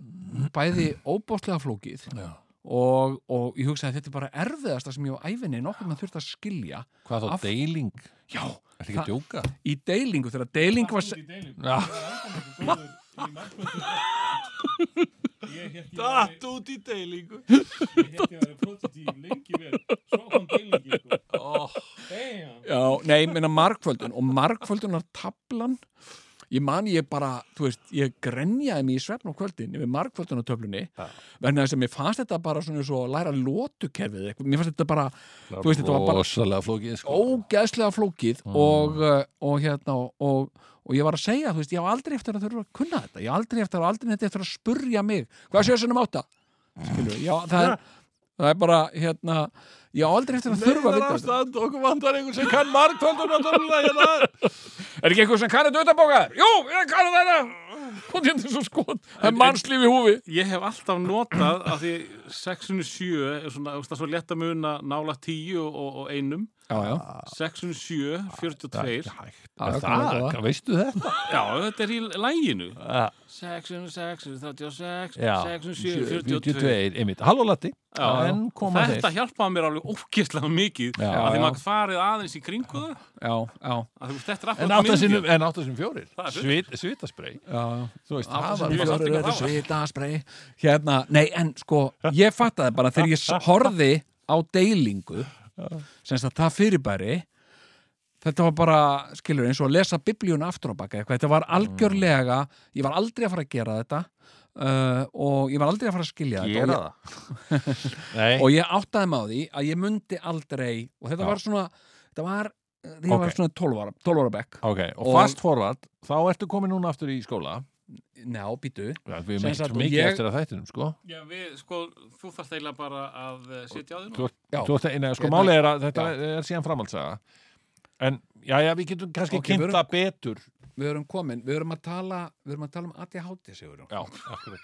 bæði óbóðslega flókið Já. og, og ég hugsaði að þetta er bara erfiðasta sem ég á æfinni nokkuð maður þurft að skilja Hvað þá Af- deiling? já, Er ekki Það- að djóka? í deilingu þegar deiling var se- Já. Ég hélt ég Datt út í deilingu. Ég hélt ég væri prototýp lengi vel. Svo kom deilingi sko. Damn. Já, nei, ég meina margföldun og margföldunar tablan ég man ég bara, þú veist, ég grenjaði mig í svefn á kvöldin yfir margföldunartöflunni vegna þess að mér fannst þetta bara svona svo að læra lótukerfið mér fannst þetta bara, þú veist, þetta var bara flókið sko. ógeðslega flókið Mm. og, uh, og hérna og, og ég var að segja, þú veist, ég á aldrei eftir að þurfa að kunna þetta, ég á aldrei eftir að aldrei eftir að spurja mig, hvað séu sinum átta? Skilur, já, það er það er bara, hérna Ég á aldrei eftir að þurfa að vita þetta. Nei, það er ástand, okkur vandar einhvern sem kann margtöldum um náttúrulega, ég það er. Hérna. Er ekki einhvern sem kannu dötabóka? Jú, ég kannu þetta. Hún hendur hérna svo skot. Það er mannslíf í húfi. Ég hef alltaf notað að því 6.7 er svona, það er svo lett að muna nála 10 og 1 607, 42 já, Það, veistu þetta? Já, þetta er í læginu Já. 606, 36 Já. 607, 42 42, einmitt. Halló Latti. Já, En koma þetta þeir. hjálpaði mér alveg ógeðslega mikið Já. að því Já. maður farið aðeins í kringu það já, já, að þú veist, þetta En áttasinnum, en áttasinnum fjórir. Það Svit, svitaspray. já. Þú veist, Átta það sinnum var fjórir. bara... ekki hvað eru það var. svitaspray hérna, nei en sko ég fattaði bara þegar ég horfi á deilingu semst að það fyrirbæri þetta var bara, skilur, eins og að lesa biblíun aftur á baka eitthvað, þetta var algjörlega ég var aldrei að fara að gera þetta uh, og ég var aldrei að fara að skilja þetta Gera og það. Nei. ég, og ég áttaði á því að ég mundi aldrei og þetta Já. var svona þetta var, þegar ég Ok. var svona 12 ára 12 ára bekk, Ok, og, Og- fast forward, þá ertu komin núna aftur í skóla. Njá, býtu Já, við erum og mikið ég- eftir að þættinum, sko. Já, við, sko, þú þarft eiginlega bara að eh, sitja á því Þú ert, neina, sko, málið er að þetta Já. er síðan framhaldsaga. En, já, já, við getum kannski Ok, kynnt við erum- það betur við erum komin, við erum að tala við erum að tala um ADHD, Sigurjón Já, akkurat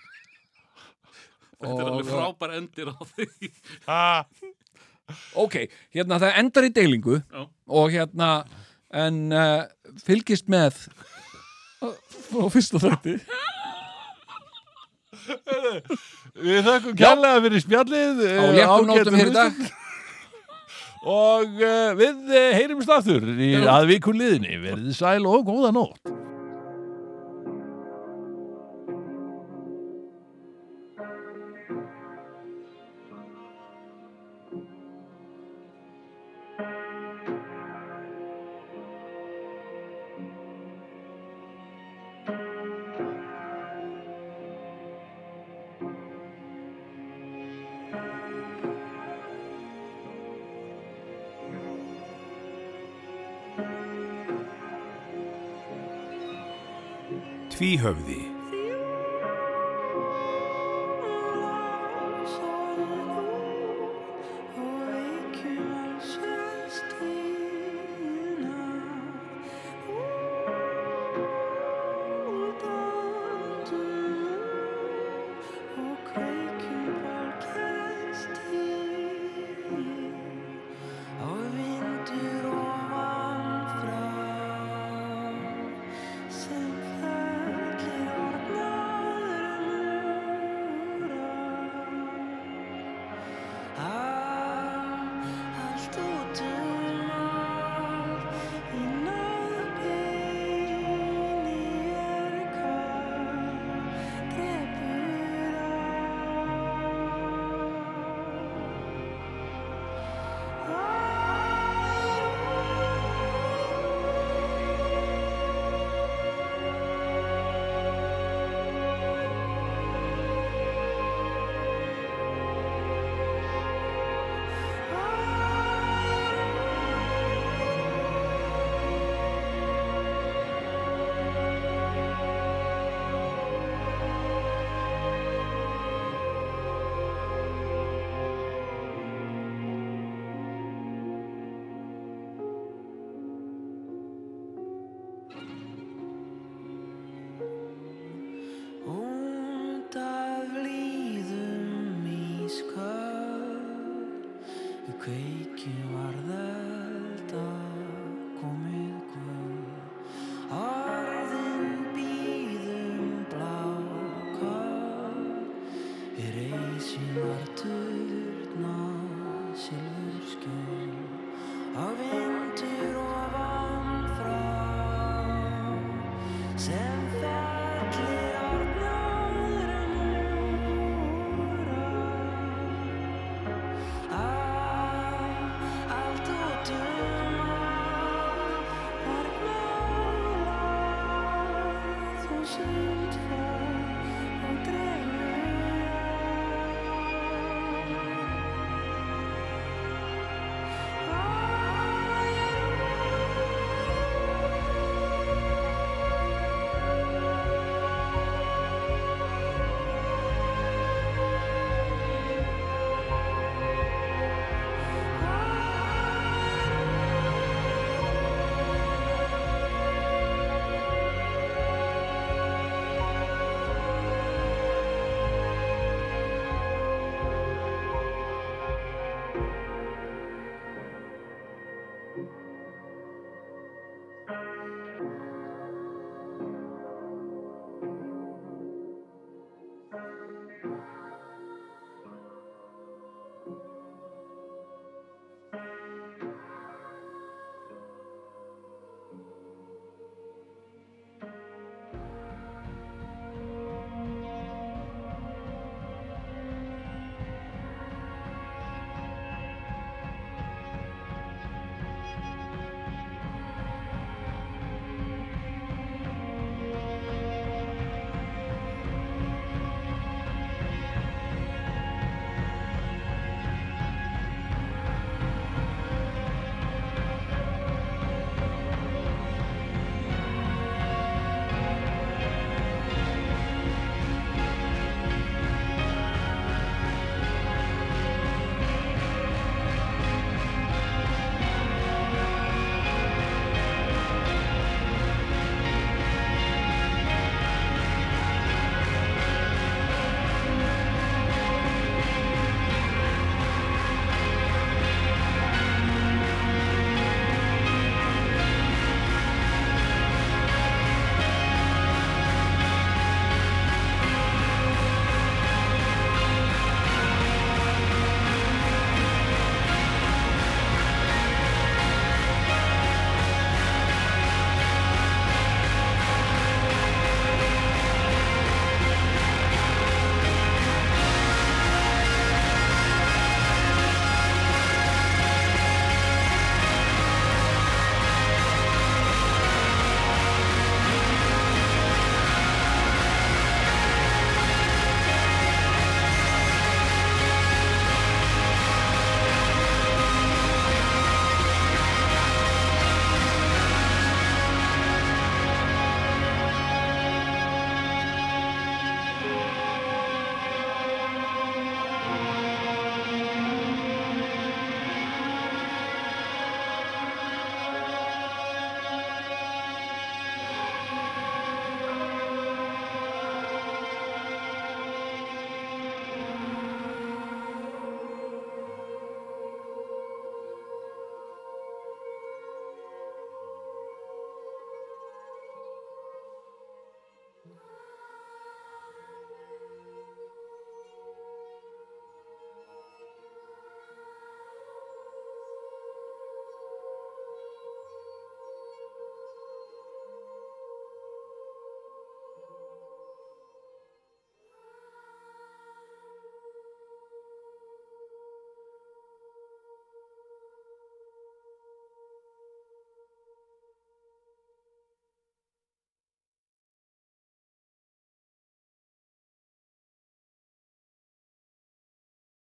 Þetta er alveg frábær endir á því. Ok, hérna það endar í deilingu Já. og hérna en uh, fylgist með á fyrsta þætti. Við þakkum kærlega fyrir spjallið á eh, léttum nótum hér í dag. Og uh, við uh, heyrumst aftur í aðvíkur liðinni. Verðið sæl og góða nótt Tvíhöfði Út